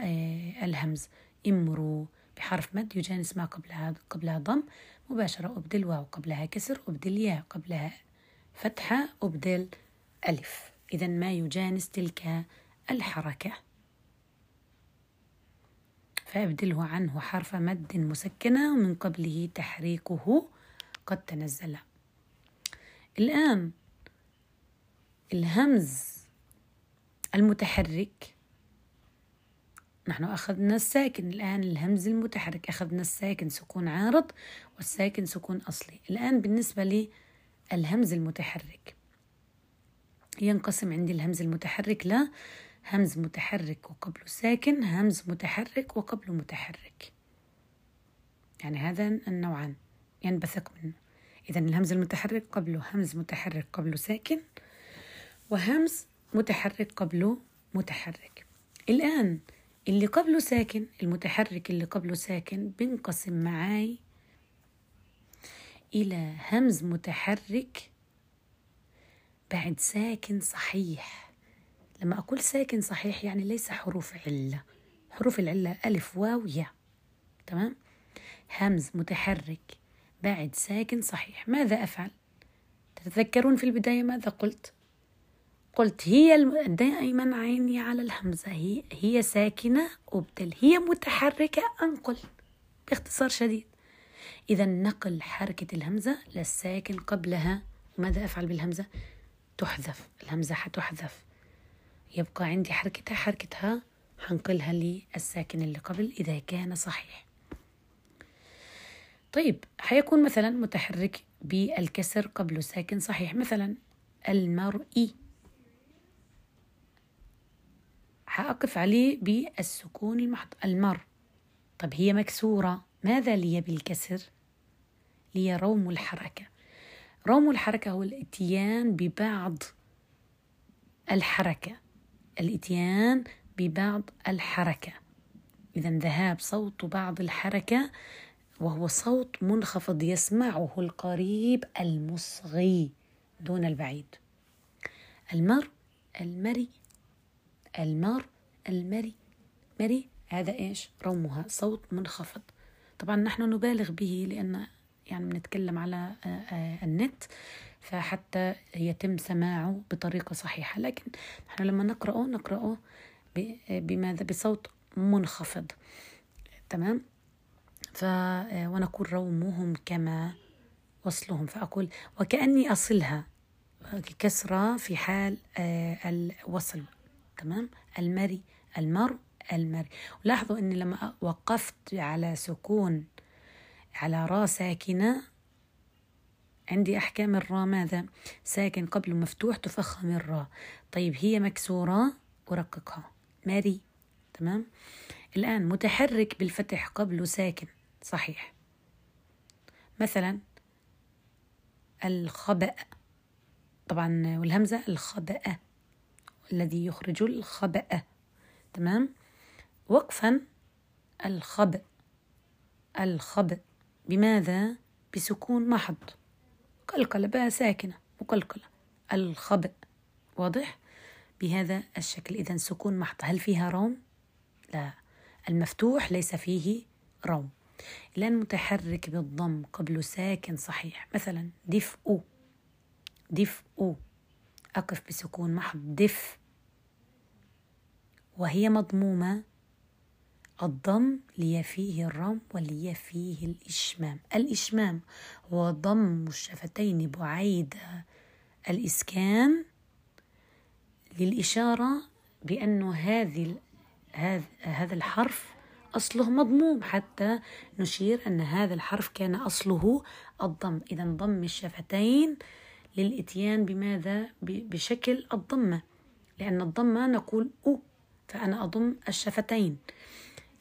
الهمز. امرو حرف مد يجانس ما قبلها قبلها ضم. مباشرة أبدل واو قبلها كسر. أبدل ياء قبلها فتحة. أبدل ألف. إذا ما يجانس تلك الحركة. فأبدله عنه حرف مد مسكنة ومن قبله تحريكه قد تنزل. الآن الهمز المتحرك نحن أخذنا الساكن. الآن الهمز المتحرك أخذنا الساكن سكون عارض والساكن سكون أصلي. الآن بالنسبة للهمز المتحرك. ينقسم عندي الهمز المتحرك لا همز متحرك وقبله ساكن همز متحرك وقبله متحرك. يعني هذا النوعان ينبثق منه. إذا الهمز المتحرك قبله همز متحرك قبله ساكن وهمز متحرك قبله متحرك. الآن اللي قبله ساكن المتحرك اللي قبله ساكن بنقسم معاي إلى همز متحرك بعد ساكن صحيح. لما أقول ساكن صحيح يعني ليس حروف علة. حروف العلة ألف واو يا تمام؟ همز متحرك بعد ساكن صحيح. ماذا أفعل؟ تتذكرون في البداية ماذا قلت؟ قلت هي دائما عيني على الهمزة هي, هي ساكنة أبدل هي متحركة أنقل باختصار شديد. إذا نقل حركة الهمزة للساكن قبلها. ماذا أفعل بالهمزة؟ تحذف الهمزة حتحذف. يبقى عندي حركتها حركتها حنقلها للساكن اللي قبل إذا كان صحيح. طيب حيكون مثلا متحرك بالكسر قبله ساكن صحيح. مثلا المرئي حأقف عليه بالسكون المحض المر. طب هي مكسورة. ماذا لي بالكسر؟ لي روم الحركة. روم الحركة هو الإتيان ببعض الحركة. الإتيان ببعض الحركة. إذا ذهاب صوت بعض الحركة وهو صوت منخفض يسمعه القريب المصغي دون البعيد. المر المري المر المري. مري هذا إيش؟ رومها صوت منخفض. طبعا نحن نبالغ به لأن يعني بنتكلم على آه، آه، النت فحتى يتم سماعه بطريقة صحيحة. لكن نحن لما نقرأه نقرأه بماذا؟ بصوت منخفض. تمام؟ ف آه، ونقول رومهم كما وصلهم. فأقول وكأني أصلها كسرة في حال الوصل. تمام؟ المري المر المري. ولاحظوا اني لما وقفت على سكون على را ساكنة عندي أحكام الراء ماذا؟ ساكن قبل مفتوح تفخم الراء. طيب هي مكسورة أرققها. مري تمام؟ الآن متحرك بالفتح قبله ساكن صحيح. مثلا الخبأ. طبعا والهمزة الخبأ. الذي يخرج الخبأ. تمام؟ وقفا الخبأ. الخبأ. بماذا؟ بسكون محض. قلقلة بقى ساكنة. مقلقلة الخبأ. واضح؟ بهذا الشكل. إذا سكون محض. هل فيها روم؟ لا. المفتوح ليس فيه روم. الآن متحرك بالضم قبل ساكن صحيح. مثلا دفء. دفء. أقف بسكون محض دف وهي مضمومة. الضم لي فيه الرم ولي فيه الإشمام. الإشمام هو ضم الشفتين بعيد الإسكان للإشارة بأن هذه هذا الحرف أصله مضموم. حتى نشير أن هذا الحرف كان أصله الضم. إذا ضم الشفتين للإتيان بماذا؟ بشكل الضمة. لأن الضمة نقول أو فأنا أضم الشفتين.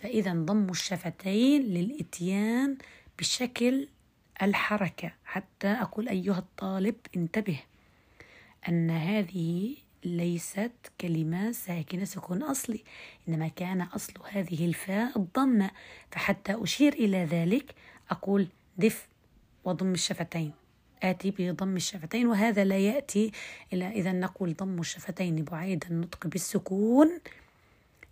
فإذا ضم الشفتين للإتيان بشكل الحركة. حتى أقول أيها الطالب انتبه أن هذه ليست كلمة ساكنة سكون أصلي. إنما كان أصل هذه الفاء الضمة. فحتى أشير إلى ذلك أقول دف وضم الشفتين. آتي بضم الشفتين وهذا لا يأتي إلا إذا نقول ضم الشفتين بعيد النطق بالسكون.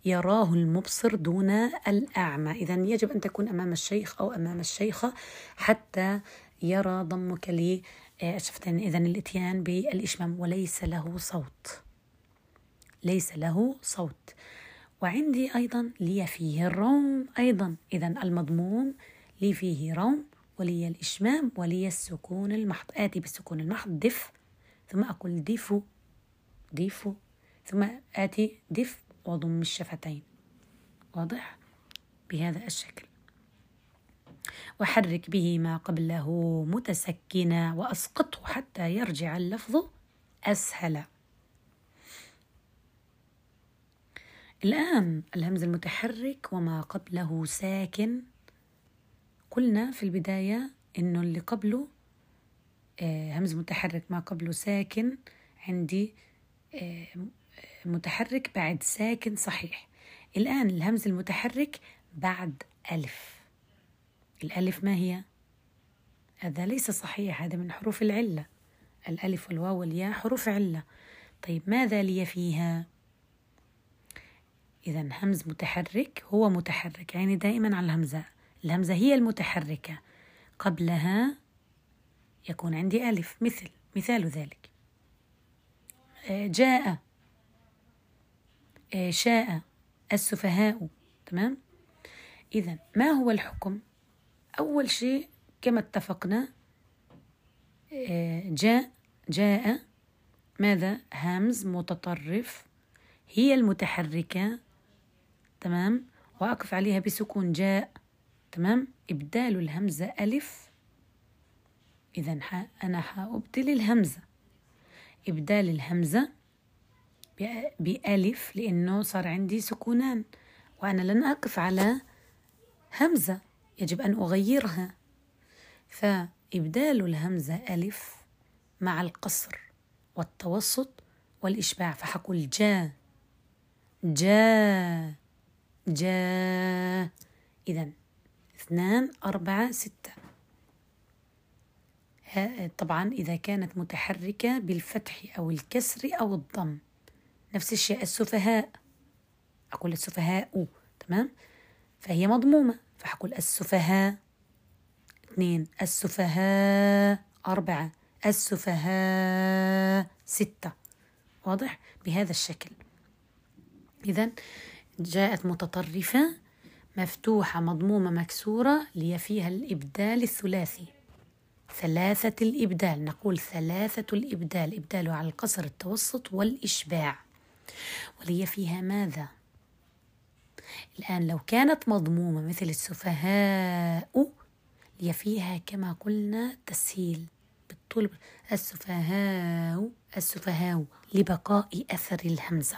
يراه المبصر دون الأعمى. إذا يجب أن تكون أمام الشيخ أو أمام الشيخة حتى يرى ضمك للشفتين. إذا الإتيان بالإشمام وليس له صوت. ليس له صوت. وعندي أيضا لي فيه الروم أيضا. إذا المضموم لي فيه روم. ولي الإشمام ولي السكون المحض. آتي بالسكون المحض دف. ثم أقول ديفو. ديفو. ثم آتي دف. وضم الشفتين. واضح؟ بهذا الشكل. وحرك به ما قبله متسكنا وأسقطه حتى يرجع اللفظ أسهل. الآن الهمز المتحرك وما قبله ساكن. قلنا في البداية إنه اللي قبله آه، همز متحرك ما قبله ساكن عندي آه، متحرك بعد ساكن صحيح. الآن الهمز المتحرك بعد ألف. الألف ما هي؟ هذا ليس صحيح هذا من حروف العلة. الألف والواو والياء حروف علة. طيب ماذا لي فيها؟ إذا همز متحرك هو متحرك يعني دائما على الهمزة. الهمزة هي المتحركة. قبلها يكون عندي ألف مثل مثال ذلك. آه، جاء. آه، شاء. السفهاء. تمام؟ إذا ما هو الحكم؟ أول شيء كما اتفقنا آه، جاء جاء. ماذا؟ همز متطرف. هي المتحركة. تمام؟ وأقف عليها بسكون جاء. تمام؟ إبدال الهمزة ألف. إذا أنا حأبدل الهمزة. إبدال الهمزة بألف لأنه صار عندي سكونان وأنا لن أقف على همزة يجب أن أغيرها. فإبدال الهمزة ألف مع القصر والتوسط والإشباع. فحقول جا. جا. جا. إذا اثنان أربعة ستة. طبعا إذا كانت متحركة بالفتح أو الكسر أو الضم. نفس الشيء السفهاء. أقول السفهاء تمام؟ فهي مضمومة فحقول السفهاء. اثنين السفهاء أربعة السفهاء ستة. واضح؟ بهذا الشكل. إذا جاءت متطرفة مفتوحة مضمومة مكسورة لي فيها الإبدال الثلاثي. ثلاثة الإبدال نقول ثلاثة الإبدال إبدال على القصر التوسط والإشباع. ولي فيها ماذا؟ الآن لو كانت مضمومة مثل السفهاء لي فيها كما قلنا تسهيل بالطول. السفهاء السفهاء لبقاء أثر الهمزة.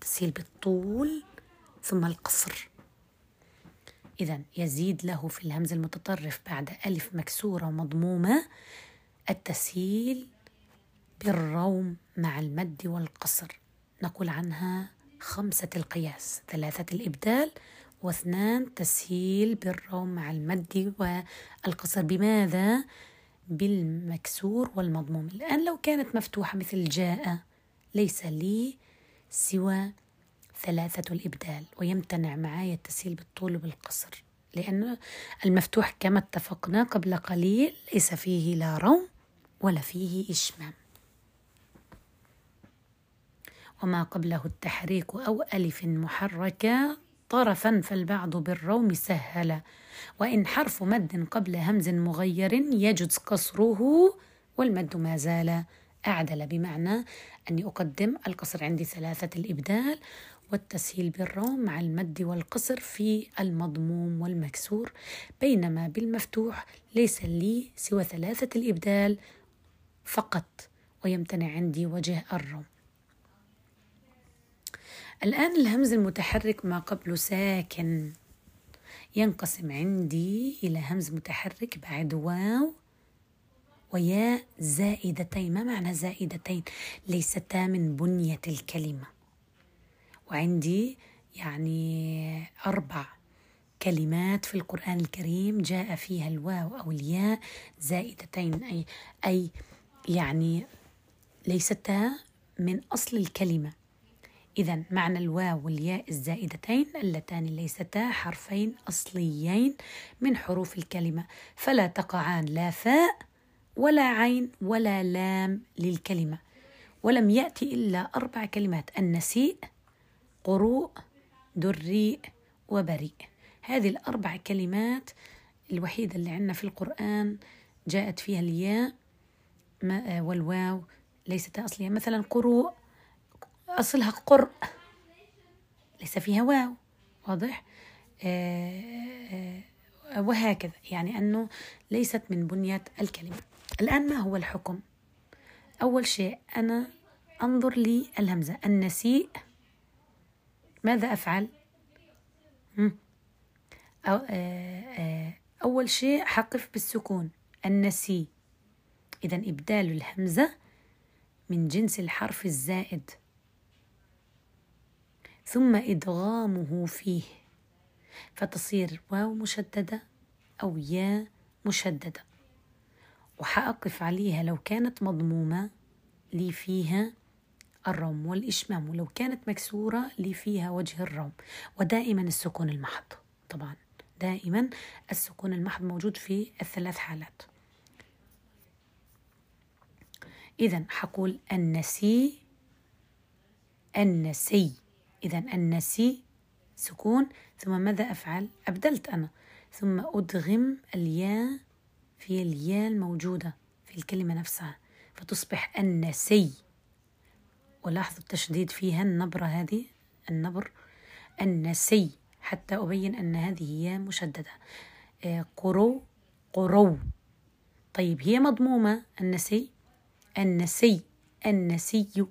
تسهيل بالطول ثم القصر. إذا يزيد له في الهمز المتطرف بعد ألف مكسورة مضمومة التسهيل بالروم مع المد والقصر. نقول عنها خمسة القياس ثلاثة الإبدال واثنان تسهيل بالروم مع المد والقصر. بماذا؟ بالمكسور والمضموم. الآن لو كانت مفتوحة مثل جاء ليس لي سوى ثلاثة الإبدال ويمتنع معايا التسهيل بالطول وبالقصر لأن المفتوح كما اتفقنا قبل قليل ليس فيه لا روم ولا فيه إشمام. وما قبله التحريك أو ألف محركة طرفا فالبعض بالروم سهل وإن حرف مد قبل همز مغير يجوز قصره والمد ما زال أعدل بمعنى أني أقدم القصر عندي ثلاثة الإبدال والتسهيل بالروم مع المد والقصر في المضموم والمكسور بينما بالمفتوح ليس لي سوى ثلاثة الإبدال فقط ويمتنع عندي وجه الروم الآن الهمز المتحرك ما قبله ساكن. ينقسم عندي إلى همز متحرك بعد واو وياء زائدتين. ما معنى زائدتين؟ ليستا من بنية الكلمة. وعندي يعني أربع كلمات في القرآن الكريم جاء فيها الواو أو الياء زائدتين أي أي يعني ليستا من أصل الكلمة. إذا معنى الواو والياء الزائدتين اللتان ليستا حرفين أصليين من حروف الكلمة. فلا تقعان لا فاء ولا عين ولا لام للكلمة. ولم يأتي إلا أربع كلمات النسيء قروء دريء وبريء. هذه الأربع كلمات الوحيدة اللي عندنا في القرآن جاءت فيها الياء والواو ليست أصلية. مثلا قروء أصلها قرء ليس فيها واو. واضح؟ آه، آه، وهكذا. يعني أنه ليست من بنية الكلمة. الآن ما هو الحكم؟ أول شيء أنا أنظر لي الهمزة. النسيء ماذا أفعل؟ أو آه، أول شيء حقف بالسكون النسي. إذا إبدال الهمزة من جنس الحرف الزائد. ثم إدغامه فيه. فتصير واو مشددة أو يا مشددة. وحأقف عليها لو كانت مضمومة لي فيها الروم والإشمام ولو كانت مكسورة لي فيها وجه الروم ودائما السكون المحض. طبعا دائما السكون المحض موجود في الثلاث حالات. إذا حقول النسي النسي. إذا النسي سكون ثم ماذا أفعل؟ أبدلت أنا. ثم أدغم الياء في الياء الموجودة في الكلمة نفسها فتصبح النسي. ولاحظوا التشديد فيها النبرة هذه النبر النسي حتى أبين أن هذه ياء مشددة. آه، قرو قرو. طيب هي مضمومة النسي النسي النسي.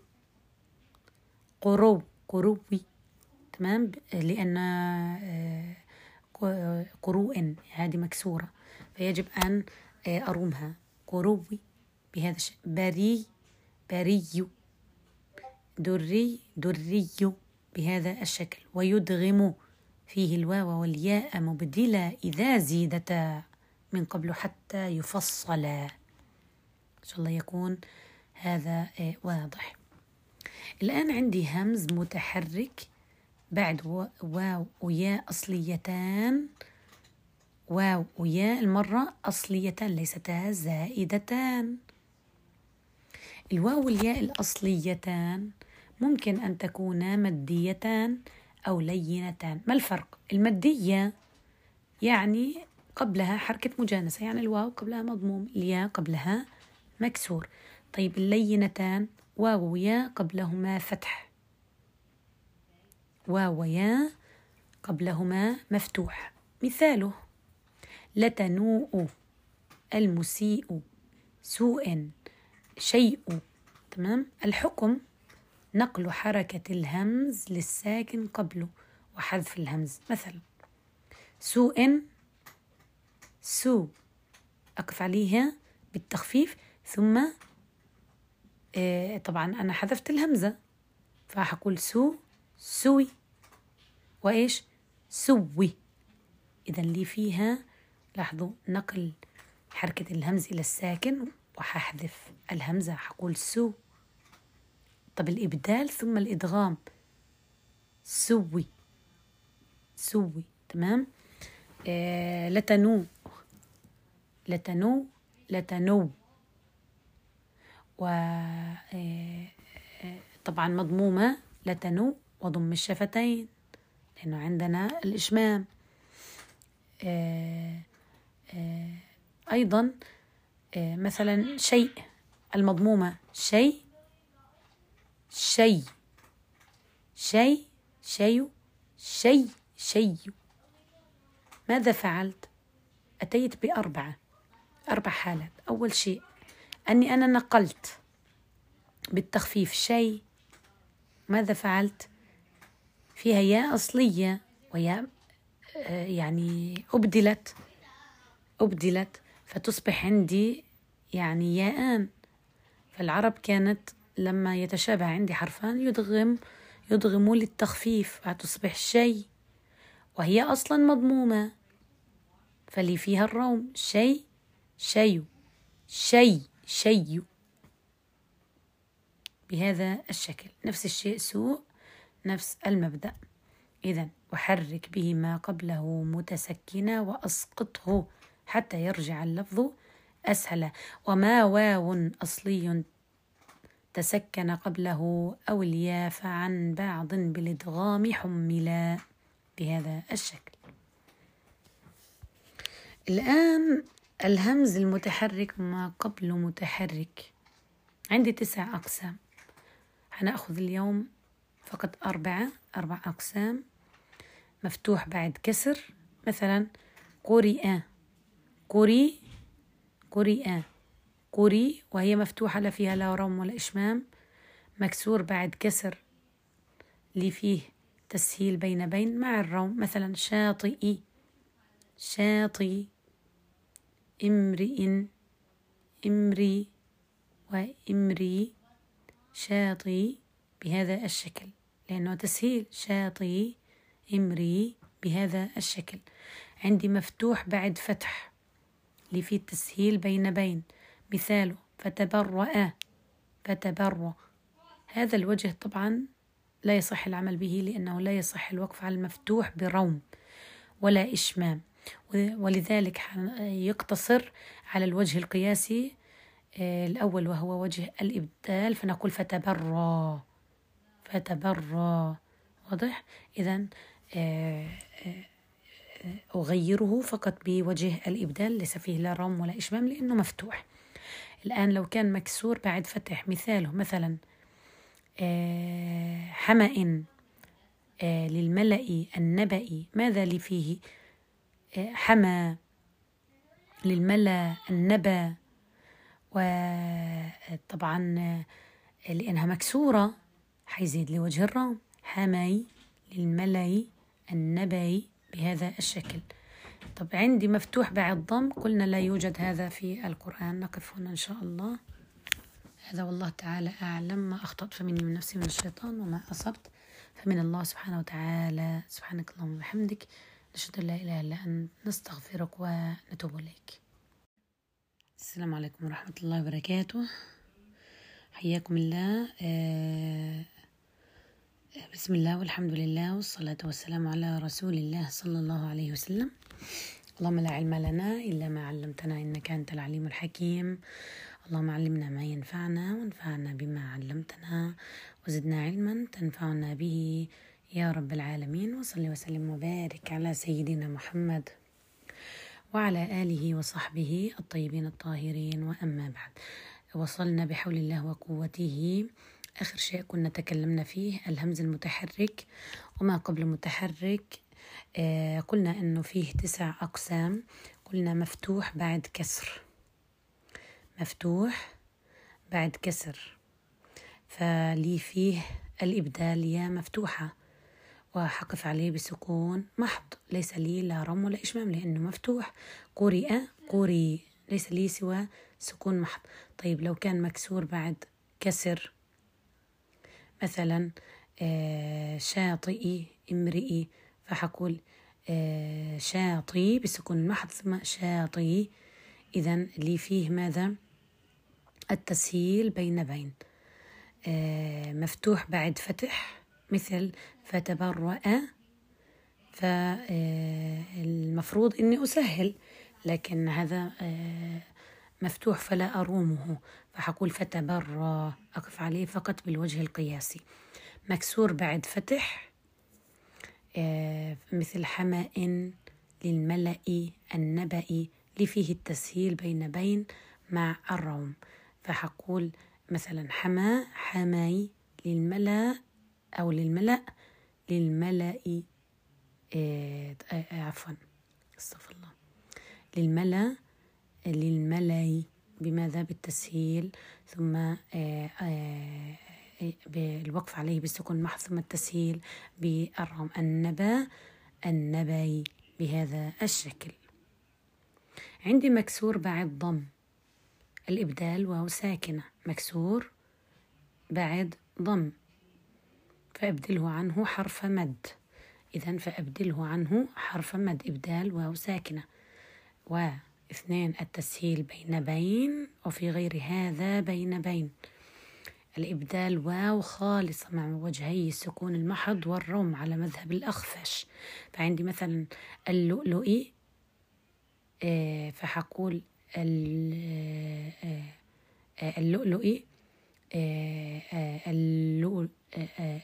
قرو قروي. تمام؟ لأن آه، قروء هذه مكسورة. فيجب أن آه، أرومها. قروي بهذا الشيء بري بري. دري دري بهذا الشكل ويدغم فيه الواو والياء مبدلة إذا زيدتا من قبل حتى يفصلا. إن شاء الله يكون هذا آه، واضح. الآن عندي همز متحرك بعد واو وياء أصليتان. واو وياء المرة أصليتان ليستا زائدتان. الواو والياء الأصليتان ممكن أن تكونا مديتان أو لينتان ما الفرق؟ المدية يعني قبلها حركة مجانسة يعني الواو قبلها مضموم الياء قبلها مكسور. طيب اللينتان واو ويا قبلهما فتح. واو ويا قبلهما مفتوح. مثاله. لتنوء. المسيء. سوء. شيء. تمام؟ الحكم نقل حركة الهمز للساكن قبله وحذف الهمز. مثلا سوء سو أقف عليها بالتخفيف ثم آه طبعا أنا حذفت الهمزة فحقول سو سوي. وإيش؟ سوي. إذا لي فيها لاحظوا نقل حركة الهمز إلى الساكن وححذف الهمزة. حقول سو. طب الإبدال ثم الإدغام. سوي. سوي تمام؟ آه لتنو. لتنو. لتنو. و آه، آه، طبعا مضمومة. لتنو وضم الشفتين لأنه عندنا الإشمام. آه، أيضا مثلا شيء المضمومة شيء شيء. شيء شيء شيء شيء. ماذا فعلت؟ أتيت بأربعة أربع حالات. أول شيء أني أنا نقلت بالتخفيف شيء. ماذا فعلت؟ فيها ياء أصلية وياء آه، يعني أبدلت أبدلت فتصبح عندي يعني ياءان. فالعرب كانت لما يتشابه عندي حرفان يدغم يدغموا للتخفيف. فتصبح شيء وهي أصلا مضمومة. فاللي فيها الروم. شيء شيء شيء شيء. بهذا الشكل. نفس الشيء سوء نفس المبدأ. إذا أحرك به ما قبله متسكنا وأسقطه حتى يرجع اللفظ أسهل. وما واو أصلي تسكن قبله أو الياء فعن بعض بالإدغام حملا بهذا الشكل. الآن الهمز المتحرك ما قبل متحرك. عندي تسع أقسام. هنأخذ اليوم فقط أربعة أربع أقسام. مفتوح بعد كسر. مثلا قرئ قري. قرئ قري وهي مفتوحة لا فيها لا رم ولا إشمام. مكسور بعد كسر اللي فيه تسهيل بين بين مع الروم مثلا شاطئ شاطئ امرئ امري وامري شاطئ بهذا الشكل لأنه تسهيل شاطئ امري بهذا الشكل. عندي مفتوح بعد فتح اللي فيه التسهيل بين بين. مثاله فتبرأ فتبرأ. هذا الوجه طبعا لا يصح العمل به لأنه لا يصح الوقف على المفتوح بروم ولا إشمام. ولذلك يقتصر على الوجه القياسي آه، الأول وهو وجه الإبدال فنقول فتبرى فتبرى واضح؟ إذا آه، آه، أغيره فقط بوجه الإبدال ليس فيه لا رم ولا إشمام لأنه مفتوح. الآن لو كان مكسور بعد فتح مثاله مثلا حمأ للملأ النبأ ماذا لي فيه؟ حمى للملأ النبأ وطبعا لأنها مكسورة حيزيد لوجه الرام حمي للملي النبي بهذا الشكل. طب عندي مفتوح بعد ضم قلنا لا يوجد هذا في القرآن. نقف هنا إن شاء الله. هذا والله تعالى أعلم ما أخطأت فمني من نفسي من الشيطان وما أصبت. فمن الله سبحانه وتعالى. سبحانك اللهم وبحمدك. نشهد أن لا إله إلا أنت. نستغفرك ونتوب إليك. السلام عليكم ورحمة الله وبركاته. حياكم الله. آه، بسم الله والحمد لله والصلاة والسلام على رسول الله صلى الله عليه وسلم. اللهم لا علم لنا إلا ما علمتنا إنك أنت العليم الحكيم. اللهم علمنا ما ينفعنا وانفعنا بما علمتنا وزدنا علما تنفعنا به. يا رب العالمين وصل وسلم وبارك على سيدنا محمد وعلى آله وصحبه الطيبين الطاهرين. وأما بعد وصلنا بحول الله وقوته. آخر شيء كنا تكلمنا فيه الهمز المتحرك. وما قبل المتحرك قلنا أنه فيه تسع أقسام. قلنا مفتوح بعد كسر. مفتوح بعد كسر. فلي فيه الإبدال يا مفتوحة وحقف عليه بسكون محض. ليس لي لا رم ولا إشمام لأنه مفتوح. قرئ قري ليس لي سوى سكون محض. طيب لو كان مكسور بعد كسر مثلا آه، شاطئي امرئي فحقول آه، شاطي بسكون المحض ثم شاطي إذا لي فيه ماذا؟ التسهيل بين بين. آه، مفتوح بعد فتح مثل فتبرأ. فالمفروض إني أسهل لكن هذا آه، مفتوح فلا أرومه. فحقول فتبرى أقف عليه فقط بالوجه القياسي. مكسور بعد فتح. آه، مثل حماء للملأ النبأ لفيه التسهيل بين بين مع الروم. فحقول مثلا حما حماي للملأ أو للملأ للملأ آه، آه، عفوا أستغفر الله. للملأ للملأ بماذا؟ بالتسهيل. ثم آه، بالوقف عليه بالسكون محض ثم التسهيل بالرم النبا النبي بهذا الشكل. عندي مكسور بعد ضم الإبدال وهو ساكنة. مكسور بعد ضم فأبدله عنه حرف مد. إذا فأبدله عنه حرف مد. إبدال واو ساكنة. واثنين التسهيل بين بين وفي غير هذا بين بين. الإبدال واو خالصة مع وجهي السكون المحض والروم على مذهب الأخفش. فعندي مثلا اللؤلؤي آه، فحقول آه، آه، اللؤلؤي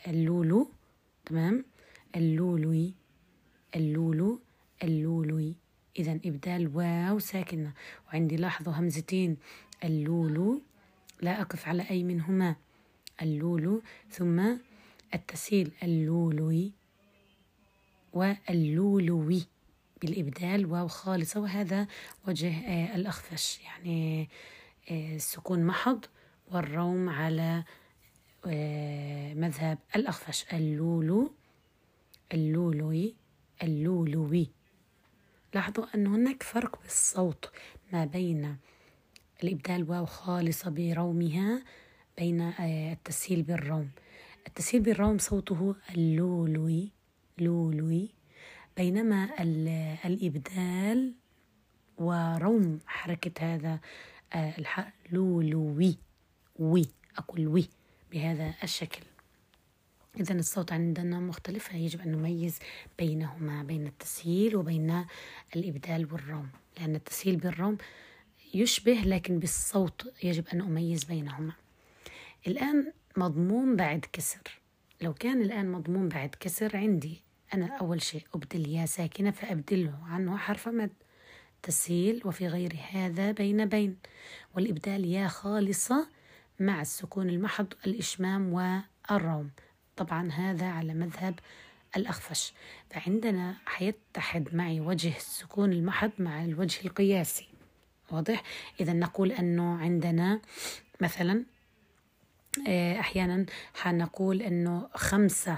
اللولو تمام؟ اللولوي اللولو اللولوي. إذا إبدال واو ساكنة. وعندي لاحظوا همزتين اللولو لا أقف على أي منهما. اللولو ثم التسهيل اللولوي واللولوي بالإبدال واو خالصة. وهذا وجه آه الأخفش يعني آه السكون محض والروم على آه مذهب الأخفش. اللولو اللولوي اللولوي. لاحظوا أن هناك فرق بالصوت ما بين الإبدال واو خالصة برومها بين آه، التسهيل بالروم. التسهيل بالروم صوته اللولوي لولوي. بينما الإبدال وروم حركة هذا آه، الحرف لولوي وي أقول وي بهذا الشكل. إذا الصوت عندنا مختلف يجب أن نميز بينهما بين التسهيل وبين الإبدال والروم. لأن التسهيل بالروم يشبه لكن بالصوت يجب أن أميز بينهما. الآن مضموم بعد كسر. لو كان الآن مضموم بعد كسر عندي أنا أول شيء أبدل يا ساكنة فأبدله عنه حرف مد. تسهيل وفي غير هذا بين بين. والإبدال يا خالصة مع السكون المحض الإشمام والروم. طبعا هذا على مذهب الأخفش. فعندنا حيتحد معي وجه السكون المحض مع الوجه القياسي. واضح؟ إذا نقول أنه عندنا مثلا آه، أحيانا حنقول أنه خمسة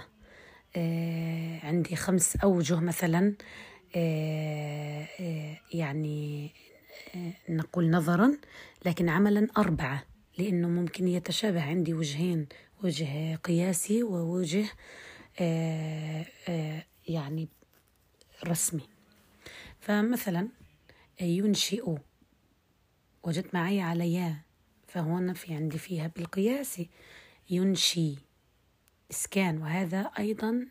آه، عندي خمس أوجه مثلا آه، يعني نقول نظرا لكن عملا أربعة لأنه ممكن يتشابه عندي وجهين وجه قياسي ووجه يعني رسمي. فمثلا ينشئ وجدت معي على يا فهنا في عندي فيها بالقياس ينشي إسكان وهذا أيضا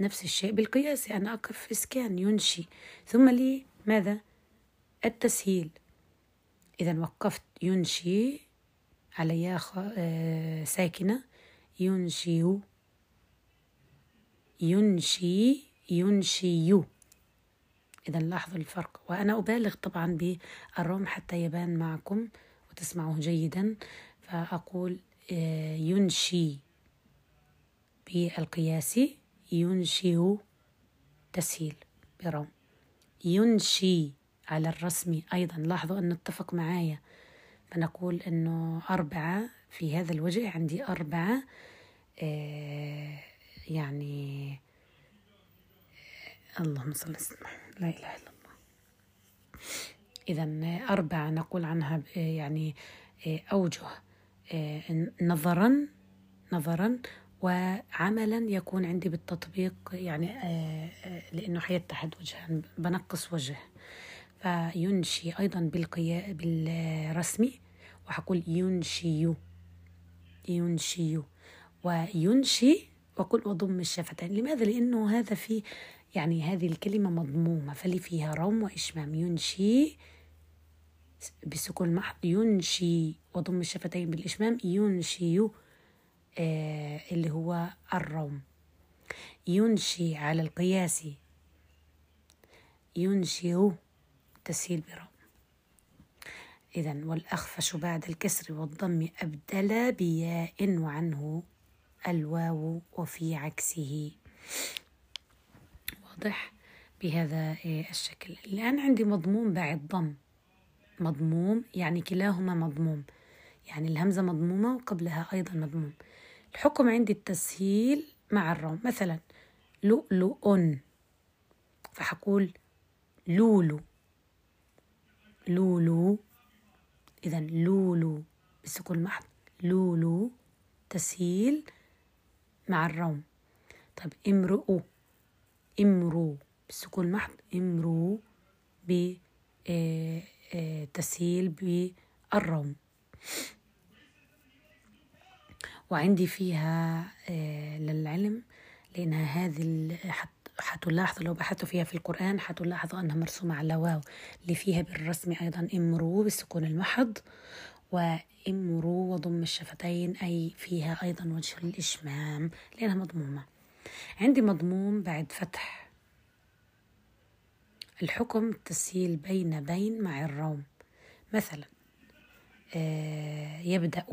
نفس الشيء بالقياس أنا أقف في إسكان ينشي. ثم لي ماذا؟ التسهيل. إذا وقفت ينشي على يا آه، ساكنة. ينشي ينشي ينشي إذا لاحظوا الفرق. وأنا أبالغ طبعا بالروم حتى يبان معكم وتسمعوه جيدا. فأقول آه، ينشي بالقياسي ينشئ تسهيل بروم. ينشي على الرسمي أيضا. لاحظوا أن نتفق معايا. فنقول أنه أربعة في هذا الوجه. عندي أربعة آه يعني اللهم صل وسلم. لا إله إلا الله. إذا أربعة نقول عنها يعني أوجه نظرا نظرا وعملا يكون عندي بالتطبيق يعني لأنه حيتحد وجهان بنقص وجه. فينشي أيضا بالقيا بالرسمي وحقول ينشي ينشي وينشي وقل وضم الشفتين. لماذا؟ لأنه هذا في يعني هذه الكلمة مضمومة فلي فيها روم وإشمام ينشي بسكون المحض ينشي وضم الشفتين بالإشمام ينشي آه اللي هو الروم ينشي على القياس ينشئ تسهيل بروم إذا والأخفش بعد الكسر والضم أبدل بياء وعنه الواو وفي عكسه. واضح بهذا الشكل. الآن عندي مضموم بعد ضم. مضموم يعني كلاهما مضموم. يعني الهمزة مضمومة وقبلها أيضا مضموم. الحكم عندي التسهيل مع الروم مثلا لؤلؤ فحقول لولو. لولو. إذا لولو بالسكون المحض لولو. تسهيل مع الروم طيب امرؤ امرو بالسكون المحض امرو بتسهيل بالروم وعندي فيها آه، للعلم لأنها هذه حتلاحظوا لو بحثتوا فيها في القرآن حتلاحظوا أنها مرسومة على واو اللي فيها بالرسم أيضا امرو بالسكون المحض وامرو وضم الشفتين أي فيها أيضا وجه الإشمام لأنها مضمومة. عندي مضموم بعد فتح. الحكم التسهيل بين بين مع الروم. مثلا آه، يبدأ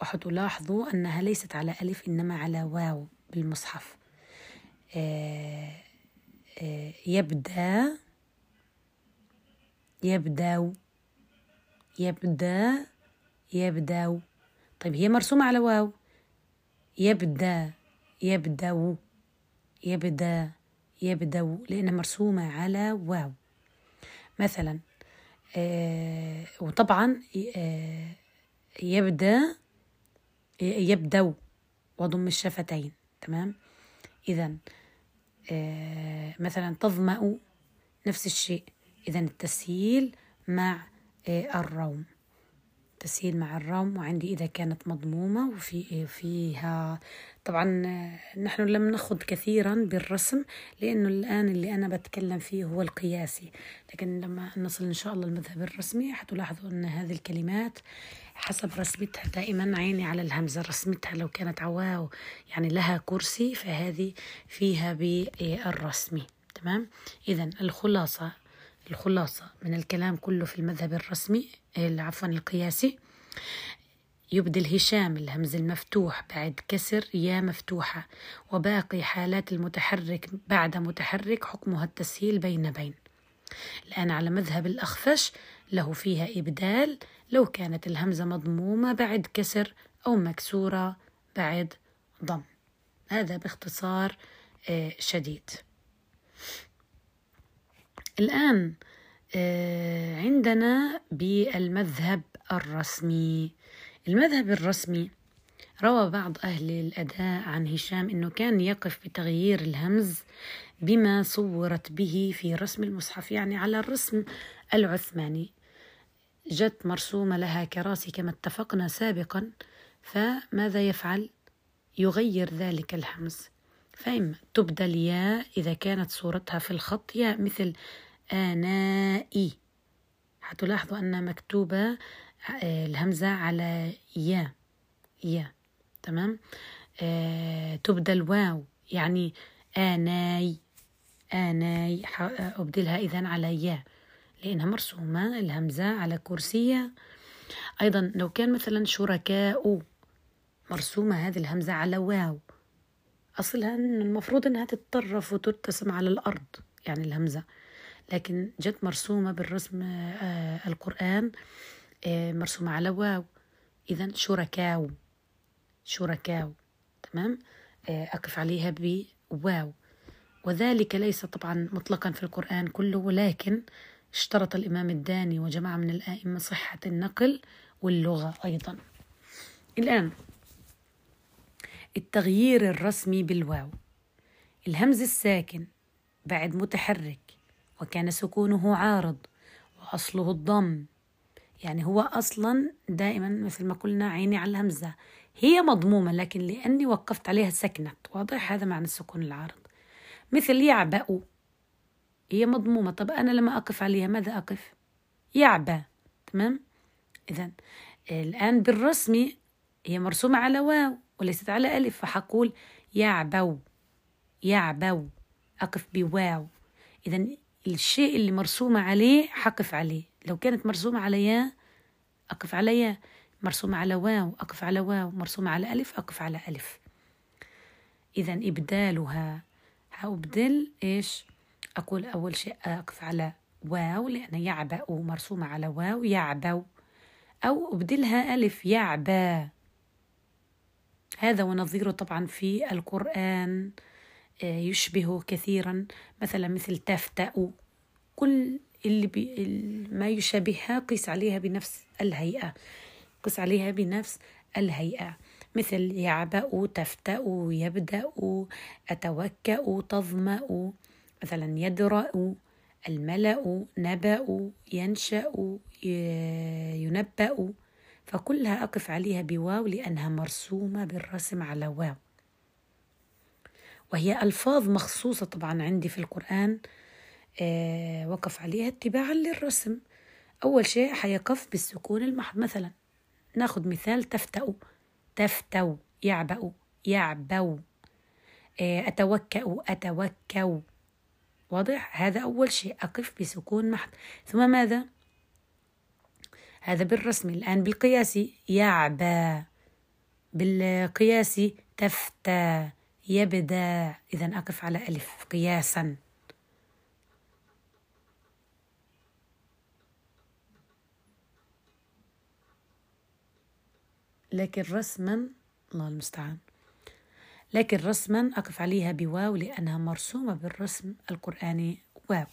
وحتلاحظوا أنها ليست على ألف إنما على واو بالمصحف. آه، آه، يبدأ يبدأ يبدأ يبدأ. طيب هي مرسومة على واو. يبدأ. يبدأ يبدأ يبدأ لأنها مرسومة على واو. مثلا آه وطبعا آه يبدأ يبدو وضم الشفتين. تمام؟ إذا آه مثلا تظمأ نفس الشيء. إذا التسهيل مع الروم. تسهيل مع الروم وعندي إذا كانت مضمومة وفي فيها طبعا نحن لم نخض كثيرا بالرسم لأنه الآن اللي أنا بتكلم فيه هو القياسي. لكن لما نصل إن شاء الله المذهب الرسمي حتلاحظوا أن هذه الكلمات حسب رسمتها دائما عيني على الهمزة. رسمتها لو كانت عواو يعني لها كرسي فهذه فيها بالرسمي تمام؟ إذا الخلاصة الخلاصة من الكلام كله في المذهب الرسمي عفوا القياسي. يبدل هشام الهمز المفتوح بعد كسر يا مفتوحة وباقي حالات المتحرك بعد متحرك حكمها التسهيل بين بين. الآن على مذهب الأخفش له فيها إبدال لو كانت الهمزة مضمومة بعد كسر أو مكسورة بعد ضم. هذا باختصار آه، شديد. الآن آه، عندنا بالمذهب الرسمي المذهب الرسمي روى بعض أهل الأداء عن هشام أنه كان يقف بتغيير الهمز بما صورت به في رسم المصحف يعني على الرسم العثماني. جت مرسومة لها كراسي كما اتفقنا سابقا فماذا يفعل؟ يغير ذلك الهمز. فإما تبدل ياء إذا كانت صورتها في الخط ياء مثل آنائي. حتلاحظوا أن مكتوبة الهمزة على يا يا تمام؟ آه تبدل واو يعني آناي آناي أبدلها إذا على يا لأنها مرسومة الهمزة على كرسية أيضا لو كان مثلا شركاء مرسومة هذه الهمزة على واو أصلها المفروض أنها تتطرف وترتسم على الأرض يعني الهمزة. لكن جت مرسومة بالرسم آه القرآن آه مرسومة على واو. إذا شركاو. شركاو. تمام؟ آه أقف عليها بواو. وذلك ليس طبعا مطلقا في القرآن كله ولكن اشترط الإمام الداني وجماعة من الآئمة صحة النقل واللغة أيضا. الآن التغيير الرسمي بالواو. الهمز الساكن بعد متحرك وكان سكونه عارض وأصله الضم. يعني هو أصلا دائما مثل ما قلنا عيني على الهمزة. هي مضمومة لكن لأني وقفت عليها سكنت واضح هذا معنى السكون العارض. مثل يعبأ. هي مضمومة. طب أنا لما أقف عليها ماذا أقف؟ يعبى تمام؟ إذا الآن بالرسمي هي مرسومة على واو وليست على ألف فحقول يعبو يعبو أقف بواو. إذا الشيء اللي مرسومة عليه حقف عليه. لو كانت مرسومة على يا أقف على يا مرسومة على واو أقف على واو. مرسومة على ألف أقف على ألف. إذا إبدالها. هأبدل إيش؟ أقول أول شيء أقف على واو لأن يعبأ. مرسومة على واو يعبو أو أبدلها ألف يعبى هذا ونظيره طبعا في القرآن آه، يشبه كثيرا. مثلا مثل تفتأ. كل اللي بي ما يشابهها قيس عليها بنفس الهيئة. قيس عليها بنفس الهيئة. مثل يعبأ تفتأ يبدأ أتوكأ تظمأ مثلا يدرأ الملأ نبأ ينشأ ينبأ. فكلها أقف عليها بواو لأنها مرسومة بالرسم على واو. وهي ألفاظ مخصوصة طبعا عندي في القرآن. وقف عليها اتباعا للرسم. أول شيء حيقف بالسكون المحض. مثلا ناخذ مثال تفتأ تفتو يعبأ يعبو آه أتوكأ أتوكو واضح؟ هذا أول شيء أقف بسكون محض. ثم ماذا؟ هذا بالرسم. الآن بالقياسي يعبى بالقياسي تفتى يبدأ. إذا أقف على ألف قياسا. لكن رسما الله المستعان. لكن رسما أقف عليها بواو لأنها مرسومة بالرسم القرآني. واو.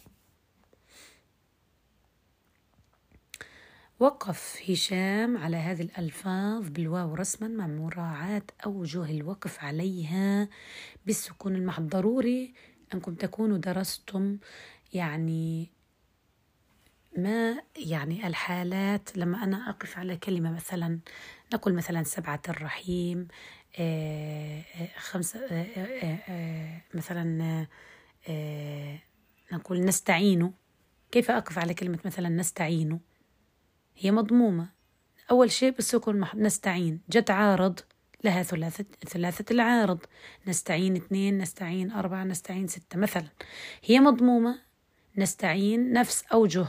وقف هشام على هذه الألفاظ بالواو رسما مع مراعاة أوجه الوقف عليها بالسكون المحض ضروري أنكم تكونوا درستم يعني ما يعني الحالات لما أنا أقف على كلمة مثلا نقول مثلا سبعة الرحيم آه، آه، خمسة آه، مثلا نقول نستعين. كيف أقف على كلمة مثلا نستعين؟ هي مضمومة. أول شيء بالسكون نستعين. جت عارض لها ثلاثة ثلاثة العارض. نستعين اثنين نستعين أربعة نستعين ستة مثلا. هي مضمومة. نستعين نفس أوجه.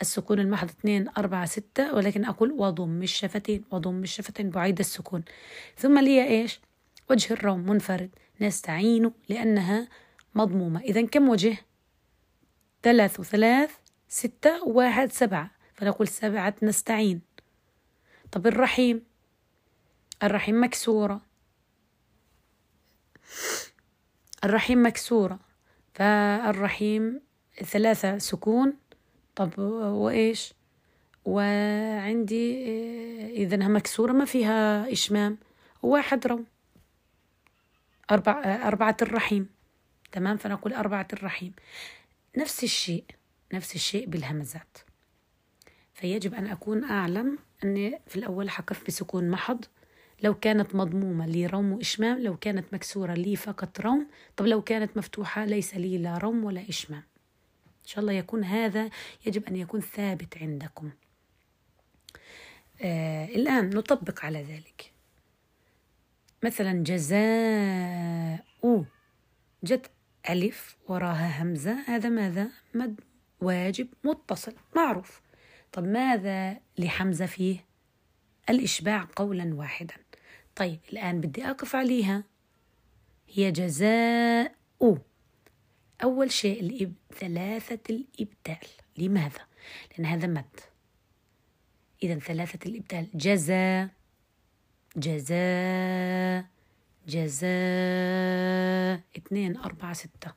السكون المحض اثنين أربعة ستة ولكن أقول وضم الشفتين وضم الشفتين بعيد السكون. ثم لي إيش؟ وجه الروم منفرد. نستعين لأنها مضمومة. إذا كم وجه؟ ثلاث وثلاث ستة وواحد سبعة. فنقول سبعة نستعين. طب الرحيم؟ الرحيم مكسورة. الرحيم مكسورة. فالرحيم ثلاثة سكون. طب وإيش؟ وعندي إذا مكسورة ما فيها إشمام. واحد رو أربع أربعة الرحيم. تمام؟ فنقول أربعة الرحيم. نفس الشيء نفس الشيء بالهمزات. فيجب أن أكون أعلم أني في الأول حقف بسكون محض. لو كانت مضمومة لي روم وإشمام لو كانت مكسورة لي فقط روم طب لو كانت مفتوحة ليس لي لا روم ولا إشمام. إن شاء الله يكون هذا يجب أن يكون ثابت عندكم. آه الآن نطبق على ذلك. مثلا جزاء جت ألف وراها همزة هذا ماذا؟ مد واجب متصل معروف. طب ماذا لحمزة فيه؟ الإشباع قولا واحدا. طيب الآن بدي أقف عليها. هي جزاء أول شيء الإب... ثلاثة الإبدال. لماذا؟ لأن هذا مد. إذا ثلاثة الإبدال. جزاء جزاء جزاء. اثنين أربعة ستة.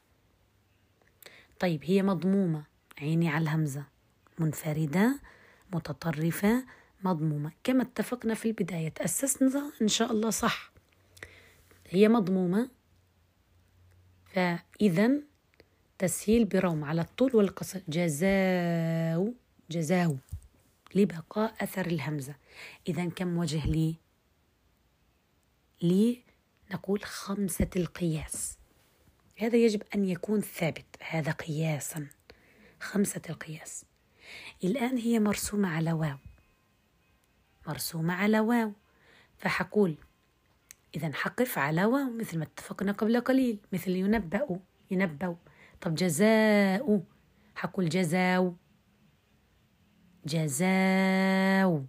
طيب هي مضمومة. عيني على الهمزة. منفردة متطرفة مضمومة. كما اتفقنا في البداية تأسسنا إن شاء الله صح. هي مضمومة. فإذا تسهيل بروم على الطول والقصر. جزاو جزاو لبقاء أثر الهمزة. إذا كم وجه لي؟ لي نقول خمسة القياس. هذا يجب أن يكون ثابت هذا قياسا. خمسة القياس. الآن هي مرسومة على واو. مرسومة على واو. فحقول. إذا حقف على واو مثل ما اتفقنا قبل قليل مثل ينبأ ينبأ. طب جزاء حقول جزاو جزاو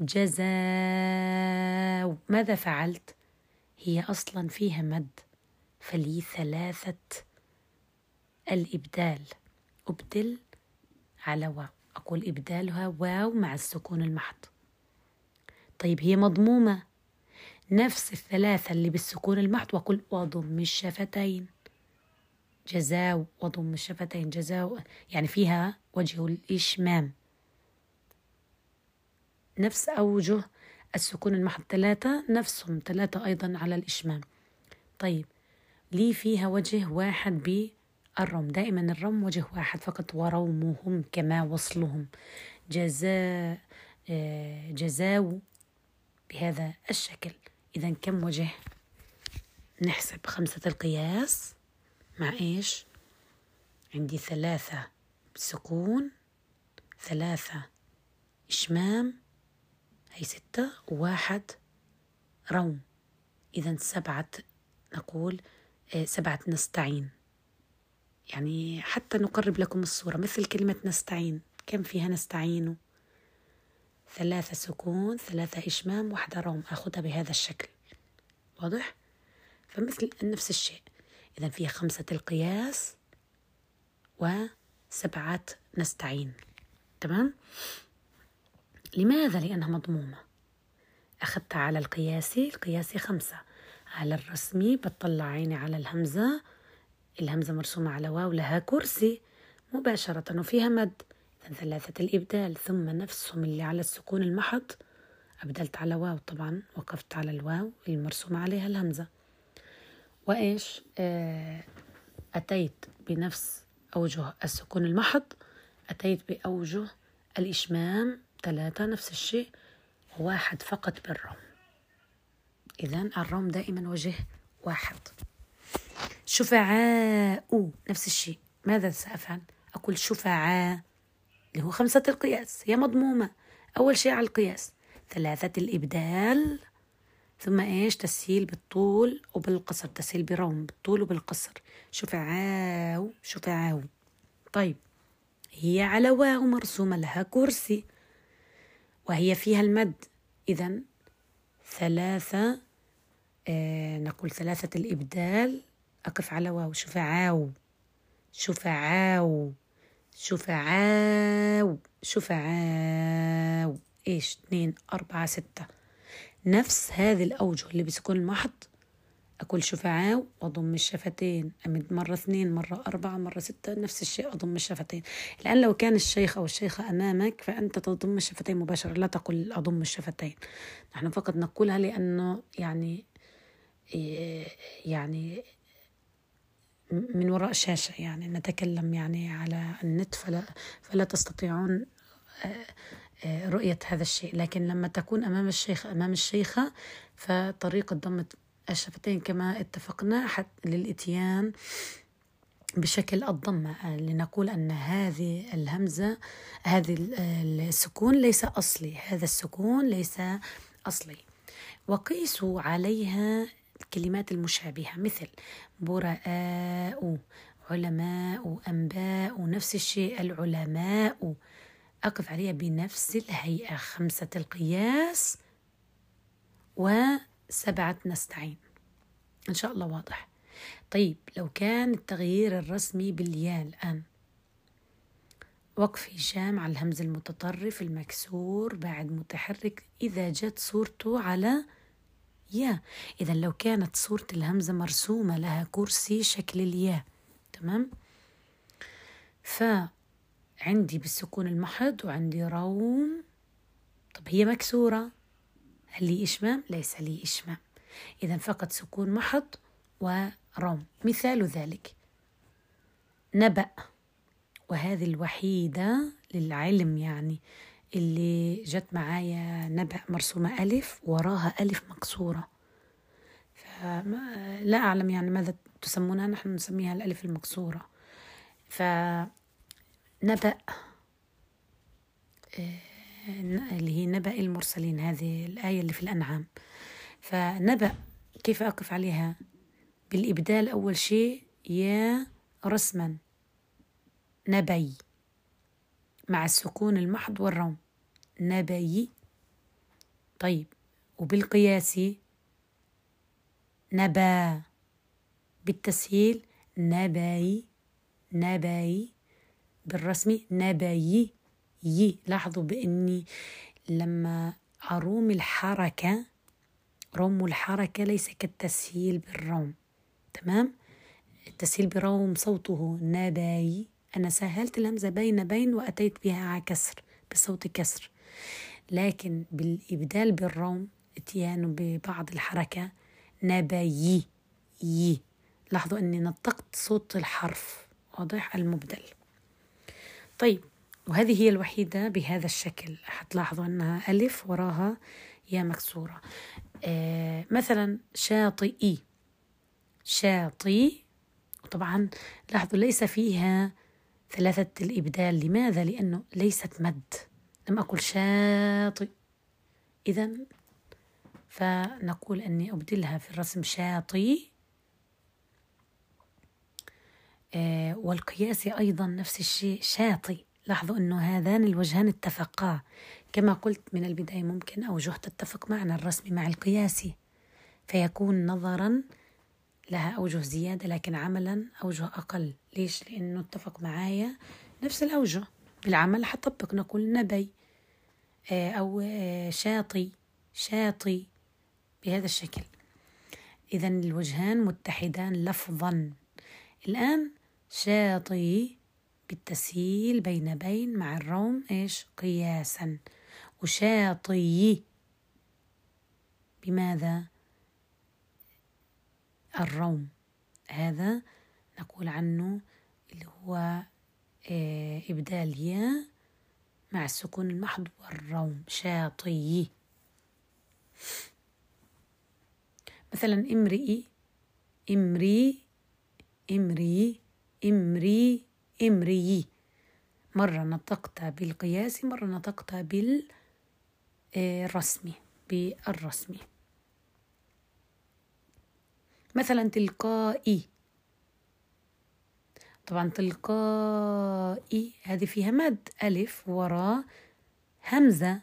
جزاو ماذا فعلت؟ هي أصلا فيها مد فلي ثلاثة. الإبدال. أبدل على واو. أقول إبدالها واو مع السكون المحض. طيب هي مضمومة. نفس الثلاثة اللي بالسكون المحض وأقول وضم الشفتين. جزاو وضم الشفتين جزاو يعني فيها وجه الإشمام. نفس أوجه السكون المحض ثلاثة نفسهم ثلاثة أيضا على الإشمام. طيب لي فيها وجه واحد بالرم. دائما الرم وجه واحد فقط ورومهم كما وصلهم. جزاء آه، جزاو بهذا الشكل. إذا كم وجه؟ نحسب خمسة القياس. مع إيش عندي ثلاثة سكون ثلاثة إشمام هي ستة وواحد روم إذا سبعة نقول آه، سبعة نستعين. يعني حتى نقرب لكم الصورة مثل كلمة نستعين. كم فيها نستعين ثلاثة سكون ثلاثة إشمام واحدة روم أخذها بهذا الشكل. واضح؟ فمثل نفس الشيء. إذا فيها خمسة القياس وسبعة نستعين. تمام؟ لماذا؟ لأنها مضمومة. أخذت على القياسي القياسي خمسة. على الرسمي بطلع عيني على الهمزة. الهمزة مرسومة على واو لها كرسي. مباشرة وفيها مد. إذا ثلاثة الإبدال ثم نفسهم اللي على السكون المحض. أبدلت على واو طبعا وقفت على الواو المرسومة عليها الهمزة. وإيش آه أتيت بنفس أوجه السكون المحض أتيت بأوجه الإشمام ثلاثة نفس الشيء واحد فقط بالروم إذا الروم دائما وجه واحد. شفعاء نفس الشيء. ماذا سأفعل؟ أقول شفعاء اللي هو خمسة القياس. هي مضمومة. أول شيء على القياس. ثلاثة الإبدال. ثم إيش؟ تسهيل بالطول وبالقصر تسهيل بروم بالطول وبالقصر. شفعاء شفعاء. طيب هي على واو مرسومة لها كرسي وهي فيها المد. إذا ثلاثة آه نقول ثلاثة الإبدال. أقف على واو. شفعاو شفعاو شفعاو شفعاو إيش؟ اثنين أربعة ستة. نفس هذه الأوجه اللي بسكون المحض أقول شفعاء وأضم الشفتين. أمد مرة اثنين مرة أربعة مرة ستة نفس الشيء أضم الشفتين. الآن لو كان الشيخ أو الشيخة أمامك فأنت تضم الشفتين مباشرة. لا تقول أضم الشفتين. نحن فقط نقولها لأنه يعني يعني من وراء شاشة يعني. نتكلم يعني على النت فلا, فلا تستطيعون رؤية هذا الشيء. لكن لما تكون أمام الشيخ أمام الشيخة فطريقة ضم الشفتين كما اتفقنا حتى للإتيان بشكل الضمة. لنقول أن هذه الهمزة هذه السكون ليس أصلي. هذا السكون ليس أصلي. وقيسوا عليها الكلمات المشابهة. مثل براء علماء أنباء. نفس الشيء العلماء. أقف عليها بنفس الهيئة. خمسة القياس وسبعة نستعين. إن شاء الله واضح. طيب لو كان التغيير الرسمي بالياء الآن. وقف هشام على الهمز المتطرف المكسور بعد متحرك إذا جت صورته على يا إذا لو كانت صورة الهمزة مرسومة لها كرسي شكل الياء. تمام؟ فعندي بالسكون المحض وعندي روم. طب هي مكسورة. هل لي إشمام؟ ليس لي إشمام. إذا فقط سكون محض وروم. مثال ذلك. نبأ. وهذه الوحيدة للعلم يعني اللي جت معايا نبأ مرسومة ألف وراها ألف مكسورة. فلا أعلم يعني ماذا تسمونها. نحن نسميها الألف المكسورة. فنبأ آه، اللي هي نبأ المرسلين هذه الآية اللي في الأنعام. فنبأ كيف أقف عليها؟ بالإبدال أول شيء يا رسما نبي مع السكون المحض والروم. نبي طيب. وبالقياس نبا. بالتسهيل نبي نبي. بالرسم نبي يي لاحظوا بإني لما أروم الحركة روم الحركة ليس كالتسهيل بالروم تمام؟ التسهيل بروم صوته نبي أنا سهلت الهمزة بين بين وأتيت بها على كسر بصوت كسر. لكن بالإبدال بالروم اتيان ببعض الحركة نبي يي لاحظوا أني نطقت صوت الحرف واضح؟ المبدل. طيب وهذه هي الوحيدة بهذا الشكل. حتلاحظوا أنها ألف وراها يا مكسورة. آه مثلا شاطئي. شاطئ وطبعا لاحظوا ليس فيها ثلاثة الإبدال. لماذا؟ لأنه ليست مد. لم أقل شاطئ. إذا فنقول أني أبدلها في الرسم شاطئ آه والقياسي أيضا نفس الشيء. شاطئ لاحظوا أنه هذان الوجهان اتفقا. كما قلت من البداية ممكن أوجه تتفق معنا الرسم مع القياسي فيكون نظرا لها أوجه زيادة لكن عملا أوجه أقل. ليش؟ لأنه اتفق معايا نفس الأوجه. بالعمل حطبق نقول نبي. آه، أو آه، شاطي شاطي بهذا الشكل. إذا الوجهان متحدان لفظا. الآن شاطي بالتسهيل بين بين مع الروم إيش؟ قياسا. وشاطي بماذا؟ الروم. هذا نقول عنه اللي هو آه، إبدال يا مع السكون المحض والروم. شاطي مثلا امرئي امري امري امري امري. مرة نطقت بالقياس مرة نطقت بالرسمي بالرسمي. مثلا تلقائي. طبعا تلقائي هذه فيها مد ألف وراء همزة.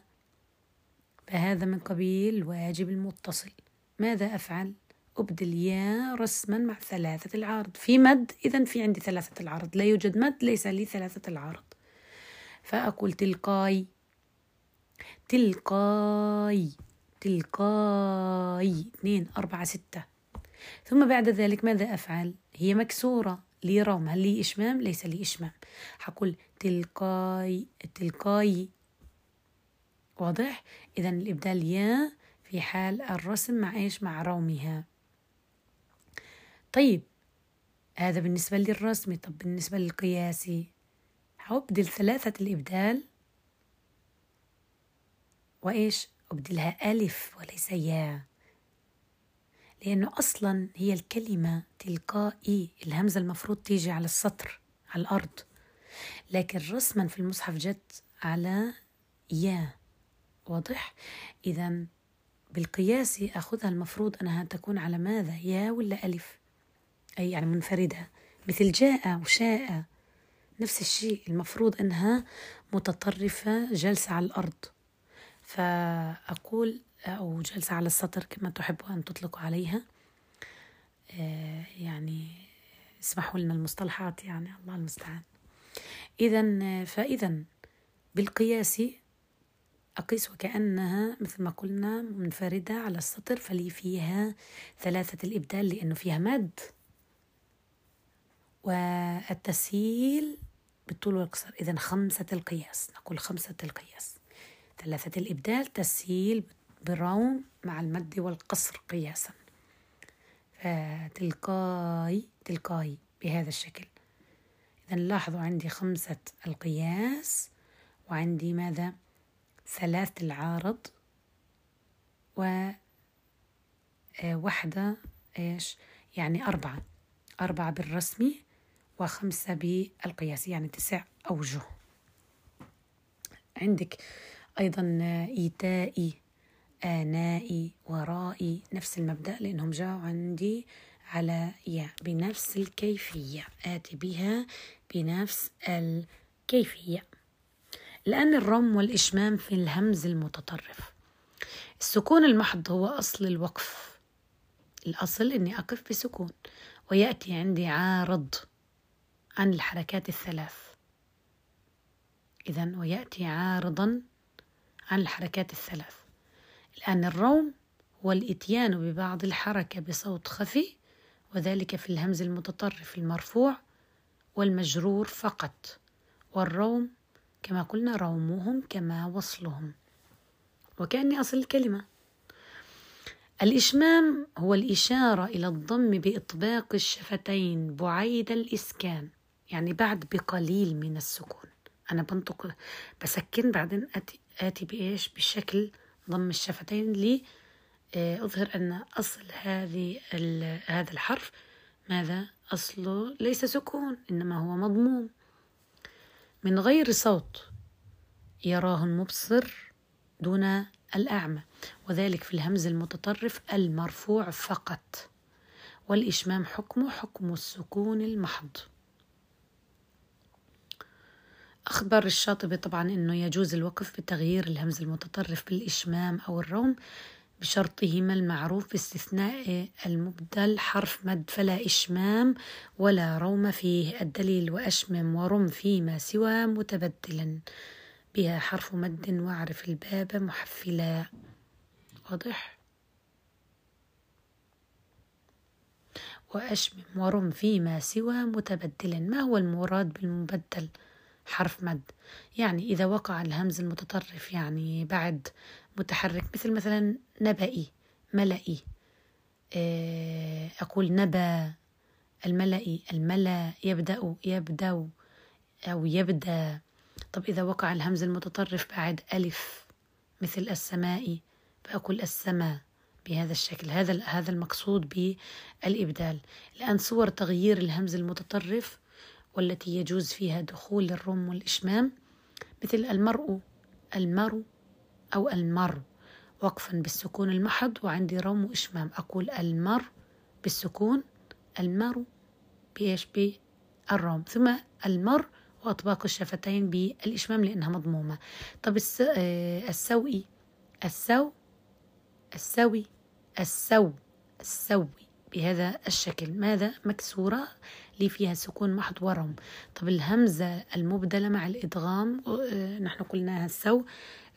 فهذا من قبيل واجب المتصل. ماذا أفعل؟ أبدل يا رسما مع ثلاثة العارض في مد إذا في عندي ثلاثة العارض لا يوجد مد ليس لي ثلاثة العارض فأقول تلقاي. تلقاي. تلقاي. اثنين أربعة ستة. ثم بعد ذلك ماذا أفعل؟ هي مكسورة. لي روم هل لي إشمام؟ ليس لي إشمام. حقول تلقاي. تلقاي. واضح؟ إذا الإبدال يا في حال الرسم مع إيش؟ مع رومها طيب هذا بالنسبة للرسمي طب بالنسبة للقياسي هأبدل ثلاثة الإبدال؟ وإيش؟ أبدلها ألف وليس يا لأنه أصلا هي الكلمة تلقائي الهمزة المفروض تيجي على السطر على الأرض. لكن رسما في المصحف جت على يا واضح؟ إذا بالقياس أخذها المفروض أنها تكون على ماذا؟ يا ولا ألف؟ أي يعني منفردة مثل جاء وشاء. نفس الشيء المفروض أنها متطرفة جالسة على الأرض. فأقول أو جالسة على السطر كما تحبوا أن تطلقوا عليها. آه، يعني اسمحوا لنا المصطلحات يعني الله المستعان. إذا فإذا بالقياس أقيس وكأنها مثل ما قلنا منفردة على السطر فلي فيها ثلاثة الإبدال لأنه فيها مد. والتسهيل بالطول والقصر. إذا خمسة القياس نقول خمسة القياس. ثلاثة الإبدال تسهيل بالروم مع المد والقصر قياسا. فتلقاي تلقاي بهذا الشكل. إذا لاحظوا عندي خمسة القياس وعندي ماذا؟ ثلاثة العارض و آه، واحدة إيش؟ يعني أربعة. أربعة بالرسمي وخمسة بالقياس يعني تسع أوجه عندك أيضا إيتائي آنائي ورائي نفس المبدأ لأنهم جاءوا عندي على يا بنفس الكيفية. آتي بها بنفس الكيفية. لأن الرم والإشمام في الهمز المتطرف. السكون المحض هو أصل الوقف. الأصل أني أقف بسكون ويأتي عندي عارض. عن الحركات الثلاث. إذا ويأتي عارضا عن الحركات الثلاث. لأن الروم هو الإتيان ببعض الحركة بصوت خفي وذلك في الهمز المتطرف المرفوع والمجرور فقط. والروم كما قلنا رومهم كما وصلهم. وكأني أصل الكلمة. الإشمام هو الإشارة إلى الضم بإطباق الشفتين بعيد الإسكان. يعني بعد بقليل من السكون. أنا بنطق بسكن بعدين آتي, آتي بإيش؟ بشكل ضم الشفتين لي. آه، أظهر أن أصل هذه هذا الحرف ماذا؟ أصله ليس سكون إنما هو مضموم. من غير صوت يراه المبصر دون الأعمى وذلك في الهمز المتطرف المرفوع فقط. والإشمام حكمه حكم السكون المحض. أخبر الشاطبي طبعا أنه يجوز الوقف بتغيير الهمز المتطرف بالإشمام أو الروم بشرطهما المعروف باستثناء المبدل حرف مد فلا إشمام ولا روم فيه الدليل وأشمم ورم فيما سوى متبدلا. بها حرف مد واعرف الباب محفلا. واضح؟ وأشمم ورم فيما سوى متبدل ما هو المراد بالمبدل؟ حرف مد. يعني إذا وقع الهمز المتطرف يعني بعد متحرك مثل مثلا نبئي ملئي آه، أقول نبأ الملئي الملأ يبدأ يبدأ أو يبدأ. طب إذا وقع الهمز المتطرف بعد ألف مثل السماء فأقول السماء بهذا الشكل. هذا هذا المقصود بالإبدال. الآن صور تغيير الهمز المتطرف والتي يجوز فيها دخول الرم والإشمام مثل المرء المرء أو المر وقفا بالسكون المحض وعندي روم وإشمام. أقول المر بالسكون المر بإيش؟ بالروم. ثم المر وأطباق الشفتين بالإشمام لأنها مضمومة. طب آه، السوئي السو السوي السو السوي. بهذا الشكل. ما دام مكسورة؟ لي فيها سكون محض وروم. طب الهمزة المبدلة مع الإدغام آه، نحن قلناها السو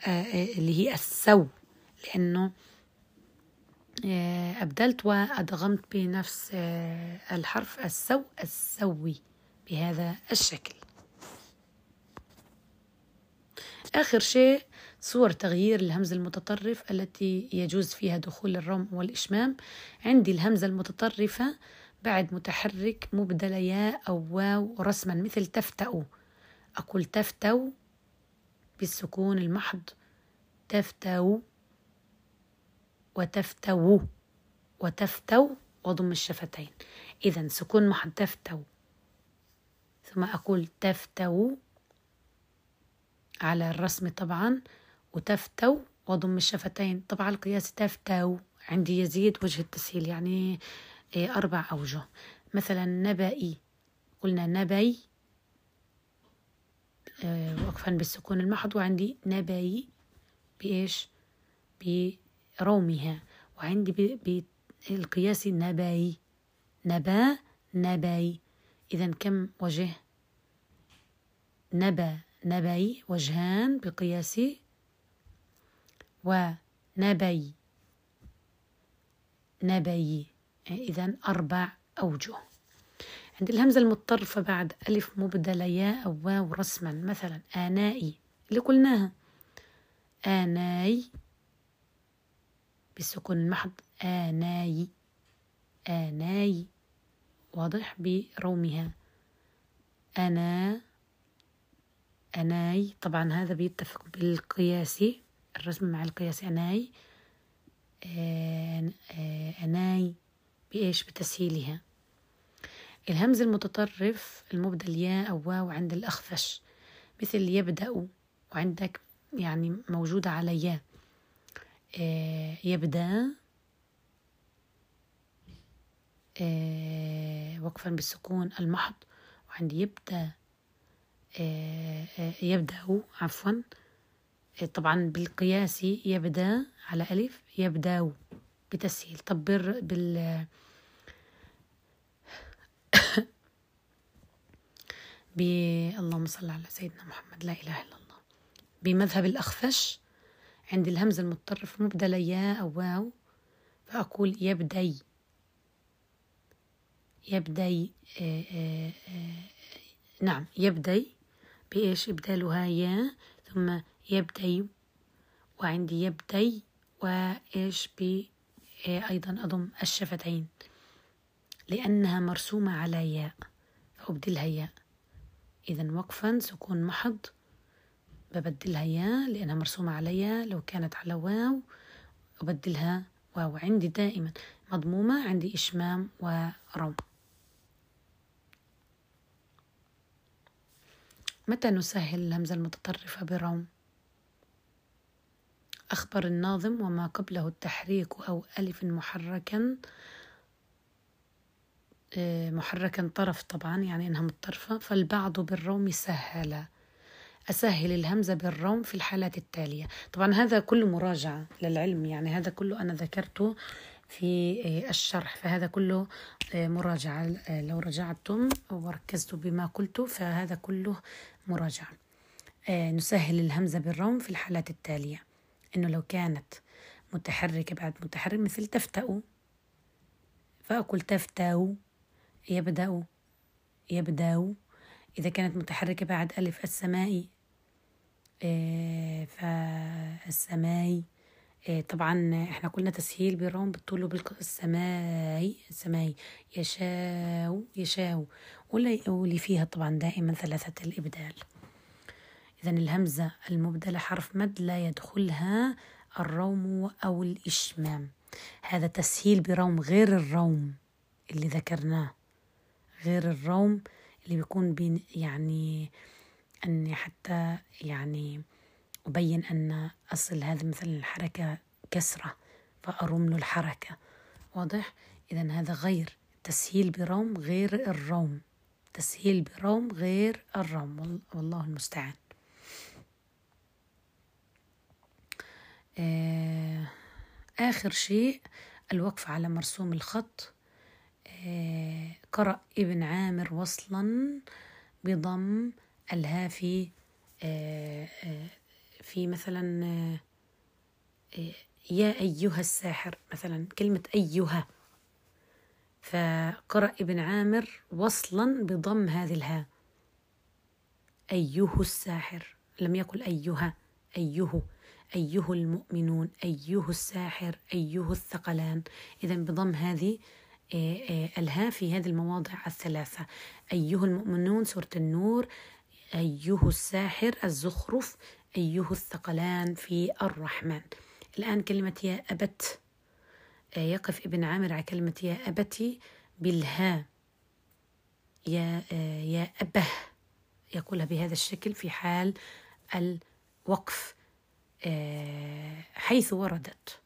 آه، آه، اللي هي السو لأنه أبدلت وأدغمت بنفس الحرف السو السوي بهذا الشكل. آخر شيء صور تغيير الهمز المتطرف التي يجوز فيها دخول الروم والإشمام عندي الهمزة المتطرفة بعد متحرك مبدل ياء أو واو رسما مثل تفتأ. أقول تفتو بالسكون المحض. تفتو وتفتو وتفتو وضم الشفتين. إذا سكون محض تفتو ثم أقول تفتو على الرسم طبعا. وتفتو وضم الشفتين. طبعا القياس تفتو عندي يزيد وجه التسهيل يعني إيه، أربع أوجه. مثلا نبئي قلنا نبي آه، وقفا بالسكون المحض وعندي نبي بإيش؟ برومها. وعندي بالقياس نبي نبأ نبي إذا كم وجه؟ نبأ نبي وجهان بقياس ونبي. نبي. إذا أربع أوجه. عند الهمزة المضطرفة بعد ألف مبدلة ياء أو واو رسما. مثلا آنائي اللي قلناها. آناي. بالسكون المحض آناي. آناي. واضح برومها. أنا. أناي. طبعا هذا بيتفق بالقياسي. الرسم مع القياسي أناي أناي بإيش؟ بتسهيلها. الهمز المتطرف المبدل ياء أو واو عند الأخفش مثل يبدأ وعندك يعني موجودة على ياء. آه، يبدأ آه، وقفا بالسكون المحض وعندي يبدأ آه، يبدأ عفوا. طبعا بالقياسي يبدأ على ألف يبدأ بتسهيل. طب بال ب اللهم صل على سيدنا محمد لا إله إلا الله. بمذهب الأخفش عند الهمزة المتطرف مبدلة يا أو واو فأقول يبدي يبدي آآ آآ آآ نعم يبدي بإيش؟ إبدالها يا ثم يبدي وعندي يبدي وإيش ب أيضا أضم الشفتين لأنها مرسومة على ياء فأبدلها ياء. إذا وقفا سكون محض. ببدلها يا لأنها مرسومة عليا لو كانت على واو أبدلها واو عندي دائما. مضمومة عندي إشمام وروم متى نسهل الهمزة المتطرفة بروم أخبر الناظم وما قبله التحريك أو ألف محركا آه، محركا طرف طبعا يعني إنها متطرفة. فالبعض بالروم سهل. أسهل الهمزة بالروم في الحالات التالية. طبعا هذا كله مراجعة للعلم يعني هذا كله أنا ذكرته في آه، الشرح. فهذا كله آه، مراجعة لو رجعتم وركزتوا بما قلت فهذا كله مراجعة. نسهل الهمزة بالروم في الحالات التالية. إنه لو كانت متحركة بعد متحرك مثل تفتأ فأقول تفتاو يبدأ يبدأ إذا كانت متحركة بعد ألف السماء آه، فالسماء آه، طبعا إحنا قلنا تسهيل بالروم بالطول وبالسماء السماء يشاو يشاو واللي فيها طبعا دائما ثلاثة الإبدال. إذا الهمزة المبدلة حرف مد لا يدخلها الروم أو الإشمام. هذا تسهيل بروم غير الروم اللي ذكرناه. غير الروم اللي بيكون بين يعني أني حتى يعني أبين أن أصل هذه مثلا الحركة كسرة فأرم له الحركة. واضح؟ إذا هذا غير. تسهيل بروم غير الروم. تسهيل بروم غير الروم. والله المستعان. آخر شيء الوقف على مرسوم الخط. آه، قرأ ابن عامر وصلا بضم الها في آه، في مثلا يا أيها الساحر مثلا كلمة أيها. فقرأ ابن عامر وصلا بضم هذه الها. أيه الساحر لم يقل أيها أيه أيه المؤمنون أيه الساحر أيه الثقلان. إذا بضم هذه آه، آه، الهاء في هذه المواضع الثلاثة. أيه المؤمنون سورة النور. أيه الساحر الزخرف. أيه الثقلان في الرحمن. الآن كلمة يا أبت. آه، يقف ابن عامر على كلمة يا أبتي بالهاء يا يا أبه. يقولها بهذا الشكل في حال الوقف. حيث وردت.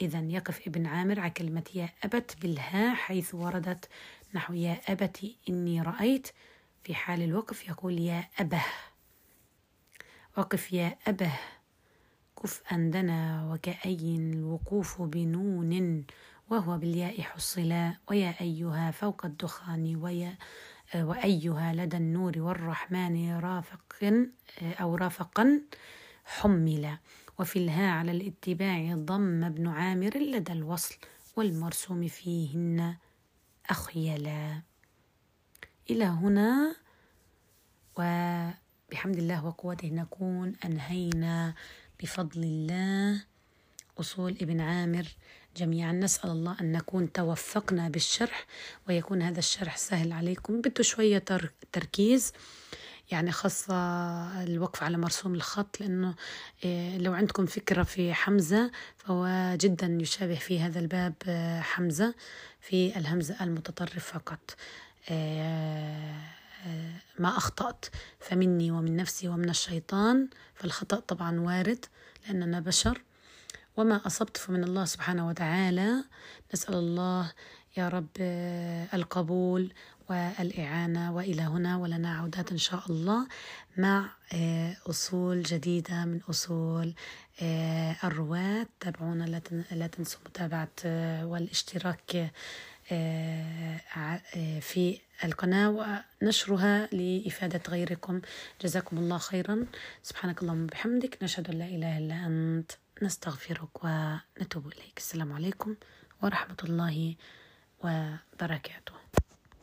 إذا يقف ابن عامر على كلمة يا أبت بالها حيث وردت نحو يا أبت إني رأيت. في حال الوقف يقول يا أبه. وقف يا أبه. كف أندنا وكأي الوقوف بنون. وهو بالياء حصلا. ويا أيها فوق الدخان. ويا آه، وأيها لدى النور والرحمن رافق آه، أو رافقا حمل وفي الها على الاتباع ضم ابن عامر لدى الوصل والمرسوم فيهن أخيلا. إلى هنا وبحمد الله وقوته نكون أنهينا بفضل الله أصول ابن عامر جميعا. نسأل الله أن نكون توفقنا بالشرح ويكون هذا الشرح سهل عليكم. بده شوية تركيز. يعني خاصة الوقف على مرسوم الخط لأنه آه، لو عندكم فكرة في حمزة فهو جدا يشابه في هذا الباب آه، حمزة في الهمزة المتطرف فقط. آه، ما أخطأت فمني ومن نفسي ومن الشيطان فالخطأ طبعا وارد لأننا بشر. وما أصبت فمن الله سبحانه وتعالى نسأل الله يا رب القبول والإعانة وإلى هنا ولنا عودات إن شاء الله مع آه، أصول جديدة من أصول آه، الرواة تابعونا لا تنسوا متابعة آه، والاشتراك في القناة ونشرها لإفادة غيركم. جزاكم الله خيرا. سبحانك اللهم وبحمدك. نشهد أن لا إله إلا أنت. نستغفرك ونتوب إليك. السلام عليكم ورحمة الله وبركاته.